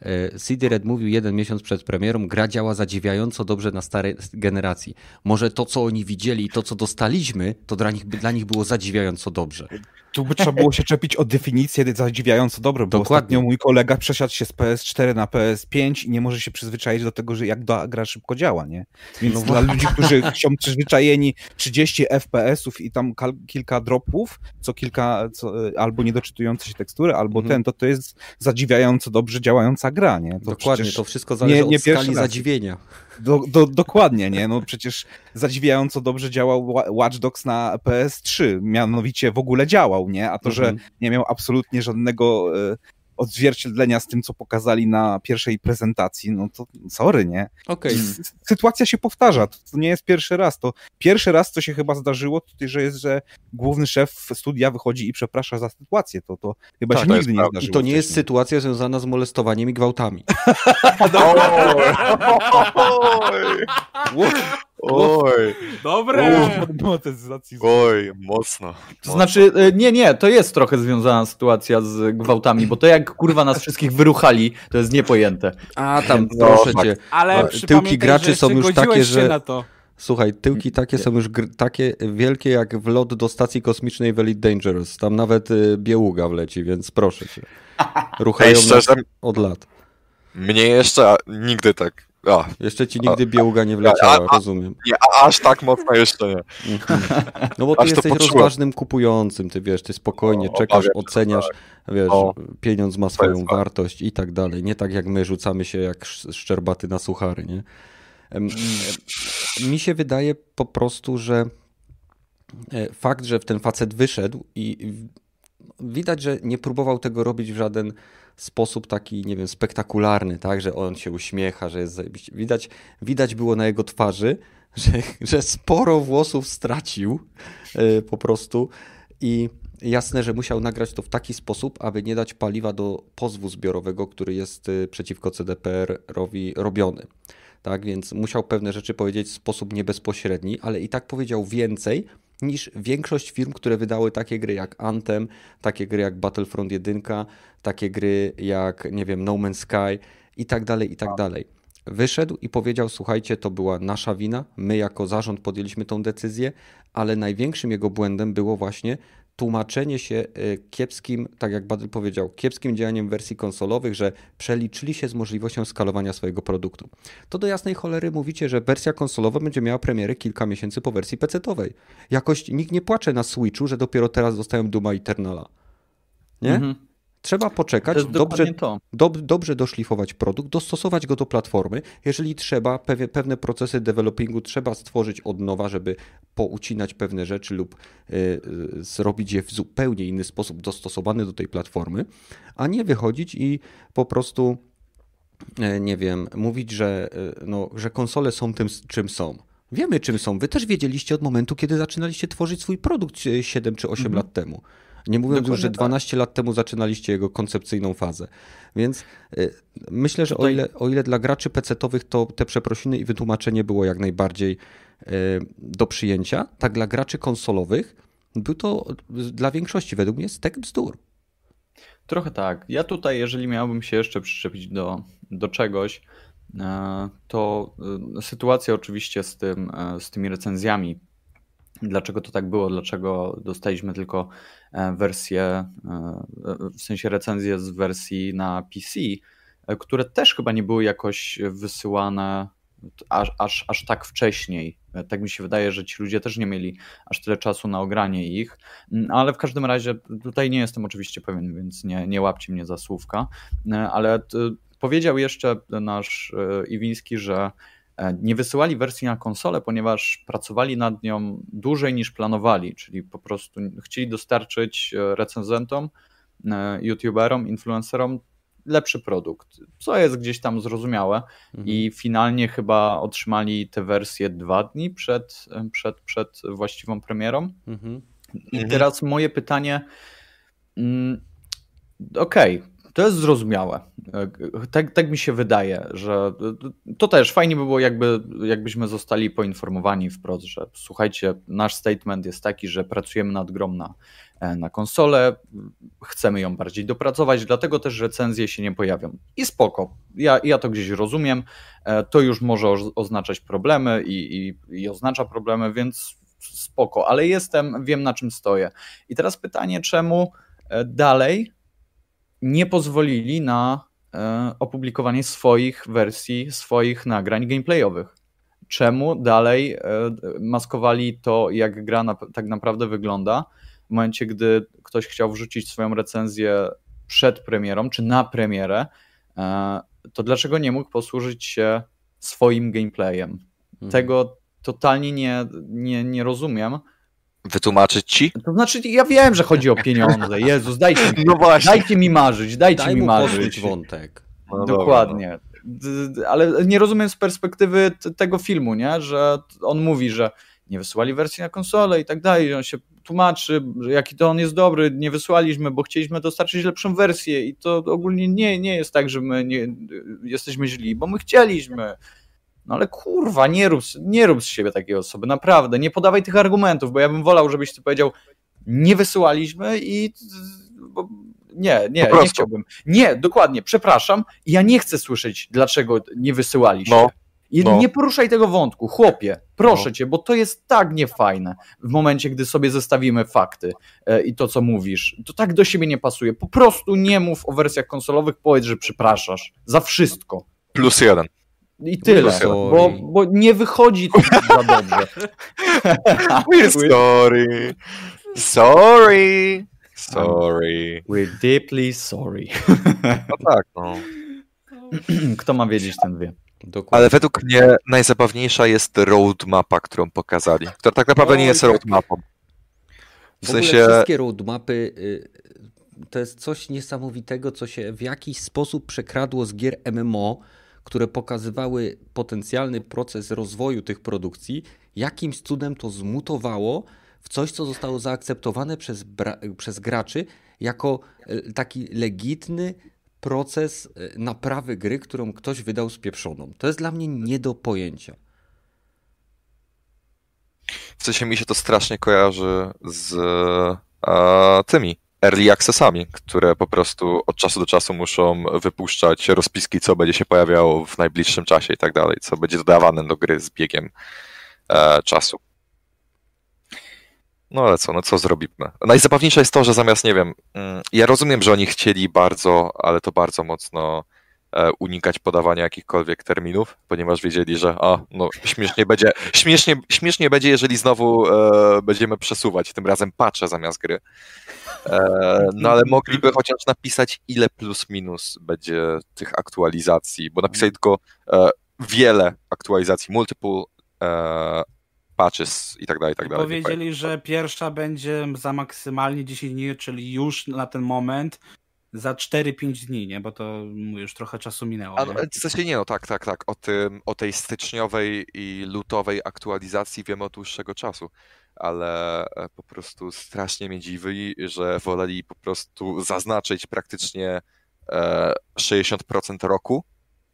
A: E, CD Red mówił jeden miesiąc przed premierą, gra działa zadziwiająco dobrze na starej generacji. Może to, co oni widzieli i to, co dostaliśmy, to dla nich, dla nich było zadziwiająco dobrze.
E: Tu by trzeba było się czepić o definicję zadziwiająco dobre, bo Dokładnie. ostatnio mój kolega przesiadł się z PS4 na PS5 i nie może się przyzwyczaić do tego, że jak gra szybko działa, nie? Więc no dla ludzi, którzy są przyzwyczajeni 30 FPS-ów i tam kilka dropów, co kilka, co, albo niedoczytujące się tekstury, albo mhm. ten, to to jest zadziwiająco dobrze działająca gra, nie?
A: To Dokładnie, to wszystko zależy nie, nie od skali zadziwienia.
E: Do, do, dokładnie, nie? No przecież zadziwiająco dobrze działał Watch Dogs na PS3, mianowicie w ogóle działał, nie? A to, że mhm. nie miał absolutnie żadnego e, odzwierciedlenia z tym, co pokazali na pierwszej prezentacji, no to sorry, nie?
A: Okay.
E: Sytuacja się powtarza, to, to, nie jest pierwszy raz. To pierwszy raz, co się chyba zdarzyło, to że jest, że główny szef studia wychodzi i przeprasza za sytuację. To, to chyba tak, się nigdy nie zdarzyło.
A: I to nie jest sytuacja związana z molestowaniem i gwałtami.
D: Oj.
C: Dobre.
D: Oj, mocno.
B: To znaczy, e, nie, nie, to jest trochę związana sytuacja z gwałtami, bo to jak kurwa nas wszystkich wyruchali, to jest niepojęte.
A: A tam, no, proszę cię. Ale tyłki graczy są już takie, że... Słuchaj, tyłki takie są już takie wielkie jak wlot do stacji kosmicznej w Elite Dangerous. Tam nawet y, bieługa wleci, więc proszę cię. Ruchają Ej, szczerze, od lat.
D: Mnie jeszcze nigdy tak a,
A: jeszcze ci nigdy biełga nie wleciała, a, a, rozumiem.
D: Nie, a, aż tak mocno jeszcze nie.
A: No bo ty aż jesteś rozważnym kupującym, ty wiesz, ty spokojnie czekasz, oceniasz, tak. wiesz, pieniądz ma swoją wartość i tak dalej. Nie tak jak my rzucamy się jak szczerbaty na suchary, nie? Mi się wydaje po prostu, że e, fakt, że w ten facet wyszedł i widać, że nie próbował tego robić w żaden sposób taki, nie wiem, spektakularny, tak, że on się uśmiecha, że jest zajebiście. Widać, widać było na jego twarzy, że, że sporo włosów stracił yy, po prostu i jasne, że musiał nagrać to w taki sposób, aby nie dać paliwa do pozwu zbiorowego, który jest y, przeciwko CDPR-owi robiony. Tak więc musiał pewne rzeczy powiedzieć w sposób niebezpośredni, ale i tak powiedział więcej niż większość firm, które wydały takie gry jak Anthem, takie gry jak Battlefront 1, takie gry jak, nie wiem, No Man's Sky i tak dalej, i tak dalej. Wyszedł i powiedział: Słuchajcie, to była nasza wina, my jako zarząd podjęliśmy tą decyzję, ale największym jego błędem było właśnie tłumaczenie się y, kiepskim, tak jak Badl powiedział, kiepskim działaniem wersji konsolowych, że przeliczyli się z możliwością skalowania swojego produktu. To do jasnej cholery mówicie, że wersja konsolowa będzie miała premiery kilka miesięcy po wersji PC-owej. Jakoś nikt nie płacze na Switchu, że dopiero teraz dostają Duma Eternala. Nie? Mhm. Trzeba poczekać, dobrze, dob, dobrze doszlifować produkt, dostosować go do platformy. Jeżeli trzeba, pewie, pewne procesy developingu trzeba stworzyć od nowa, żeby poucinać pewne rzeczy lub y, y, zrobić je w zupełnie inny sposób, dostosowany do tej platformy, a nie wychodzić i po prostu, y, nie wiem, mówić, że, no, że konsole są tym, czym są. Wiemy, czym są. Wy też wiedzieliście od momentu, kiedy zaczynaliście tworzyć swój produkt 7 czy 8 mhm. lat temu. Nie mówiąc Dokładnie już, że 12 tak. lat temu zaczynaliście jego koncepcyjną fazę. Więc y, myślę, że Tutaj... o, ile, o ile dla graczy PC-owych to te przeprosiny i wytłumaczenie było jak najbardziej y, do przyjęcia, tak dla graczy konsolowych był to dla większości według mnie stek bzdur.
B: Trochę tak. Ja tutaj, jeżeli miałbym się jeszcze przyczepić do, do czegoś, e, to sytuacja oczywiście z, tym, e, z tymi recenzjami Dlaczego to tak było? Dlaczego dostaliśmy tylko e, wersję, e, w sensie recenzję z wersji na PC, e, które też chyba nie były jakoś wysyłane aż, aż, aż tak wcześniej. Tak mi się wydaje, że ci ludzie też nie mieli aż tyle czasu na ogranie ich, mm, ale w każdym razie tutaj nie jestem oczywiście pewien, więc nie, nie łapcie mnie za słówka, ale powiedział jeszcze nasz Iwiński, że E, nie wysyłali wersji na konsolę, ponieważ pracowali nad nią dłużej niż planowali, czyli po prostu chcieli dostarczyć e, recenzentom, e, youtuberom, influencerom lepszy produkt, co jest gdzieś tam zrozumiałe mhm. i finalnie chyba otrzymali tę wersję dwa dni przed, przed, przed właściwą premierą. Mhm. I mhm. teraz moje pytanie, mm, okej, okay, to jest zrozumiałe. Tak, tak mi się wydaje, że to też fajnie by było, jakby, jakbyśmy zostali poinformowani wprost, że słuchajcie, nasz statement jest taki, że pracujemy nad grą na, na konsolę, chcemy ją bardziej dopracować, dlatego też recenzje się nie pojawią. I spoko, ja, ja to gdzieś rozumiem, to już może oznaczać problemy i, i, i oznacza problemy, więc spoko, ale jestem, wiem na czym stoję. I teraz pytanie, czemu dalej nie pozwolili na e, opublikowanie swoich wersji, swoich nagrań gameplayowych. Czemu dalej e, maskowali to, jak gra na, tak naprawdę wygląda, w momencie, gdy ktoś chciał wrzucić swoją recenzję przed premierą, czy na premierę, e, to dlaczego nie mógł posłużyć się swoim gameplayem? Mhm. Tego totalnie nie, nie, nie rozumiem
D: wytłumaczyć ci?
B: To znaczy, ja wiem, że chodzi o pieniądze. Jezus, dajcie, no właśnie. dajcie mi marzyć, dajcie
A: Daj
B: mi marzyć.
A: wątek.
B: No Dokładnie. Ale nie rozumiem z perspektywy tego filmu, nie? że on mówi, że nie wysłali wersji na konsolę i tak dalej, on się tłumaczy, jaki to on jest dobry, nie wysłaliśmy, bo chcieliśmy dostarczyć lepszą wersję i to ogólnie nie, nie jest tak, że my nie, jesteśmy źli, bo my chcieliśmy. No ale kurwa, nie rób, nie rób z siebie takiej osoby, naprawdę, nie podawaj tych argumentów, bo ja bym wolał, żebyś ty powiedział, nie wysyłaliśmy i bo, nie, nie, nie chciałbym. Nie, dokładnie, przepraszam, ja nie chcę słyszeć, dlaczego nie wysyłaliście. No. I no. nie poruszaj tego wątku, chłopie, proszę no. cię, bo to jest tak niefajne w momencie, gdy sobie zestawimy fakty e, i to, co mówisz. To tak do siebie nie pasuje. Po prostu nie mów o wersjach konsolowych, powiedz, że przepraszasz za wszystko.
D: Plus jeden.
B: I tyle, bo, bo nie wychodzi to za dobrze.
D: We're sorry. Sorry. Sorry.
B: We're deeply sorry.
D: No tak, no.
B: Kto ma wiedzieć, ten wie.
D: Dokładnie. Ale według mnie najzabawniejsza jest roadmapa, którą pokazali, która tak naprawdę nie jest roadmapą.
A: W, w sensie... wszystkie roadmapy y, to jest coś niesamowitego, co się w jakiś sposób przekradło z gier MMO, które pokazywały potencjalny proces rozwoju tych produkcji, jakimś cudem to zmutowało w coś, co zostało zaakceptowane przez, przez graczy jako e, taki legitny proces e, naprawy gry, którą ktoś wydał spieprzoną. To jest dla mnie nie do pojęcia.
D: W sensie mi się to strasznie kojarzy z a, tymi early accessami, które po prostu od czasu do czasu muszą wypuszczać rozpiski, co będzie się pojawiało w najbliższym czasie i tak dalej, co będzie dodawane do gry z biegiem e, czasu. No ale co, no co zrobimy? Najzabawniejsze jest to, że zamiast, nie wiem, mm, ja rozumiem, że oni chcieli bardzo, ale to bardzo mocno unikać podawania jakichkolwiek terminów, ponieważ wiedzieli, że a, no śmiesznie będzie, śmiesznie, śmiesznie będzie, jeżeli znowu e, będziemy przesuwać, tym razem patrzę zamiast gry. E, no ale mogliby chociaż napisać, ile plus minus będzie tych aktualizacji, bo napisali tylko e, wiele aktualizacji, multiple e, patches i tak dalej, i tak dalej.
C: Powiedzieli, że pierwsza będzie za maksymalnie 10 dni, czyli już na ten moment za 4-5 dni, nie? Bo to już trochę czasu minęło. A,
D: no, w sensie nie, no tak, tak, tak. O, tym, o tej styczniowej i lutowej aktualizacji wiemy od dłuższego czasu, ale e, po prostu strasznie mnie dziwi, że woleli po prostu zaznaczyć praktycznie 60% e, roku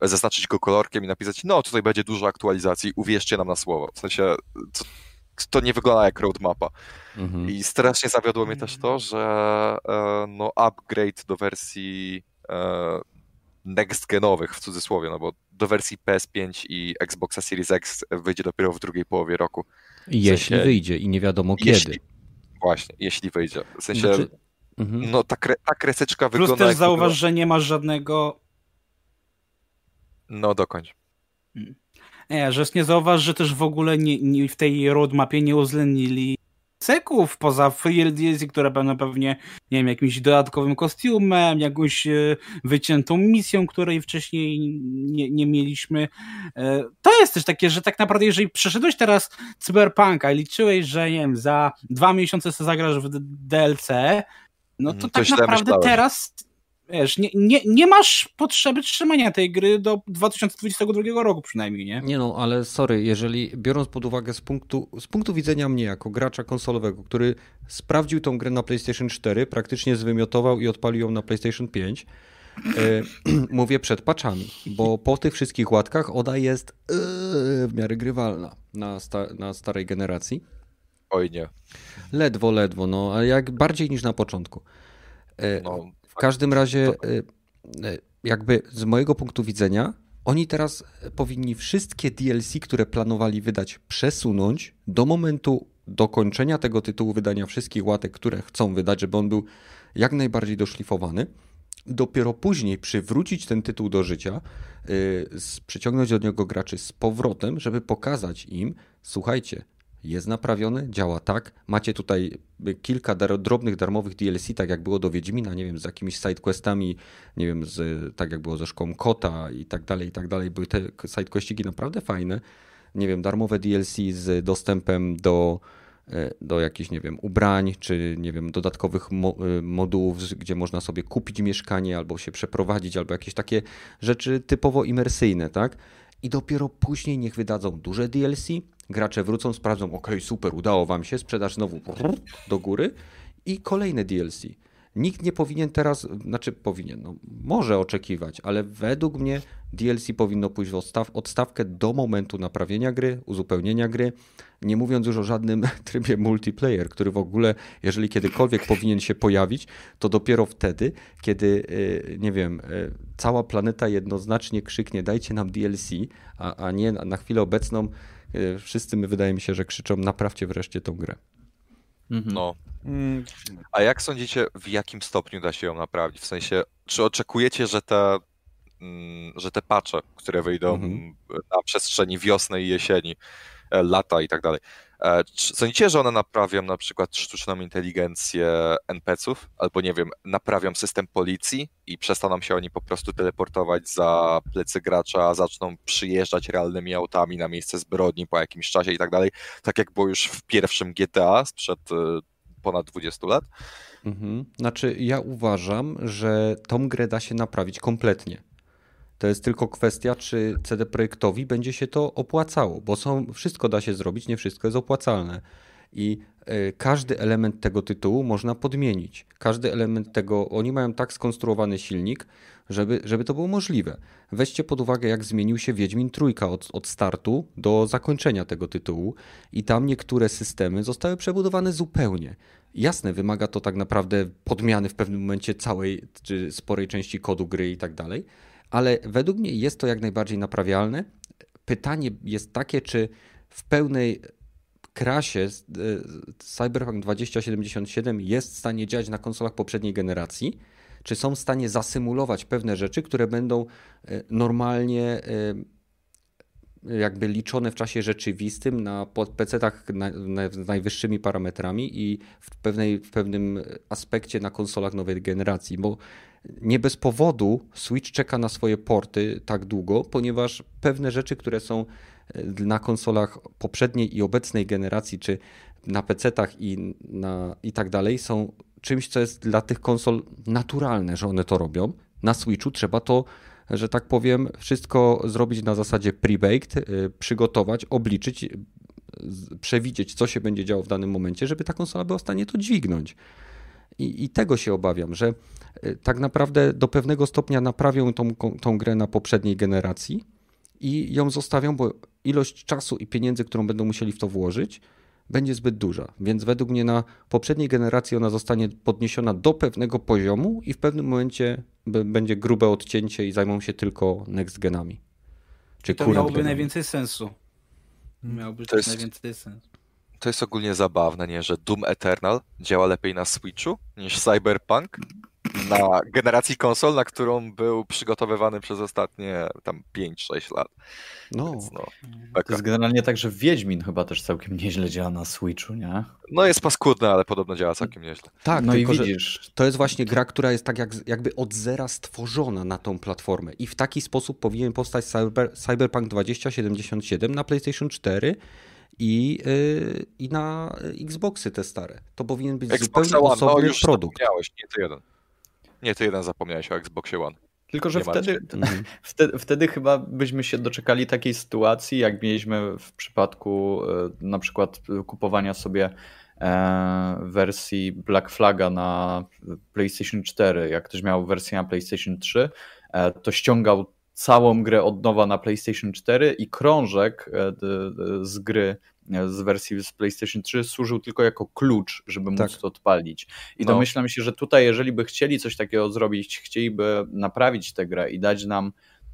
D: zaznaczyć go kolorkiem i napisać, no tutaj będzie dużo aktualizacji, uwierzcie nam na słowo. W sensie to, nie wygląda jak roadmapa. Mhm. I strasznie zawiodło mnie też to, że e, no upgrade do wersji e, next genowych w cudzysłowie, no bo do wersji PS5 i Xboxa Series X wyjdzie dopiero w drugiej połowie roku.
A: W jeśli sensie, wyjdzie i nie wiadomo
D: jeśli,
A: kiedy.
D: Właśnie, jeśli wyjdzie. W sensie, znaczy, mhm. no ta, kre, ta kreseczka
C: Plus
D: wygląda...
C: Plus też zauważ, że nie masz żadnego
D: no, dokończ.
C: Hmm. Nie, że nie zauważ, że też w ogóle nie, nie, w tej roadmapie nie uwzględnili ceków poza free DLC, które będą pewnie, nie wiem, jakimś dodatkowym kostiumem, jakąś e, wyciętą misją, której wcześniej nie, nie mieliśmy. E, to jest też takie, że tak naprawdę, jeżeli przeszedłeś teraz Cyberpunka i liczyłeś, że nie wiem, za dwa miesiące sobie zagrasz w DLC, no to, to tak naprawdę myślałem. teraz wiesz, nie, nie, nie masz potrzeby trzymania tej gry do 2022 roku przynajmniej, nie?
A: Nie no, ale sorry, jeżeli biorąc pod uwagę z punktu, z punktu widzenia mnie jako gracza konsolowego, który sprawdził tą grę na PlayStation 4, praktycznie zwymiotował i odpalił ją na PlayStation 5, e, mówię przed paczami, bo po tych wszystkich łatkach ona jest e, w miarę grywalna na, sta, na starej generacji.
D: Oj nie.
A: Ledwo, ledwo, no, ale jak bardziej niż na początku. E, no, w każdym razie, y, y, jakby z mojego punktu widzenia, oni teraz powinni wszystkie DLC, które planowali wydać, przesunąć do momentu dokończenia tego tytułu, wydania wszystkich łatek, które chcą wydać, żeby on był jak najbardziej doszlifowany. Dopiero później przywrócić ten tytuł do życia, yy, przyciągnąć do niego graczy z powrotem, żeby pokazać im, słuchajcie, jest naprawiony, działa tak. Macie tutaj kilka dar drobnych darmowych DLC, tak jak było do Wiedźmina, nie wiem, z jakimiś sidequestami, nie wiem, z, tak jak było ze szkołą Kota i tak dalej, i tak dalej. Były te sidequestiki naprawdę fajne. Nie wiem, darmowe DLC z dostępem do e, do jakichś, nie wiem, ubrań, czy nie wiem, dodatkowych mo e, modułów, gdzie można sobie kupić mieszkanie albo się przeprowadzić, albo jakieś takie rzeczy typowo imersyjne, tak? I dopiero później niech wydadzą duże DLC, gracze wrócą, sprawdzą, ok, super, udało wam się, sprzedaż znowu do góry i kolejne DLC. Nikt nie powinien teraz, znaczy powinien, no, może oczekiwać, ale według mnie DLC powinno pójść w odstaw, odstawkę do momentu naprawienia gry, uzupełnienia gry, nie mówiąc już o żadnym trybie multiplayer, który w ogóle, jeżeli kiedykolwiek powinien się pojawić, to dopiero wtedy, kiedy, y, nie wiem, y, cała planeta jednoznacznie krzyknie dajcie nam DLC, a, a nie na chwilę obecną wszyscy my wydaje mi się, że krzyczą naprawcie wreszcie tą grę.
D: Mhm. No. Mm. A jak sądzicie, w jakim stopniu da się ją naprawić? W sensie, czy oczekujecie, że te, mm, że te patche, które wyjdą mhm. na przestrzeni wiosny i jesieni, e, lata i tak dalej, E, sądzicie, że one naprawią na przykład sztuczną inteligencję NPC-ów, albo nie wiem, naprawią system policji i przestaną się oni po prostu teleportować za plecy gracza, zaczną przyjeżdżać realnymi autami na miejsce zbrodni po jakimś czasie i tak dalej, tak jak było już w pierwszym GTA sprzed e, ponad 20 lat.
A: Mhm. Znaczy, ja uważam, że tą grę da się naprawić kompletnie. To jest tylko kwestia, czy CD Projektowi będzie się to opłacało, bo są, wszystko da się zrobić, nie wszystko jest opłacalne. I y, każdy element tego tytułu można podmienić. Każdy element tego, oni mają tak skonstruowany silnik, żeby, żeby to było możliwe. Weźcie pod uwagę, jak zmienił się Wiedźmin Trójka od, od startu do zakończenia tego tytułu i tam niektóre systemy zostały przebudowane zupełnie. Jasne, wymaga to tak naprawdę podmiany w pewnym momencie całej czy sporej części kodu gry i tak dalej, ale według mnie jest to jak najbardziej naprawialne. Pytanie jest takie, czy w pełnej krasie e, Cyberpunk 2077 jest w stanie działać na konsolach poprzedniej generacji, czy są w stanie zasymulować pewne rzeczy, które będą e, normalnie e, jakby liczone w czasie rzeczywistym na PC-tach z najwyższymi parametrami i w, pewnej, w pewnym aspekcie na konsolach nowej generacji, bo nie bez powodu Switch czeka na swoje porty tak długo, ponieważ pewne rzeczy, które są e, na konsolach poprzedniej i obecnej generacji, czy na PC-tach i, na, i tak dalej, są czymś, co jest dla tych konsol naturalne, że one to robią. Na Switchu trzeba to, że tak powiem, wszystko zrobić na zasadzie pre-baked, y, przygotować, obliczyć, przewidzieć, co się będzie działo w danym momencie, żeby ta konsola była w stanie to dźwignąć. I, i tego się obawiam, że y, tak naprawdę do pewnego stopnia naprawią tą, tą grę na poprzedniej generacji i ją zostawią, bo ilość czasu i pieniędzy, którą będą musieli w to włożyć, będzie zbyt duża. Więc według mnie na poprzedniej generacji ona zostanie podniesiona do pewnego poziomu i w pewnym momencie będzie grube odcięcie i zajmą się tylko next genami.
C: Czy to miałoby genami. najwięcej sensu. Miałoby to jest, najwięcej sensu.
D: To jest ogólnie zabawne, nie? że Doom Eternal działa lepiej na Switchu niż Cyberpunk na generacji konsol, na którą był przygotowywany przez ostatnie tam 5-6 lat.
B: No, no to jest generalnie tak, że Wiedźmin chyba też całkiem nieźle działa na Switchu, nie?
D: No jest paskudny, ale podobno działa całkiem nieźle.
A: Tak, no tylko, i widzisz. To jest właśnie gra, która jest tak jak, jakby od zera stworzona na tą platformę i w taki sposób powinien powstać Cyber, Cyberpunk 2077 na PlayStation 4 i, yy, i na Xboxy te stare. To powinien być Xbox zupełnie One, osobny no, już produkt.
D: Nie, to jeden. Nie, ty jeden zapomniałeś o Xboxie One.
B: Tylko, że wtedy, mhm. wtedy, wtedy, chyba byśmy się doczekali takiej sytuacji, jak mieliśmy w przypadku e, na przykład kupowania sobie e, wersji Black Flaga na PlayStation 4. Jak ktoś miał wersję na PlayStation 3, e, to ściągał całą grę od nowa na PlayStation 4 i krążek z gry z wersji z PlayStation 3 służył tylko jako klucz, żeby móc tak. to odpalić. I no. domyślam się, że tutaj, jeżeli by chcieli coś takiego zrobić, chcieliby naprawić tę grę i dać nam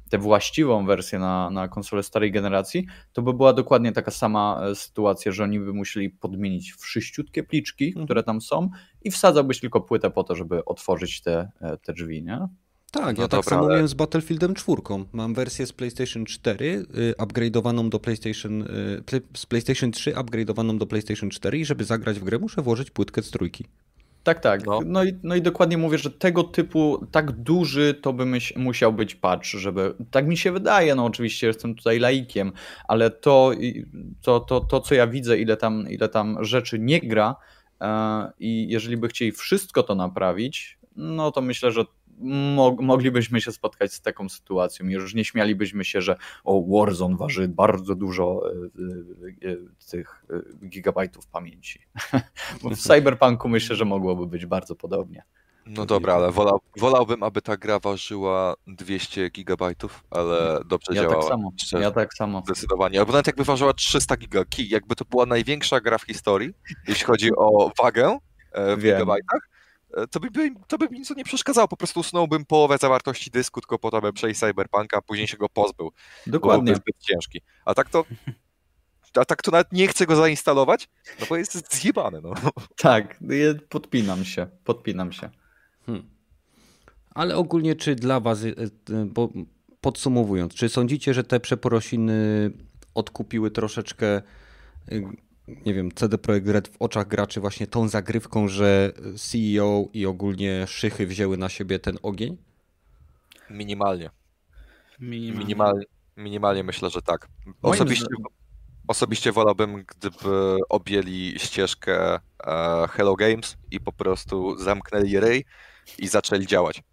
B: tę właściwą wersję na, na konsolę starej generacji, to by była dokładnie taka sama e, sytuacja, że oni by musieli podmienić wszyściutkie pliczki, mhm. które tam są i wsadzałbyś tylko płytę po to, żeby otworzyć te, e, te drzwi, nie?
A: Tak, no ja tak samo ale... miałem z Battlefieldem 4. Mam wersję z PlayStation 4 y, upgrade'owaną do PlayStation y, z PlayStation 3 upgrade'owaną do PlayStation 4 i żeby zagrać w grę muszę włożyć płytkę z trójki.
B: Tak, tak. No. No, i, no i dokładnie mówię, że tego typu tak duży to by myś, musiał być patch, żeby. Tak mi się wydaje, no oczywiście jestem tutaj laikiem, ale to, to, to, to co ja widzę, ile tam, ile tam rzeczy nie gra, e, i jeżeli by chcieli wszystko to naprawić, no to myślę, że moglibyśmy się spotkać z taką sytuacją. Już nie śmialibyśmy się, że o Warzone waży bardzo dużo e, e, tych gigabajtów pamięci. Bo w Cyberpunku myślę, że mogłoby być bardzo podobnie.
D: No dobra, ale wolał, wolałbym, aby ta gra ważyła 200 gigabajtów, ale dobrze
B: ja
D: tak działała.
B: Tak samo. Ja tak samo.
D: Zdecydowanie. Albo nawet jakby ważyła 300 gigabajtów, jakby to była największa gra w historii, jeśli chodzi o wagę w Wiem. gigabajtach, to by, to by mi nic nie przeszkadzało. Po prostu usunąłbym połowę zawartości dysku, tylko po to, by przejść Cyberpunka, a później się go pozbył.
B: Dokładnie.
D: Byłby zbyt ciężki. A tak to a tak to nawet nie chcę go zainstalować, no bo jest zjebany. No.
B: Tak, podpinam się, podpinam się. Hmm.
A: Ale ogólnie czy dla was, e, e, bo podsumowując, czy sądzicie, że te przeprosiny odkupiły troszeczkę nie wiem, CD Projekt Red w oczach graczy właśnie tą zagrywką, że CEO i ogólnie szychy wzięły na siebie ten ogień?
D: Minimalnie. Minimalnie. Minimalnie, minimalnie myślę, że tak. Osobiście, Osobiście wolałbym, gdyby objęli ścieżkę e, Hello Games i po prostu zamknęli rej i zaczęli działać.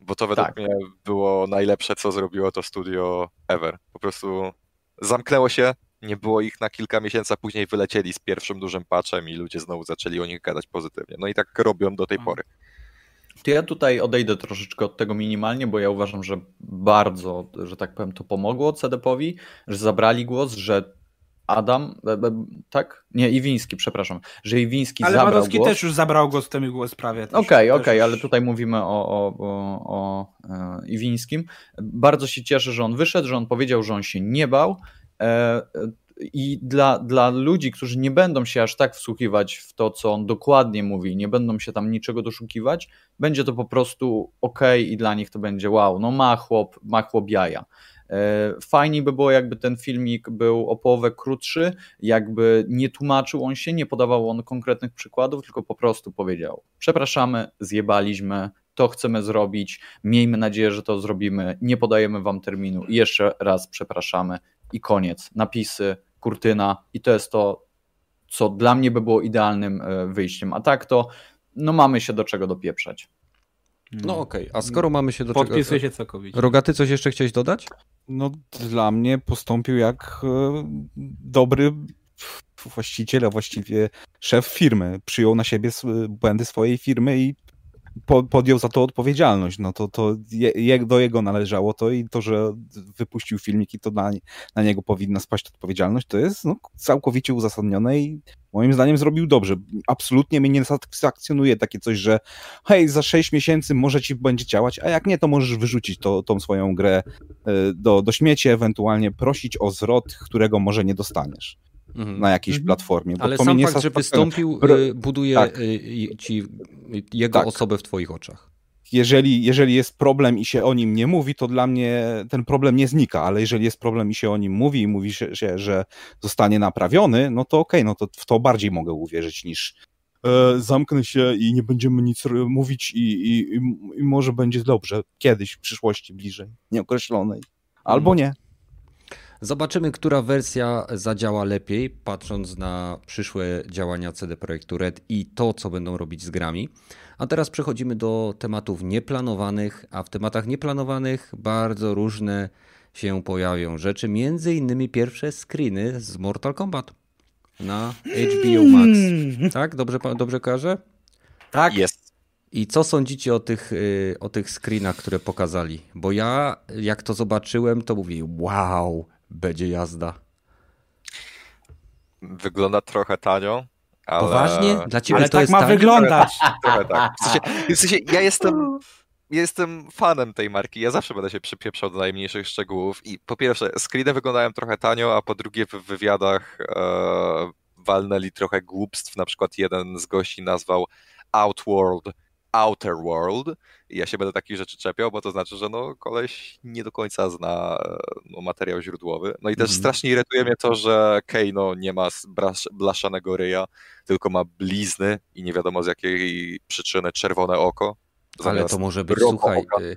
D: Bo to według
B: Tak.
D: mnie było najlepsze, co zrobiło to studio ever. Po prostu zamknęło się, nie było ich na kilka miesięcy, a później wylecieli z pierwszym dużym patchem i ludzie znowu zaczęli o nich gadać pozytywnie. No i tak robią do tej
C: Mm.
D: pory.
B: To ja tutaj odejdę troszeczkę od tego minimalnie, bo ja uważam, że bardzo, że tak powiem, to pomogło CD-owi, że zabrali głos, że Adam, e, e, tak? Nie, Iwiński, przepraszam, że Iwiński
C: Ale
B: zabrał
C: Madowski
B: głos.
C: też już zabrał głos w tym głos sprawie. też-
B: Okej,
C: też
B: okej,
C: już-
B: ale tutaj mówimy o, o, o, o e, Iwińskim. Bardzo się cieszę, że on wyszedł, że on powiedział, że on się nie bał. E, I dla, dla ludzi, którzy nie będą się aż tak wsłuchiwać w to, co on dokładnie mówi, nie będą się tam niczego doszukiwać, będzie to po prostu ok i dla nich to będzie wow, no ma chłop, ma chłop jaja. E, Fajniej by było, jakby ten filmik był o połowę krótszy, jakby nie tłumaczył on się, nie podawał on konkretnych przykładów, tylko po prostu powiedział: Przepraszamy, zjebaliśmy, to chcemy zrobić, miejmy nadzieję, że to zrobimy, nie podajemy wam terminu jeszcze raz przepraszamy i koniec. Napisy, kurtyna i to jest to, co dla mnie by było idealnym e, wyjściem. A tak to, no mamy się do czego dopieprzać.
A: No okej, a skoro mamy się do czego...
C: Podpisuję się całkowicie.
A: Rogaty, coś jeszcze chciałeś dodać?
E: No, dla mnie postąpił jak e, dobry właściciel, a właściwie szef firmy. Przyjął na siebie s- błędy swojej firmy i po, podjął za to odpowiedzialność. No to, to je, do jego należało to i to, że wypuścił filmik i to na, na niego powinna spaść odpowiedzialność, to jest no, całkowicie uzasadnione i moim zdaniem zrobił dobrze. Absolutnie mnie nie satysfakcjonuje takie coś, że hej, za 6 miesięcy może ci będzie działać, a jak nie, to możesz wyrzucić to, tą swoją grę e, do, do śmieci, ewentualnie prosić o zwrot, którego może nie dostaniesz
A: Mhm.
E: na jakiejś
C: Mhm.
E: platformie. bo
A: Ale
E: to
A: sam fakt, że wystąpił,
E: Bro-
A: y, buduje
E: tak.
A: y, ci jego
E: Tak.
A: osobę w twoich oczach.
E: jeżeli, jeżeli jest problem i się o nim nie mówi, to dla mnie ten problem nie znika, ale jeżeli jest problem i się o nim mówi i mówi się, się że zostanie naprawiony, no to okej, no to w to bardziej mogę uwierzyć niż e, zamknę się i nie będziemy nic mówić i, i, i, i może będzie dobrze kiedyś, w przyszłości bliżej, nieokreślonej. Albo nie.
A: Zobaczymy, która wersja zadziała lepiej, patrząc na przyszłe działania CD Projektu Red i to, co będą robić z grami. A teraz przechodzimy do tematów nieplanowanych, a w tematach nieplanowanych bardzo różne się pojawią rzeczy, między innymi pierwsze screeny z Mortal Kombat na HBO Max. Tak? Dobrze, dobrze kojarzę?
C: Tak,
D: Jest.
A: I co sądzicie o tych, y, o tych screenach, które pokazali? Bo ja, jak to zobaczyłem, to mówię, wow, będzie jazda.
D: Wygląda trochę tanio, ale...
A: Poważnie? Dla ciebie
C: ale
A: to
C: tak
A: jest
C: ma
A: tanie?
C: wyglądać.
D: Trochę tak. W sensie, w sensie ja jestem... Ja jestem fanem tej marki. Ja zawsze będę się przypieprzał do najmniejszych szczegółów. I po pierwsze, screeny wyglądają trochę tanio, a po drugie, w wywiadach e, walnęli trochę głupstw. Na przykład jeden z gości nazwał Outworld Outer World. I ja się będę takich rzeczy czepiał, bo to znaczy, że no koleś nie do końca zna e, no, materiał źródłowy. No i też
A: Mhm.
D: strasznie irytuje mnie to, że Keino nie ma brasz- blaszanego ryja, tylko ma blizny i nie wiadomo z jakiej przyczyny czerwone oko.
A: Ale to może być, słuchaj, y,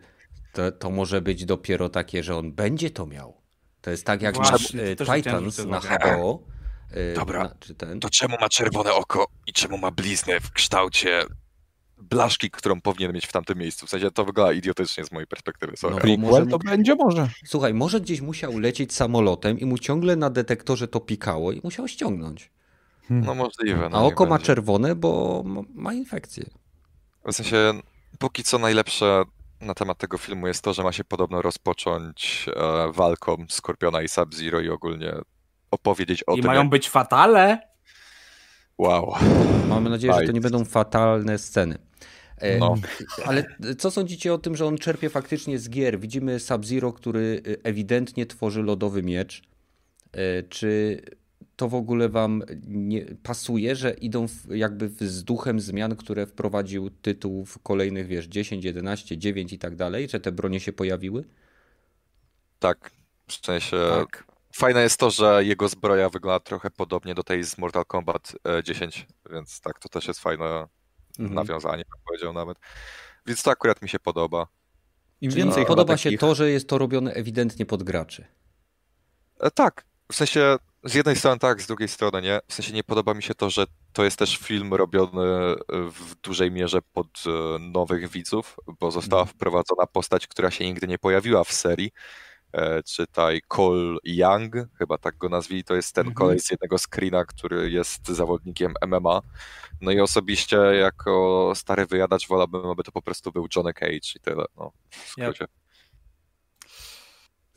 A: to, to może być dopiero takie, że on będzie to miał. To jest tak jak
C: Właśnie,
A: masz y, Titans na. HBO. y,
D: Dobra.
A: Na, czy ten?
D: To czemu ma czerwone oko i czemu ma bliznę w kształcie blaszki, którą powinien mieć w tamtym miejscu? W sensie to wygląda idiotycznie z mojej perspektywy. Sorry.
A: No,
E: Prequel to
A: mógł-
E: będzie może.
A: Słuchaj, może gdzieś musiał lecieć samolotem i mu ciągle na detektorze to pikało i musiał ściągnąć.
D: No możliwe. No
A: A oko ma
D: będzie.
A: czerwone, bo ma- infekcję.
D: W sensie, póki co najlepsze na temat tego filmu jest to, że ma się podobno rozpocząć e, walką Skorpiona i Sub-Zero i ogólnie opowiedzieć o
C: I
D: tym,
C: mają
D: jak...
C: być fatale.
D: Wow.
A: Mamy nadzieję, że to nie będą fatalne sceny. E,
D: No.
A: Ale co sądzicie o tym, że on czerpie faktycznie z gier? Widzimy Sub-Zero, który y, ewidentnie tworzy lodowy miecz. E, Czy to w ogóle wam nie pasuje, że idą w, jakby w- z duchem zmian, które wprowadził tytuł w kolejnych, wiesz, 10, 11, 9 i tak dalej, że te bronie się pojawiły?
D: Tak. W sensie,
A: Tak.
D: Fajne jest to, że jego zbroja wygląda trochę podobnie do tej z Mortal Kombat e, 10, więc tak, to też jest fajne
A: Mhm.
D: nawiązanie, bym powiedział nawet. Więc to akurat mi się podoba.
B: Im
A: Czyli
B: więcej
A: podoba
B: chyba
A: się
B: takich...
A: to, że jest to robione ewidentnie pod graczy.
D: E, tak, w sensie z jednej strony tak, z drugiej strony nie. W sensie nie podoba mi się to, że to jest też film robiony w dużej mierze pod e, nowych widzów, bo została
A: Mhm.
D: wprowadzona postać, która się nigdy nie pojawiła w serii. E, Czytaj Cole Young, chyba tak go nazwili, to jest ten
C: Mhm.
D: kolej z jednego screena, który jest zawodnikiem MMA. No i osobiście jako stary wyjadacz wolałbym, aby to po prostu był Johnny Cage i tyle, no, w skrócie.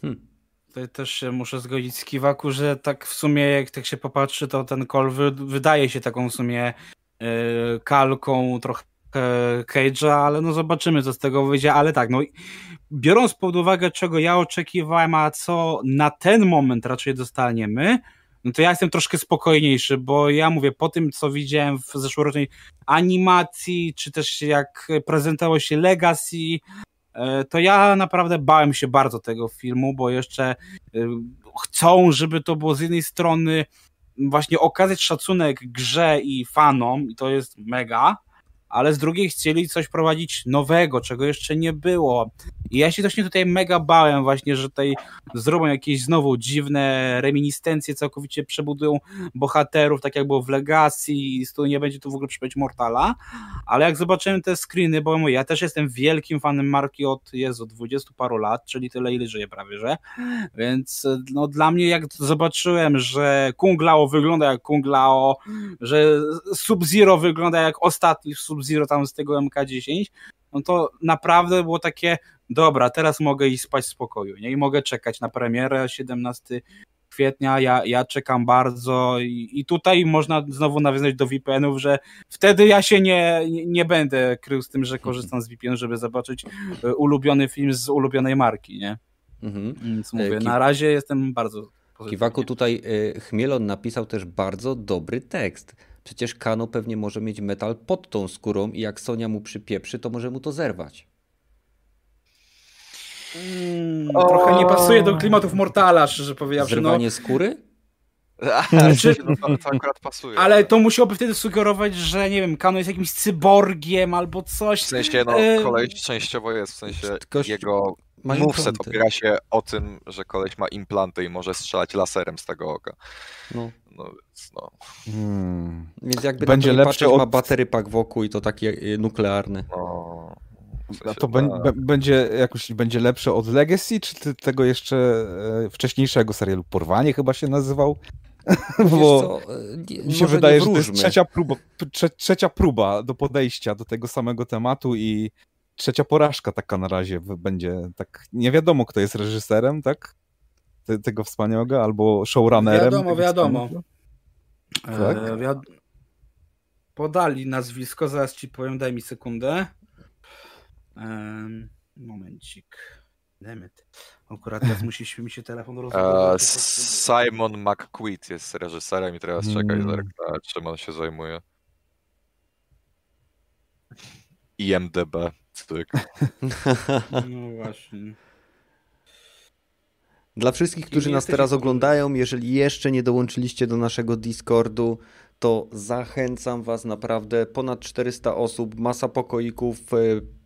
A: Hmm.
C: Tutaj też się muszę zgodzić z Kiwaku, że tak w sumie jak tak się popatrzy, to ten wy, wydaje się taką w sumie yy, kalką trochę Cage'a, ale no zobaczymy co z tego wyjdzie, ale tak, no biorąc pod uwagę czego ja oczekiwałem, a co na ten moment raczej dostaniemy, no to ja jestem troszkę spokojniejszy, bo ja mówię, po tym co widziałem w zeszłorocznej animacji, czy też jak prezentowało się Legacy, e, to ja naprawdę bałem się bardzo tego filmu, bo jeszcze y, chcą, żeby to było z jednej strony właśnie okazać szacunek grze i fanom, i to jest mega, ale z drugiej chcieli coś prowadzić nowego, czego jeszcze nie było. I ja się właśnie tutaj mega bałem właśnie, że tutaj zrobią jakieś znowu dziwne reminiscencje, całkowicie przebudują bohaterów, tak jak było w Legacy i tu nie będzie tu w ogóle przypomnieć Mortala, ale jak zobaczyłem te screeny, bo ja też jestem wielkim fanem marki od, Jezu, 20 paru lat, czyli tyle ile żyję prawie, że, więc no dla mnie jak zobaczyłem, że Kung Lao wygląda jak Kung Lao, że Sub-Zero wygląda jak ostatni Sub-Zero tam z tego MK10, no to naprawdę było takie, dobra, teraz mogę iść spać w spokoju, nie? I mogę czekać na premierę 17 kwietnia, ja, ja czekam bardzo i, i tutaj można znowu nawiązać do VPN-ów, że wtedy ja się nie, nie- będę krył z tym, że korzystam z VPN, żeby zobaczyć e, ulubiony film z ulubionej marki, nie?
A: Mhm.
C: Więc mówię,
A: Ki-
C: na razie jestem bardzo.
A: Kiwaku tutaj y, Chmielon napisał też bardzo dobry tekst. Przecież Kano pewnie może mieć metal pod tą skórą i jak Sonia mu przypieprzy, to może mu to zerwać.
C: Mm, trochę nie pasuje do klimatów Mortala, szczerze powiedziawszy. No,
A: Zerwanie skóry?
C: Czy-
D: no, to, akurat pasuje.
C: ale to musiałoby wtedy sugerować, że nie wiem, Kano jest jakimś cyborgiem albo coś.
D: W sensie, no,
C: Em,
D: koleś częściowo jest, w sensie
A: Kość-
D: jego moveset
A: implanty.
D: opiera się o tym, że koleś ma implanty i może strzelać laserem z tego oka.
A: No.
D: No więc, no,
E: Hmm.
A: Więc jakby
E: Będzie lepszy
A: patrzeć, ma
E: od-
A: batery pak wokół i to takie y, nuklearne.
D: no w
E: A
D: sensie,
E: to
D: tak.
E: bę- będzie jakoś będzie lepsze od Legacy, czy ty, tego jeszcze e, wcześniejszego serialu Porwanie chyba się nazywał?
A: Wiesz
E: Bo
A: co, nie-
E: mi się wydaje, że to jest trzecia próba, trze, trzecia próba do podejścia do tego samego tematu i trzecia porażka taka na razie będzie tak nie wiadomo kto jest reżyserem, tak? Te, tego wspaniałego albo showrunnerem.
C: Wiadomo, wiadomo.
E: wspaniałego.
C: E,
E: Tak?
C: wiad... Podali nazwisko, zaraz ci powiem, daj mi sekundę. Em, momencik. Demet. Akurat teraz musi mi się telefon
D: E,
C: rozładować.
D: Simon McQueen jest reżyserem i teraz czekaj,
E: Hmm.
D: zerknę, czym on się zajmuje. IMDB, cyk.
C: No właśnie.
A: Dla wszystkich, którzy nas teraz oglądają, jeżeli jeszcze nie dołączyliście do naszego Discordu, to zachęcam was naprawdę. Ponad 400 osób, masa pokoików, e,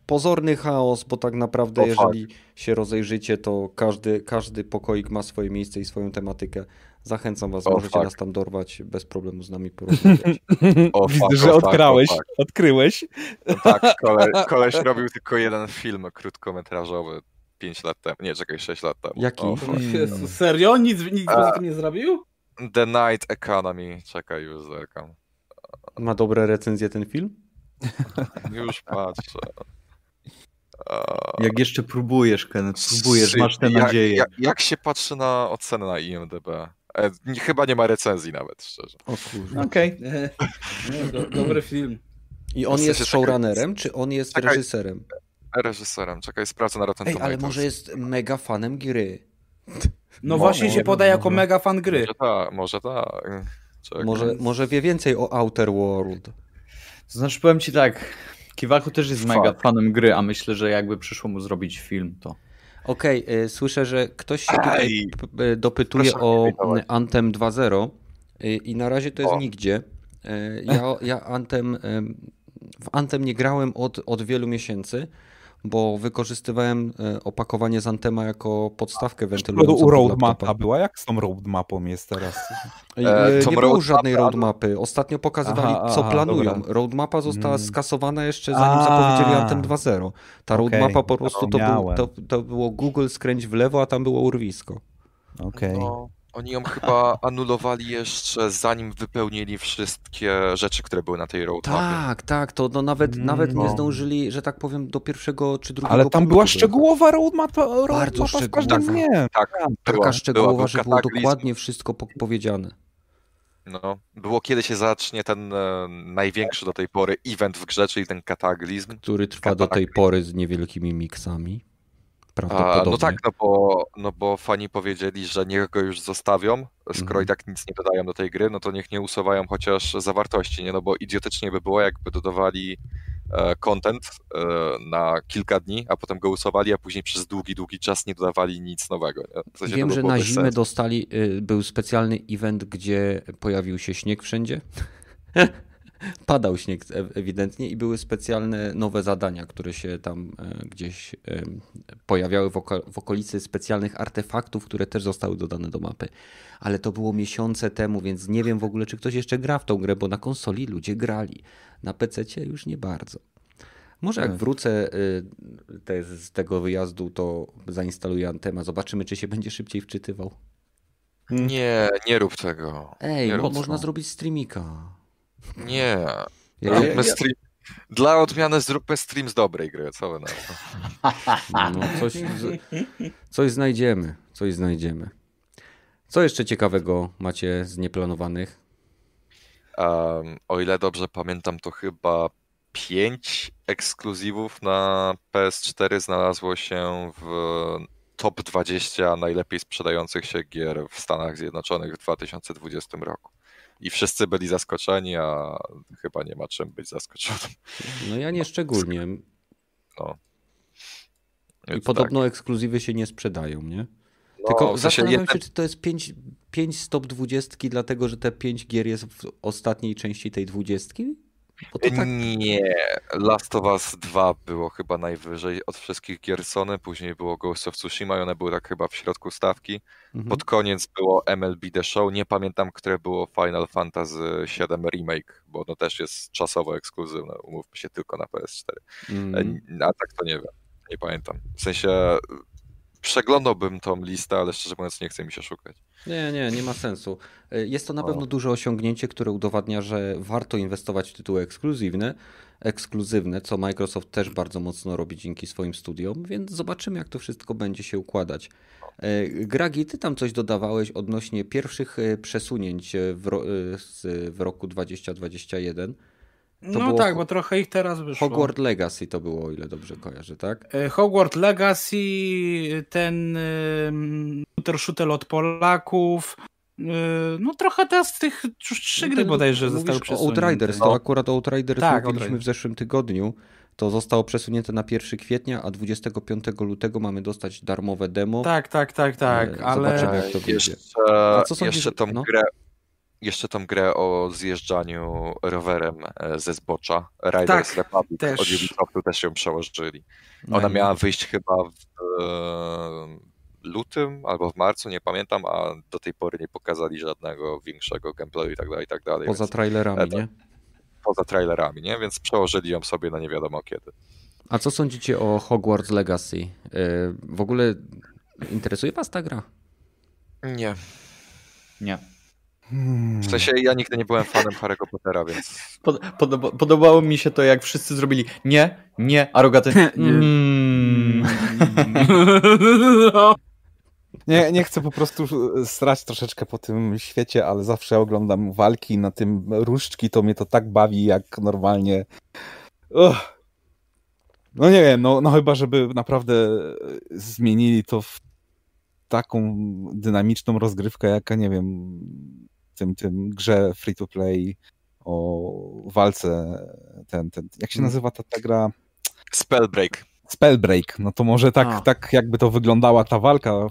A: pozorny chaos, bo tak naprawdę jeżeli się rozejrzycie, to każdy, każdy pokoik ma swoje miejsce i swoją tematykę. Zachęcam was,
D: O,
A: możecie
D: fuck.
A: nas tam dorwać, bez problemu z nami porozmawiać.
D: O,
E: Widzę,
D: fuck,
E: że
D: o,
E: odkrałeś, odkryłeś.
D: No tak, kole, koleś robił tylko jeden film krótkometrażowy 5 lat temu, nie, czekaj, 6 lat temu.
A: Jaki?
D: O.
E: Hmm.
C: Jezu, serio? Nic, nic
D: A.
C: nie zrobił?
D: The Night Economy, czekaj, już zerkam.
A: Ma dobre recenzje ten film?
D: Już patrzę.
B: Jak jeszcze próbujesz, Kenneth, próbujesz, masz tę
D: jak,
B: nadzieję.
D: Jak, jak się patrzy na ocenę na IMDb? E, chyba nie ma recenzji nawet, szczerze.
A: O kurwa.
B: Okej.
C: Nie, do, dobry film.
A: I on
D: W sensie
A: jest showrunnerem, czy on jest
D: czekaj.
A: reżyserem?
D: Reżyserem, czekaj, sprawdzę na Rotten
A: Ej, ale może jest mega fanem gry.
C: No
D: Mo-
C: właśnie się
D: może,
C: podaje jako mega fan gry.
D: Może tak, może tak. Czekaj.
A: Może, może wie więcej o Outer World.
B: To znaczy powiem ci tak, Kiwaku też jest
D: Fuck.
B: mega fanem gry, a myślę, że jakby przyszło mu zrobić film, to...
A: Okej, y, słyszę, że ktoś się tutaj
D: Ej,
A: p- y, dopytuje
D: proszę
A: o
D: mnie
A: Anthem 2.0 y, i na razie to jest
D: O.
A: nigdzie. Y, Ja, ja Anthem, y, w Anthem nie grałem od, od wielu miesięcy. Bo wykorzystywałem e, opakowanie z Antema jako podstawkę
E: U
A: wentylującą pod
E: roadmapa była? Jak z tą roadmapą jest teraz?
A: E,
D: E, tą
A: nie było żadnej roadmapy. Ostatnio pokazywali,
E: Aha,
A: co
E: aha,
A: planują.
E: dobra.
A: Roadmapa została
E: Mm.
A: skasowana jeszcze zanim
E: A.
A: zapowiedzieli Antem 2.0. Ta roadmapa po prostu to, był, to, to było Google skręć w lewo, a tam było urwisko.
E: Okej.
D: No, oni ją chyba anulowali jeszcze zanim wypełnili wszystkie rzeczy, które były na tej roadmapie.
A: Tak, tak, to no nawet,
E: Mm,
A: nawet nie
E: no.
A: zdążyli, że tak powiem, do pierwszego czy drugiego
E: Ale tam była szczegółowa roadmapa, roadmapa w
A: szczegółowa.
E: każdym dnie.
D: Tak,
A: Taka
D: była,
A: szczegółowa,
D: była,
A: że
D: był
A: było
D: kataklizm.
A: dokładnie wszystko po- powiedziane.
D: No, było kiedy się zacznie ten e, największy do tej pory event w grze, czyli ten kataklizm.
A: Który trwa do tej pory z niewielkimi miksami.
D: A,
A: Prawdopodobnie.
D: no tak, no bo, no bo fani powiedzieli, że niech go już zostawią, skoro
A: Mhm.
D: i tak nic nie dodają do tej gry, no to niech nie usuwają chociaż zawartości, nie? No bo idiotycznie by było, jakby dodawali e, content e, na kilka dni, a potem go usuwali, a później przez długi, długi czas nie dodawali nic nowego. W sensie
A: Wiem, że na zimę
D: sensu.
A: dostali, y, był specjalny event, gdzie pojawił się śnieg wszędzie. Padał śnieg e- ewidentnie i były specjalne nowe zadania, które się tam e, gdzieś e, pojawiały w, oko- w okolicy specjalnych artefaktów, które też zostały dodane do mapy. Ale to było miesiące temu, więc nie wiem w ogóle, czy ktoś jeszcze gra w tą grę, bo na konsoli ludzie grali. Na PC już nie bardzo. Może jak
E: Tak.
A: wrócę te, z tego wyjazdu, to zainstaluję Antema. Zobaczymy, czy się będzie szybciej wczytywał.
D: Nie, nie rób tego.
A: Ej,
D: Nie rób
A: można zrobić streamika.
D: Nie. Róbmy stream. Dla odmiany zróbmy stream z dobrej gry, co wy na to?
A: no, coś, z, coś znajdziemy, coś znajdziemy. Co jeszcze ciekawego macie z nieplanowanych?
D: Um, o ile dobrze pamiętam, to chyba 5 ekskluzywów na PS4 znalazło się w top 20 najlepiej sprzedających się gier w Stanach Zjednoczonych w 2020 roku. I wszyscy byli zaskoczeni, a chyba nie ma czym być zaskoczonym.
A: No ja nie szczególnie.
D: No.
A: I podobno ekskluzywy się nie sprzedają, nie?
D: tak.
A: Tylko
D: No, w sensie
A: zastanawiam
D: jedne-
A: się, czy to jest 5, 5 stop 20, dlatego że te 5 gier jest w ostatniej części tej 20? Tak...
D: Nie, Last of Us 2 było chyba najwyżej od wszystkich gier Sony, później było Ghost of Tsushima i one były tak chyba w środku stawki.
A: Mhm.
D: Pod koniec było MLB The Show, nie pamiętam, które było Final Fantasy VII Remake, bo ono też jest czasowo ekskluzywne, umówmy się tylko na PS4.
A: Mm.
D: E, A tak to nie wiem, nie pamiętam. W sensie przeglądałbym tą listę, ale szczerze mówiąc nie chce mi się szukać.
A: Nie, nie, nie ma sensu. E, Jest to na pewno duże osiągnięcie, które udowadnia, że warto inwestować w tytuły ekskluzywne, ekskluzywne, co Microsoft też bardzo mocno robi dzięki swoim studiom, więc zobaczymy, jak to wszystko będzie się układać. E, Gragi, ty tam coś dodawałeś odnośnie pierwszych e, przesunięć w, ro, w roku 2021.
C: No
A: było
C: tak, bo trochę ich teraz wyszło.
A: Hogwarts Legacy to było, o ile dobrze kojarzę, tak?
C: E, Hogwarts Legacy, ten shooter shooter od Polaków. y, No trochę teraz tych już trzy gry
A: Ten-
C: bodajże zostały przesunięte.
A: Outriders, to akurat Outriders
C: Tak,
A: mówiliśmy
C: Outriders.
A: w zeszłym tygodniu. To zostało przesunięte na 1 kwietnia, a 25 lutego mamy dostać darmowe demo.
C: Tak, tak, tak, tak,
A: E,
C: ale
A: zobaczymy, jak to.
D: Jeszcze,
A: A co sądzisz-
D: jeszcze, tą
A: no?
D: grę, jeszcze tą grę o zjeżdżaniu rowerem e, ze zbocza, Riders
C: Tak,
D: Republic
C: też.
D: od Ubisoftu też ją przełożyli.
A: No
D: Ona
A: i-
D: miała wyjść chyba w e, lutym albo w marcu, nie pamiętam, a do tej pory nie pokazali żadnego większego gameplayu i tak dalej, i tak dalej.
A: Poza
D: więc,
A: trailerami,
D: E, to-
A: nie?
D: poza trailerami, nie? Więc przełożyli ją sobie na nie wiadomo kiedy.
A: A co sądzicie o Hogwarts Legacy? W ogóle interesuje was ta gra?
D: Nie.
B: Nie.
E: Hmm.
D: W sensie ja nigdy nie byłem fanem Harry'ego Pottera, więc
B: Pod, podoba, podobało mi się to, jak wszyscy zrobili nie, nie, a rogaty mm.
C: no,
E: Nie, nie chcę po prostu strać troszeczkę po tym świecie, ale zawsze oglądam walki na tym różdżki, to mnie to tak bawi, jak normalnie. Uch. No nie wiem, no, no chyba, żeby naprawdę zmienili to w taką dynamiczną rozgrywkę, jaka nie wiem, tym, tym grze free to play o walce, ten, ten, jak się
A: Mm.
E: nazywa ta, ta gra?
D: Spellbreak.
E: Spellbreak, no to może tak,
C: A.
E: tak jakby to wyglądała ta walka,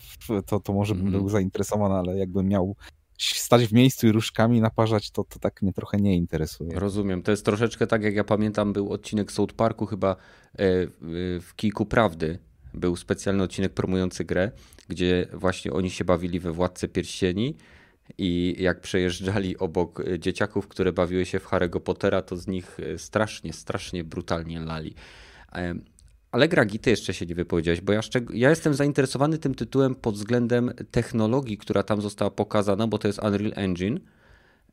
E: to, to może bym
A: Mhm.
E: był zainteresowany, ale jakbym miał stać w miejscu i różkami naparzać, to, to tak mnie trochę nie interesuje.
A: Rozumiem. To jest troszeczkę tak, jak ja pamiętam, był odcinek South Parku chyba e, w Kiku Prawdy. Był specjalny odcinek promujący grę, gdzie właśnie oni się bawili we Władce Pierścieni i jak przejeżdżali obok dzieciaków, które bawiły się w Harry'ego Pottera, to z nich strasznie, strasznie brutalnie lali. Ale Gragi, ty jeszcze się nie wypowiedziałeś, bo ja, ja jestem zainteresowany tym tytułem pod względem technologii, która tam została pokazana, bo to jest Unreal Engine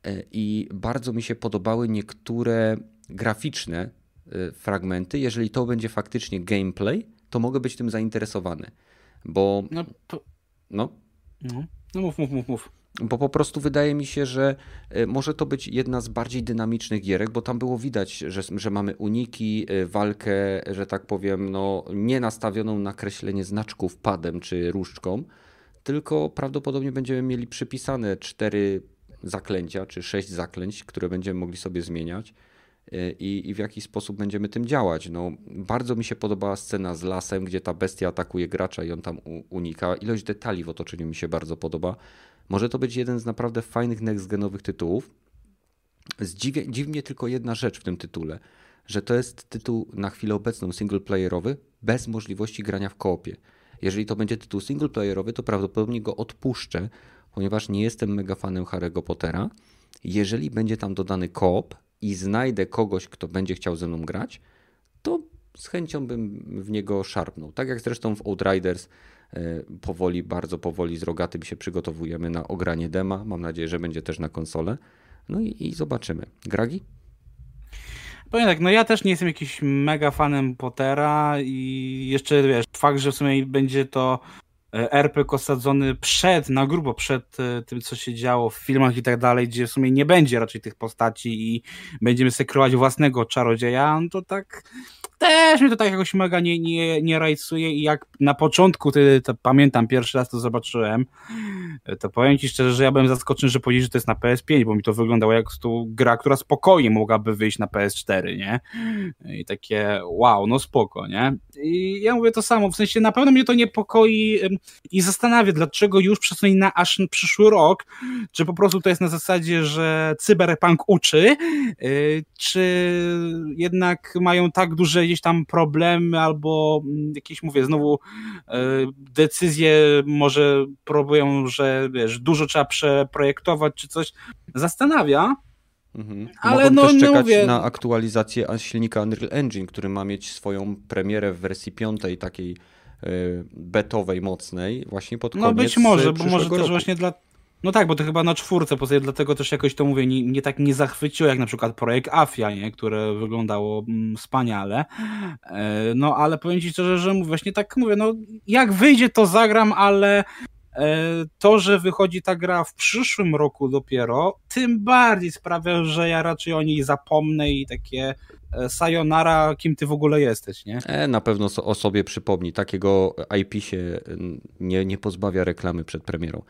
A: e, i bardzo mi się podobały niektóre graficzne e, fragmenty. Jeżeli to będzie faktycznie gameplay, to mogę być tym zainteresowany, bo... No, po...
C: no. no. No mów, mów, mów, mów
A: bo po prostu wydaje mi się, że e, może to być jedna z bardziej dynamicznych gierek, bo tam było widać, że, że mamy uniki, e, walkę, że tak powiem, no, nie nastawioną na kreślenie znaczków padem czy różdżką, tylko prawdopodobnie będziemy mieli przypisane cztery zaklęcia czy sześć zaklęć, które będziemy mogli sobie zmieniać. E, I, i, w jaki sposób będziemy tym działać. No, bardzo mi się podobała scena z lasem, gdzie ta bestia atakuje gracza i on tam unika. Ilość detali w otoczeniu mi się bardzo podoba. Może to być jeden z naprawdę fajnych next-genowych tytułów. Zdziwi, dziwi mnie tylko jedna rzecz w tym tytule, że to jest tytuł na chwilę obecną singleplayerowy bez możliwości grania w koopie. Jeżeli to będzie tytuł singleplayerowy, to prawdopodobnie go odpuszczę, ponieważ nie jestem mega fanem Harry'ego Pottera. Jeżeli będzie tam dodany koop i znajdę kogoś, kto będzie chciał ze mną grać, to z chęcią bym w niego szarpnął. Tak jak zresztą w Outriders powoli, bardzo powoli z Rogatym się przygotowujemy na ogranie dema. Mam nadzieję, że będzie też na konsolę. No i, i zobaczymy. Gragi?
C: Powiem tak, no ja też nie jestem jakiś mega fanem Pottera i jeszcze wiesz, fakt, że w sumie będzie to e, RPG osadzony przed, na grubo przed e, tym, co się działo w filmach i tak dalej, gdzie w sumie nie będzie raczej tych postaci i będziemy sekrować własnego czarodzieja, no to tak też mnie to tak jakoś mega nie, nie, nie rajcuje i jak na początku, ty, to pamiętam, pierwszy raz to zobaczyłem, to powiem ci szczerze, że ja byłem zaskoczony, że powiedzieli, że to jest na PS5, bo mi to wyglądało jak tu gra, która spokojnie mogłaby wyjść na PS4, nie? I takie wow, no spoko, nie? I ja mówię to samo, w sensie na pewno mnie to niepokoi i zastanawia, dlaczego już przesunęli na aż przyszły rok, czy po prostu to jest na zasadzie, że cyberpunk uczy, y, czy jednak mają tak duże gdzieś tam problemy albo mm, jakieś, mówię, znowu e, decyzje może próbują, że wiesz, dużo trzeba przeprojektować czy coś. Zastanawia,
A: Mhm. Ale Mogą no, też no czekać no na aktualizację silnika Unreal Engine, który ma mieć swoją premierę w wersji piątej, takiej e, betowej, mocnej, właśnie pod koniec No
C: być może, bo może też roku. właśnie dla, no tak, bo to chyba na czwórce, po sobie dlatego też jakoś to mówię, nie, nie tak nie zachwyciło jak na przykład projekt Afia, nie? które wyglądało mm, wspaniale. E, no ale powiem ci szczerze, że właśnie tak mówię, no jak wyjdzie to zagram, ale e, to, że wychodzi ta gra w przyszłym roku dopiero, tym bardziej sprawia, że ja raczej o niej zapomnę i takie e, sayonara, kim ty w ogóle jesteś, nie?
A: Na pewno o sobie przypomni. Takiego IP się nie, nie pozbawia reklamy przed premierą.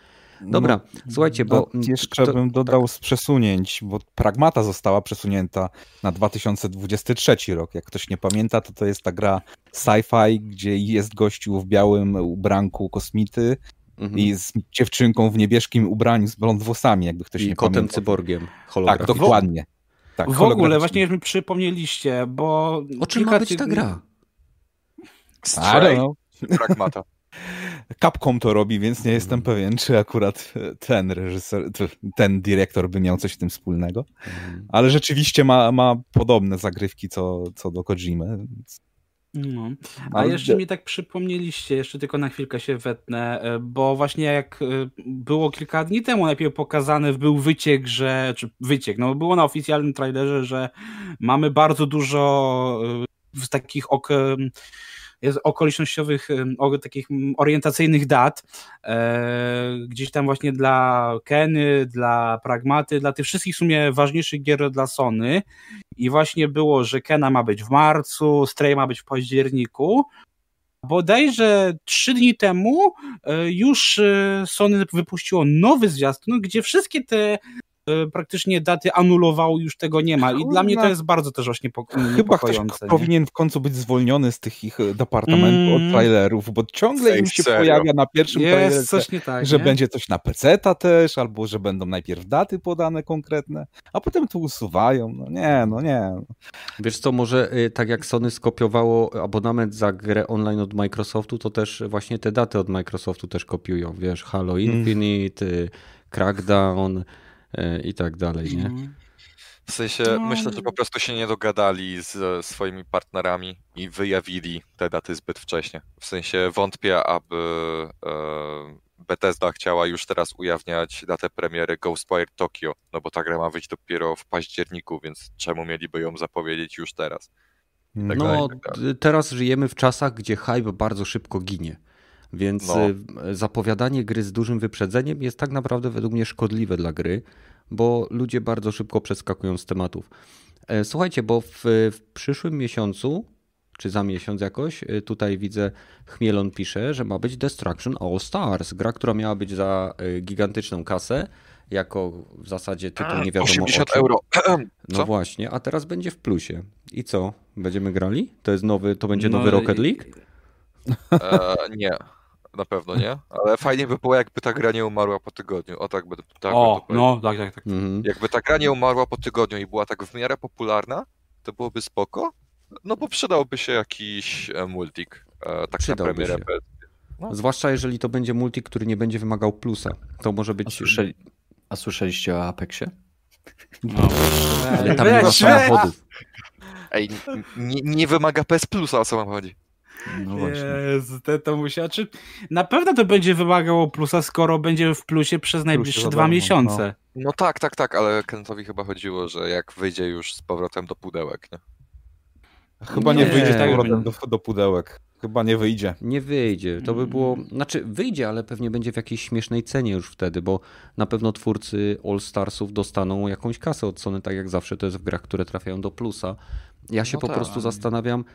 A: Dobra, no, słuchajcie, bo...
E: Jeszcze to, bym dodał tak. z przesunięć, bo Pragmata została przesunięta na 2023 rok. Jak ktoś nie pamięta, to to jest ta gra sci-fi, gdzie jest gościu w białym ubranku kosmity mhm. i z dziewczynką w niebieskim ubraniu z blond włosami, jakby ktoś
A: I
E: nie
A: kotem
E: pamiętał.
A: cyborgiem
E: Tak, dokładnie. Tak,
C: w ogóle, właśnie mi przypomnieliście, bo...
A: O czym ma być ta gra?
D: Stray, Pragmata.
E: Capcom to robi, więc nie jestem pewien, czy akurat ten reżyser, ten dyrektor by miał coś w tym wspólnego. Mhm. Ale rzeczywiście ma, ma podobne zagrywki co, co do Kojimy. Więc...
C: No. A jeszcze mi tak przypomnieliście, jeszcze tylko na chwilkę się wetnę, e, bo właśnie jak e, było kilka dni temu najpierw pokazany był wyciek, że, czy wyciek, no było na oficjalnym trailerze, że mamy bardzo dużo z e, takich ok okolicznościowych, takich orientacyjnych dat, e, gdzieś tam właśnie dla Keny, dla Pragmaty, dla tych wszystkich w sumie ważniejszych gier dla Sony. I właśnie było, że Kena ma być w marcu, Stray ma być w październiku, Bodajże trzy dni temu e, już e, Sony wypuściło nowy zwiastun, gdzie wszystkie te praktycznie daty anulowało, już tego nie ma. I dla mnie to jest bardzo też właśnie
E: Chyba ktoś powinien w końcu być zwolniony z tych ich departamentów mm. od trailerów, bo ciągle im się serio? pojawia na pierwszym jest trailerze, coś nie tak, że nie? będzie coś na PC-ta też, albo że będą najpierw daty podane konkretne, a potem to usuwają. No nie, no nie.
A: Wiesz co, może y, tak jak Sony skopiowało abonament za grę online od Microsoftu, to też właśnie te daty od Microsoftu też kopiują. Wiesz, Halo mm. Infinite, mm. Crackdown i tak dalej, nie? Mm.
D: W sensie no. myślę, że po prostu się nie dogadali z swoimi partnerami i wyjawili te daty zbyt wcześnie. W sensie wątpię, aby e, Bethesda chciała już teraz ujawniać datę premiery Ghostwire Tokyo, no bo ta gra ma wyjść dopiero w październiku, więc czemu mieliby ją zapowiedzieć już teraz?
A: Tak no, tak teraz żyjemy w czasach, gdzie hype bardzo szybko ginie. Więc no. Y, zapowiadanie gry z dużym wyprzedzeniem jest tak naprawdę według mnie szkodliwe dla gry, bo ludzie bardzo szybko przeskakują z tematów. E, słuchajcie, bo w, w przyszłym miesiącu, czy za miesiąc jakoś, y, tutaj widzę Chmielon pisze, że ma być Destruction All Stars, gra, która miała być za y, gigantyczną kasę, jako w zasadzie tytuł nie wiadomo
D: 80 euro.
A: No właśnie, a teraz będzie w plusie. I co? Będziemy grali? To jest nowy, to będzie no, nowy Rocket League?
D: E, nie, na pewno nie, ale fajnie by było jakby ta gra nie umarła po tygodniu. O tak by tak
C: O, no, tak, tak, tak.
D: Mhm. Jakby ta gra nie umarła po tygodniu i była tak w miarę popularna, to byłoby spoko. No bo przydałby się jakiś e, multik, e, tak przydałby na premierę.
A: No. Zwłaszcza jeżeli to będzie multik, który nie będzie wymagał plusa. To może być... A,
B: słyszeli... A słyszeliście o Apexie?
A: No. Ale tam nie ma samochodów.
D: Ej, nie, nie wymaga PS Plusa, o co wam chodzi?
C: No to, to musia, czy na pewno to będzie wymagało plusa, skoro będzie w plusie przez najbliższe plusie dwa miesiące.
D: No. no. tak, tak, tak, ale Kentowi chyba chodziło, że jak wyjdzie już z powrotem do pudełek, nie?
E: Chyba nie, nie wyjdzie z powrotem do, do pudełek. Chyba nie wyjdzie.
A: Nie wyjdzie. To by było. Znaczy, wyjdzie, ale pewnie będzie w jakiejś śmiesznej cenie już wtedy, bo na pewno twórcy All Starsów dostaną jakąś kasę od Sony, tak jak zawsze to jest w grach, które trafiają do plusa. Ja się no po tak. prostu zastanawiam,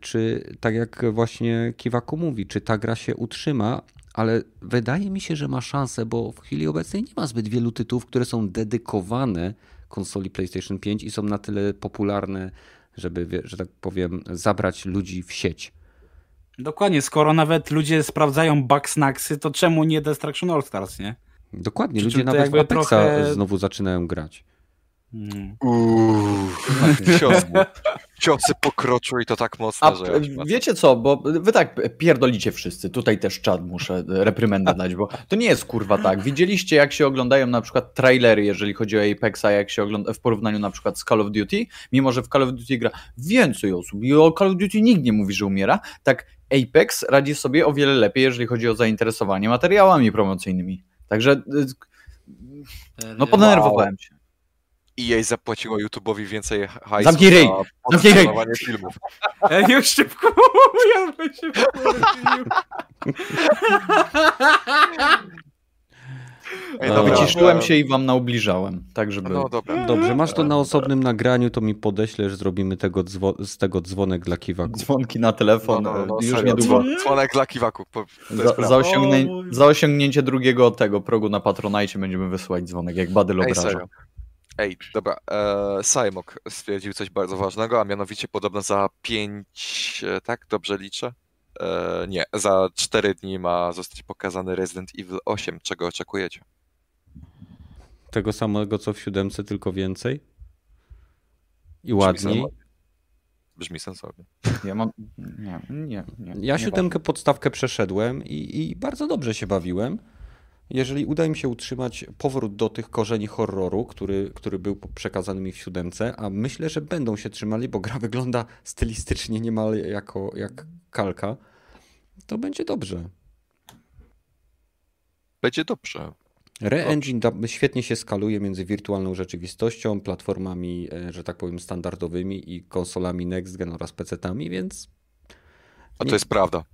A: czy tak jak właśnie Kiwaku mówi, czy ta gra się utrzyma, ale wydaje mi się, że ma szansę, bo w chwili obecnej nie ma zbyt wielu tytułów, które są dedykowane konsoli PlayStation 5 i są na tyle popularne, żeby, że tak powiem, zabrać ludzi w sieć.
C: Dokładnie, skoro nawet ludzie sprawdzają Bugsnaxy, to czemu nie Destruction All Stars, nie?
A: Dokładnie, ludzie nawet w Apexa trochę... znowu zaczynają grać.
D: Hmm. Uuu, ciosy, ciosy pokroczył i to tak mocno, A, że...
B: Wiecie co, bo wy tak pierdolicie wszyscy, tutaj też czad muszę reprymendę dać, bo to nie jest kurwa tak. Widzieliście jak się oglądają na przykład trailery, jeżeli chodzi o Apexa, jak się ogląda w porównaniu na przykład z Call of Duty, mimo że w Call of Duty gra więcej osób i o Call of Duty nikt nie mówi, że umiera, tak Apex radzi sobie o wiele lepiej, jeżeli chodzi o zainteresowanie materiałami promocyjnymi. Także e, no podenerwowałem się.
D: EA zapłaciło YouTube'owi więcej hajsu
B: Zamknij ryj! Zamknij ryj!
D: filmów.
C: Ja już szybko ja bym się
B: Ej, no, wyciszyłem się i wam naubliżałem, tak żeby... No,
A: dobra. Dobrze, masz to na osobnym nagraniu, to mi podeślesz, zrobimy tego z tego dzwonek dla kiwaku.
B: Dzwonki na telefon, no, no, no, już niedługo.
D: Dzwonek dla kiwaku.
B: Za, za, osiągnię, za, osiągnięcie drugiego tego progu na Patronite będziemy wysyłać dzwonek, jak Badyl obraża.
D: Ej, dobra, e, Simok stwierdził coś bardzo ważnego, a mianowicie podobno za 5, e, tak, dobrze liczę? E, nie, za 4 dni ma zostać pokazany Resident Evil 8. Czego oczekujecie?
A: Tego samego co w siódemce, tylko więcej? I ładniej?
D: Brzmi sensownie.
B: Ja mam. Nie, nie. nie
A: ja siódemkę podstawkę przeszedłem i, i bardzo dobrze się bawiłem jeżeli uda im się utrzymać powrót do tych korzeni horroru, który, który był przekazany mi w siódemce, a myślę, że będą się trzymali, bo gra wygląda stylistycznie niemal jako, jak kalka, to będzie dobrze.
D: Będzie dobrze.
A: Re-engine świetnie się skaluje między wirtualną rzeczywistością, platformami, e, że tak powiem, standardowymi i konsolami next gen oraz PC-tami, więc.
D: A to jest prawda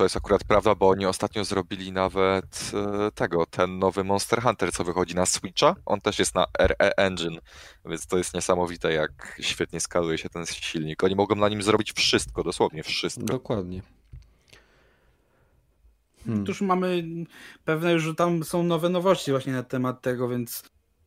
D: to jest akurat prawda, bo oni ostatnio zrobili nawet e, tego, ten nowy Monster Hunter, co wychodzi na Switcha. On też jest na RE Engine, więc to jest niesamowite, jak świetnie skaluje się ten silnik. Oni mogą na nim zrobić wszystko, dosłownie wszystko.
A: Dokładnie.
C: Hmm. Tuż mamy pewne już, że tam są nowe nowości właśnie na temat tego, więc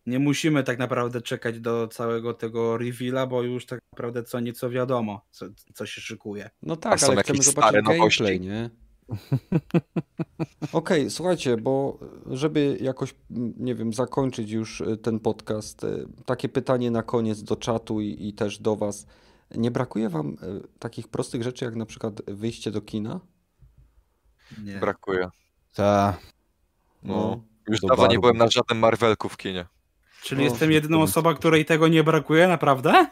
C: nie musimy tak naprawdę czekać do całego tego reveala, bo już tak naprawdę co nieco wiadomo, co, co się szykuje.
A: No
D: A
A: tak,
D: są
A: ale
D: jakieś
A: chcemy
D: stare
A: zobaczyć
D: nowości?
A: gameplay, nie? Okej, słuchajcie, bo żeby jakoś, nie wiem, zakończyć już y, ten podcast, y, takie pytanie na koniec do czatu i, i też do was. Nie brakuje wam y, takich prostych rzeczy, jak na przykład wyjście do kina?
C: Nie.
D: Brakuje.
E: Ta,
D: No. Już
E: do
D: dawno nie
E: baru.
D: byłem na żadnym Marvelku w kinie.
C: Czyli
A: No,
C: jestem jedyną osobą, której tego nie brakuje, naprawdę?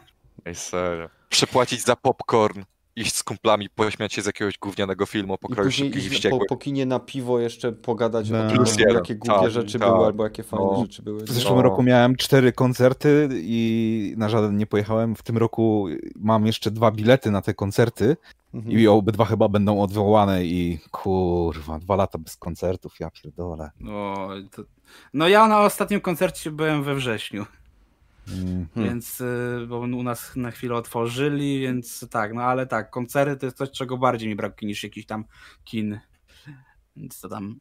D: Ej, serio. Przepłacić za popcorn, iść z kumplami, pośmiać się z jakiegoś gównianego filmu,
A: I
D: pokroju
A: później
D: szybkich i
A: po, po kinie na piwo jeszcze pogadać
E: No.
A: o tym,
D: Plus jeden.
A: jakie głupie
D: Tak,
A: rzeczy
D: tak.
A: były albo jakie fajne
D: No.
A: rzeczy były.
E: W zeszłym
D: No.
E: roku miałem cztery koncerty i na żaden nie pojechałem. W tym roku mam jeszcze dwa bilety na te koncerty
A: Mhm.
E: i obydwa chyba będą odwołane i kurwa, dwa lata bez koncertów, ja pierdolę.
C: No, to... no ja na ostatnim koncercie byłem we wrześniu.
A: Hmm.
C: więc y, bo u nas na chwilę otworzyli, więc tak, no ale tak, koncerty to jest coś, czego bardziej mi brakuje niż jakiś tam kin. Więc to tam.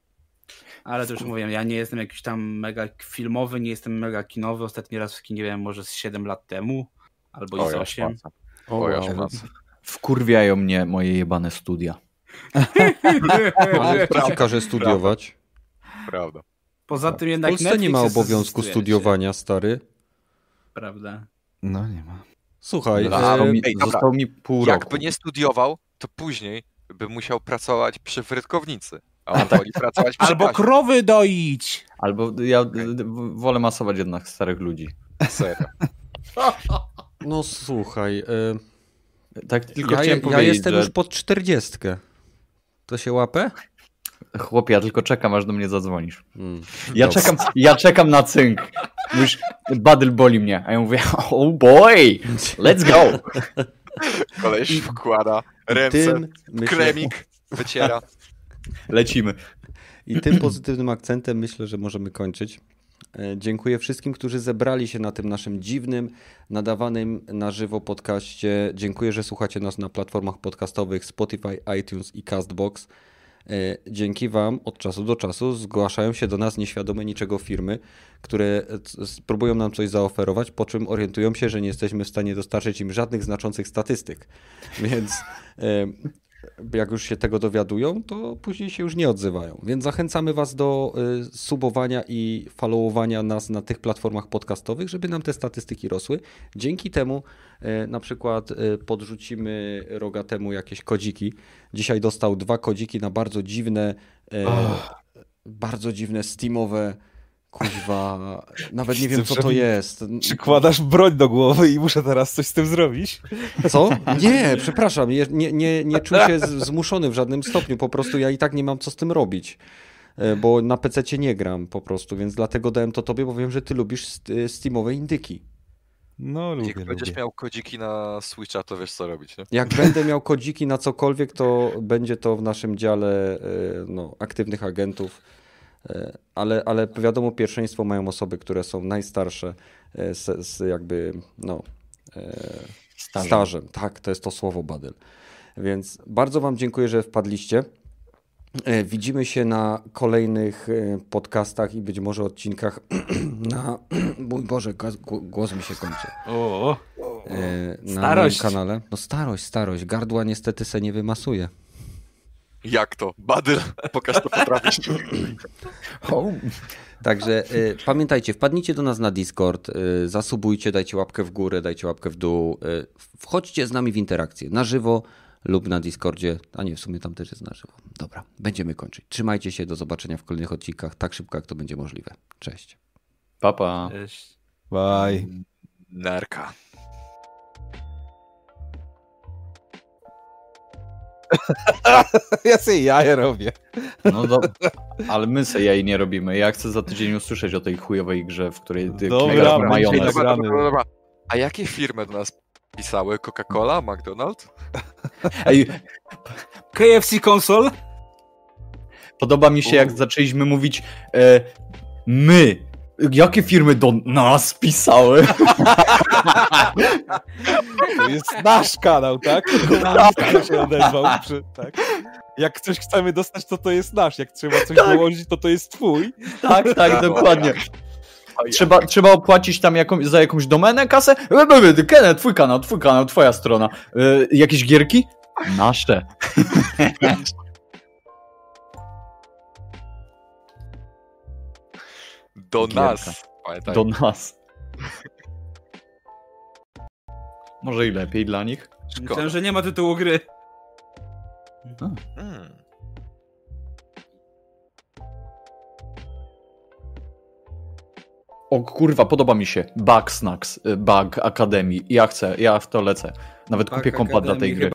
C: Ale to już mówiłem, ja nie jestem jakiś tam mega filmowy, nie jestem mega kinowy. Ostatni raz w kinie byłem może z 7 lat temu, albo i z
D: ja
C: 8.
D: szmaca.
A: O,
D: O, ja.
B: Wkurwiają mnie moje jebane studia.
A: Ale kto ci każe studiować?
D: Prawda.
C: Poza tym
A: W
C: jednak
A: Polsce
C: Netflix
A: nie ma obowiązku studiowania, stary.
C: Prawda.
E: No nie ma.
A: Słuchaj,
D: No,
A: e,
B: mi,
D: ej, dobra.
B: zostało mi pół
D: Jakby
B: roku.
D: nie studiował, to później by musiał pracować przy frytkownicy. A on woli pracować przy
C: Albo
D: kasie.
C: krowy doić!
B: Albo ja wolę masować jednak starych ludzi.
D: Serio.
A: no słuchaj, e,
B: Tak tylko
A: ja,
B: chciałem
A: ja
B: powiedzieć,
A: jestem
B: że
A: już pod czterdziestkę. To się łapę?
B: Chłopie, ja tylko czekam, aż do mnie zadzwonisz.
A: Mm.
B: Ja czekam, ja czekam na cynk. Już Badyl boli mnie, a ja mówię, oh boy, let's go.
D: Koleś wkłada ręce,
A: Tym, myślę,
D: kremik, wyciera.
B: Lecimy.
A: I tym pozytywnym akcentem myślę, że możemy kończyć. E, Dziękuję wszystkim, którzy zebrali się na tym naszym dziwnym, nadawanym na żywo podcaście. Dziękuję, że słuchacie nas na platformach podcastowych Spotify, iTunes i Castbox. E, Dzięki Wam od czasu do czasu zgłaszają się do nas nieświadome niczego firmy, które e, spróbują nam coś zaoferować, po czym orientują się, że nie jesteśmy w stanie dostarczyć im żadnych znaczących statystyk. Więc e, jak już się tego dowiadują, to później się już nie odzywają. Więc zachęcamy Was do y, subowania i followowania nas na tych platformach podcastowych, żeby nam te statystyki rosły. Dzięki temu y, na przykład y, podrzucimy rogatemu jakieś kodziki. Dzisiaj dostał dwa kodziki na bardzo dziwne, y, bardzo dziwne steamowe Kuźwa, nawet nie wiem co to jest.
E: Przykładasz broń do głowy i muszę teraz coś z tym zrobić.
A: Co? Nie, przepraszam, nie, nie, nie czuję się zmuszony w żadnym stopniu, po prostu ja i tak nie mam co z tym robić, E, bo na PC nie gram po prostu, więc dlatego dałem to tobie, bo wiem, że ty lubisz st- steamowe indyki.
E: No lubię,
D: Jak będziesz
E: lubię.
D: miał kodziki na Switcha, to wiesz co robić, nie?
A: Jak będę miał kodziki na cokolwiek, to będzie to w naszym dziale e, no, aktywnych agentów, ale, ale wiadomo, pierwszeństwo mają osoby, które są najstarsze e, z, z jakby, no, e,
B: Stażem.
A: stażem. Tak, to jest to słowo, Badyl. Więc bardzo Wam dziękuję, że wpadliście. E, Widzimy się na kolejnych e, podcastach i być może odcinkach na. Mój Boże, głos mi się kończy.
C: O,
A: E, Na
C: Starość.
A: moim kanale. No starość, starość. Gardła niestety se nie wymasuje.
D: Jak to? Badyl, pokaż to potrafisz.
B: O,
A: Także e, pamiętajcie, wpadnijcie do nas na Discord, e, zasubujcie, dajcie łapkę w górę, dajcie łapkę w dół. E, wchodźcie z nami w interakcję na żywo lub na Discordzie. A nie, w sumie tam też jest na żywo. Dobra, będziemy kończyć. Trzymajcie się, do zobaczenia w kolejnych odcinkach tak szybko, jak to będzie możliwe. Cześć.
B: papa.
C: cześć.
E: Bye.
D: Nerka.
E: Ja sobie jaja robię.
B: No do... Ale my se jej nie robimy. Ja chcę za tydzień usłyszeć o tej chujowej grze, w której ty
E: Dobra,
B: majonez.
D: Dobra, dobra, dobra. A jakie firmy do nas pisały? Coca-Cola? McDonald's?
B: Ej,
C: KFC konsol?
B: podoba mi się, jak zaczęliśmy mówić e, my. Jakie firmy do nas pisały?
E: To jest nasz kanał, tak? Komunista się odezwał. Przy, tak? Jak coś chcemy dostać, to to jest nasz. Jak trzeba coś
B: Tak.
E: dołożyć, to to jest twój.
B: tak, tak, dokładnie. Trzeba, trzeba opłacić tam jakąś, za jakąś domenę kasę? Kenneth, twój kanał, twój kanał, twoja strona. Y, jakieś gierki? Nasze.
D: Do
B: Gierka.
D: nas. Pamiętaj.
B: Do nas. Może i lepiej dla nich.
C: Myślałem, że nie ma tytułu gry.
D: Hmm.
B: O kurwa, podoba mi się. Bug Snacks, y, Bug Academy. Ja chcę, ja w to lecę. Nawet
C: Bug
B: kupię kompa dla tej gry.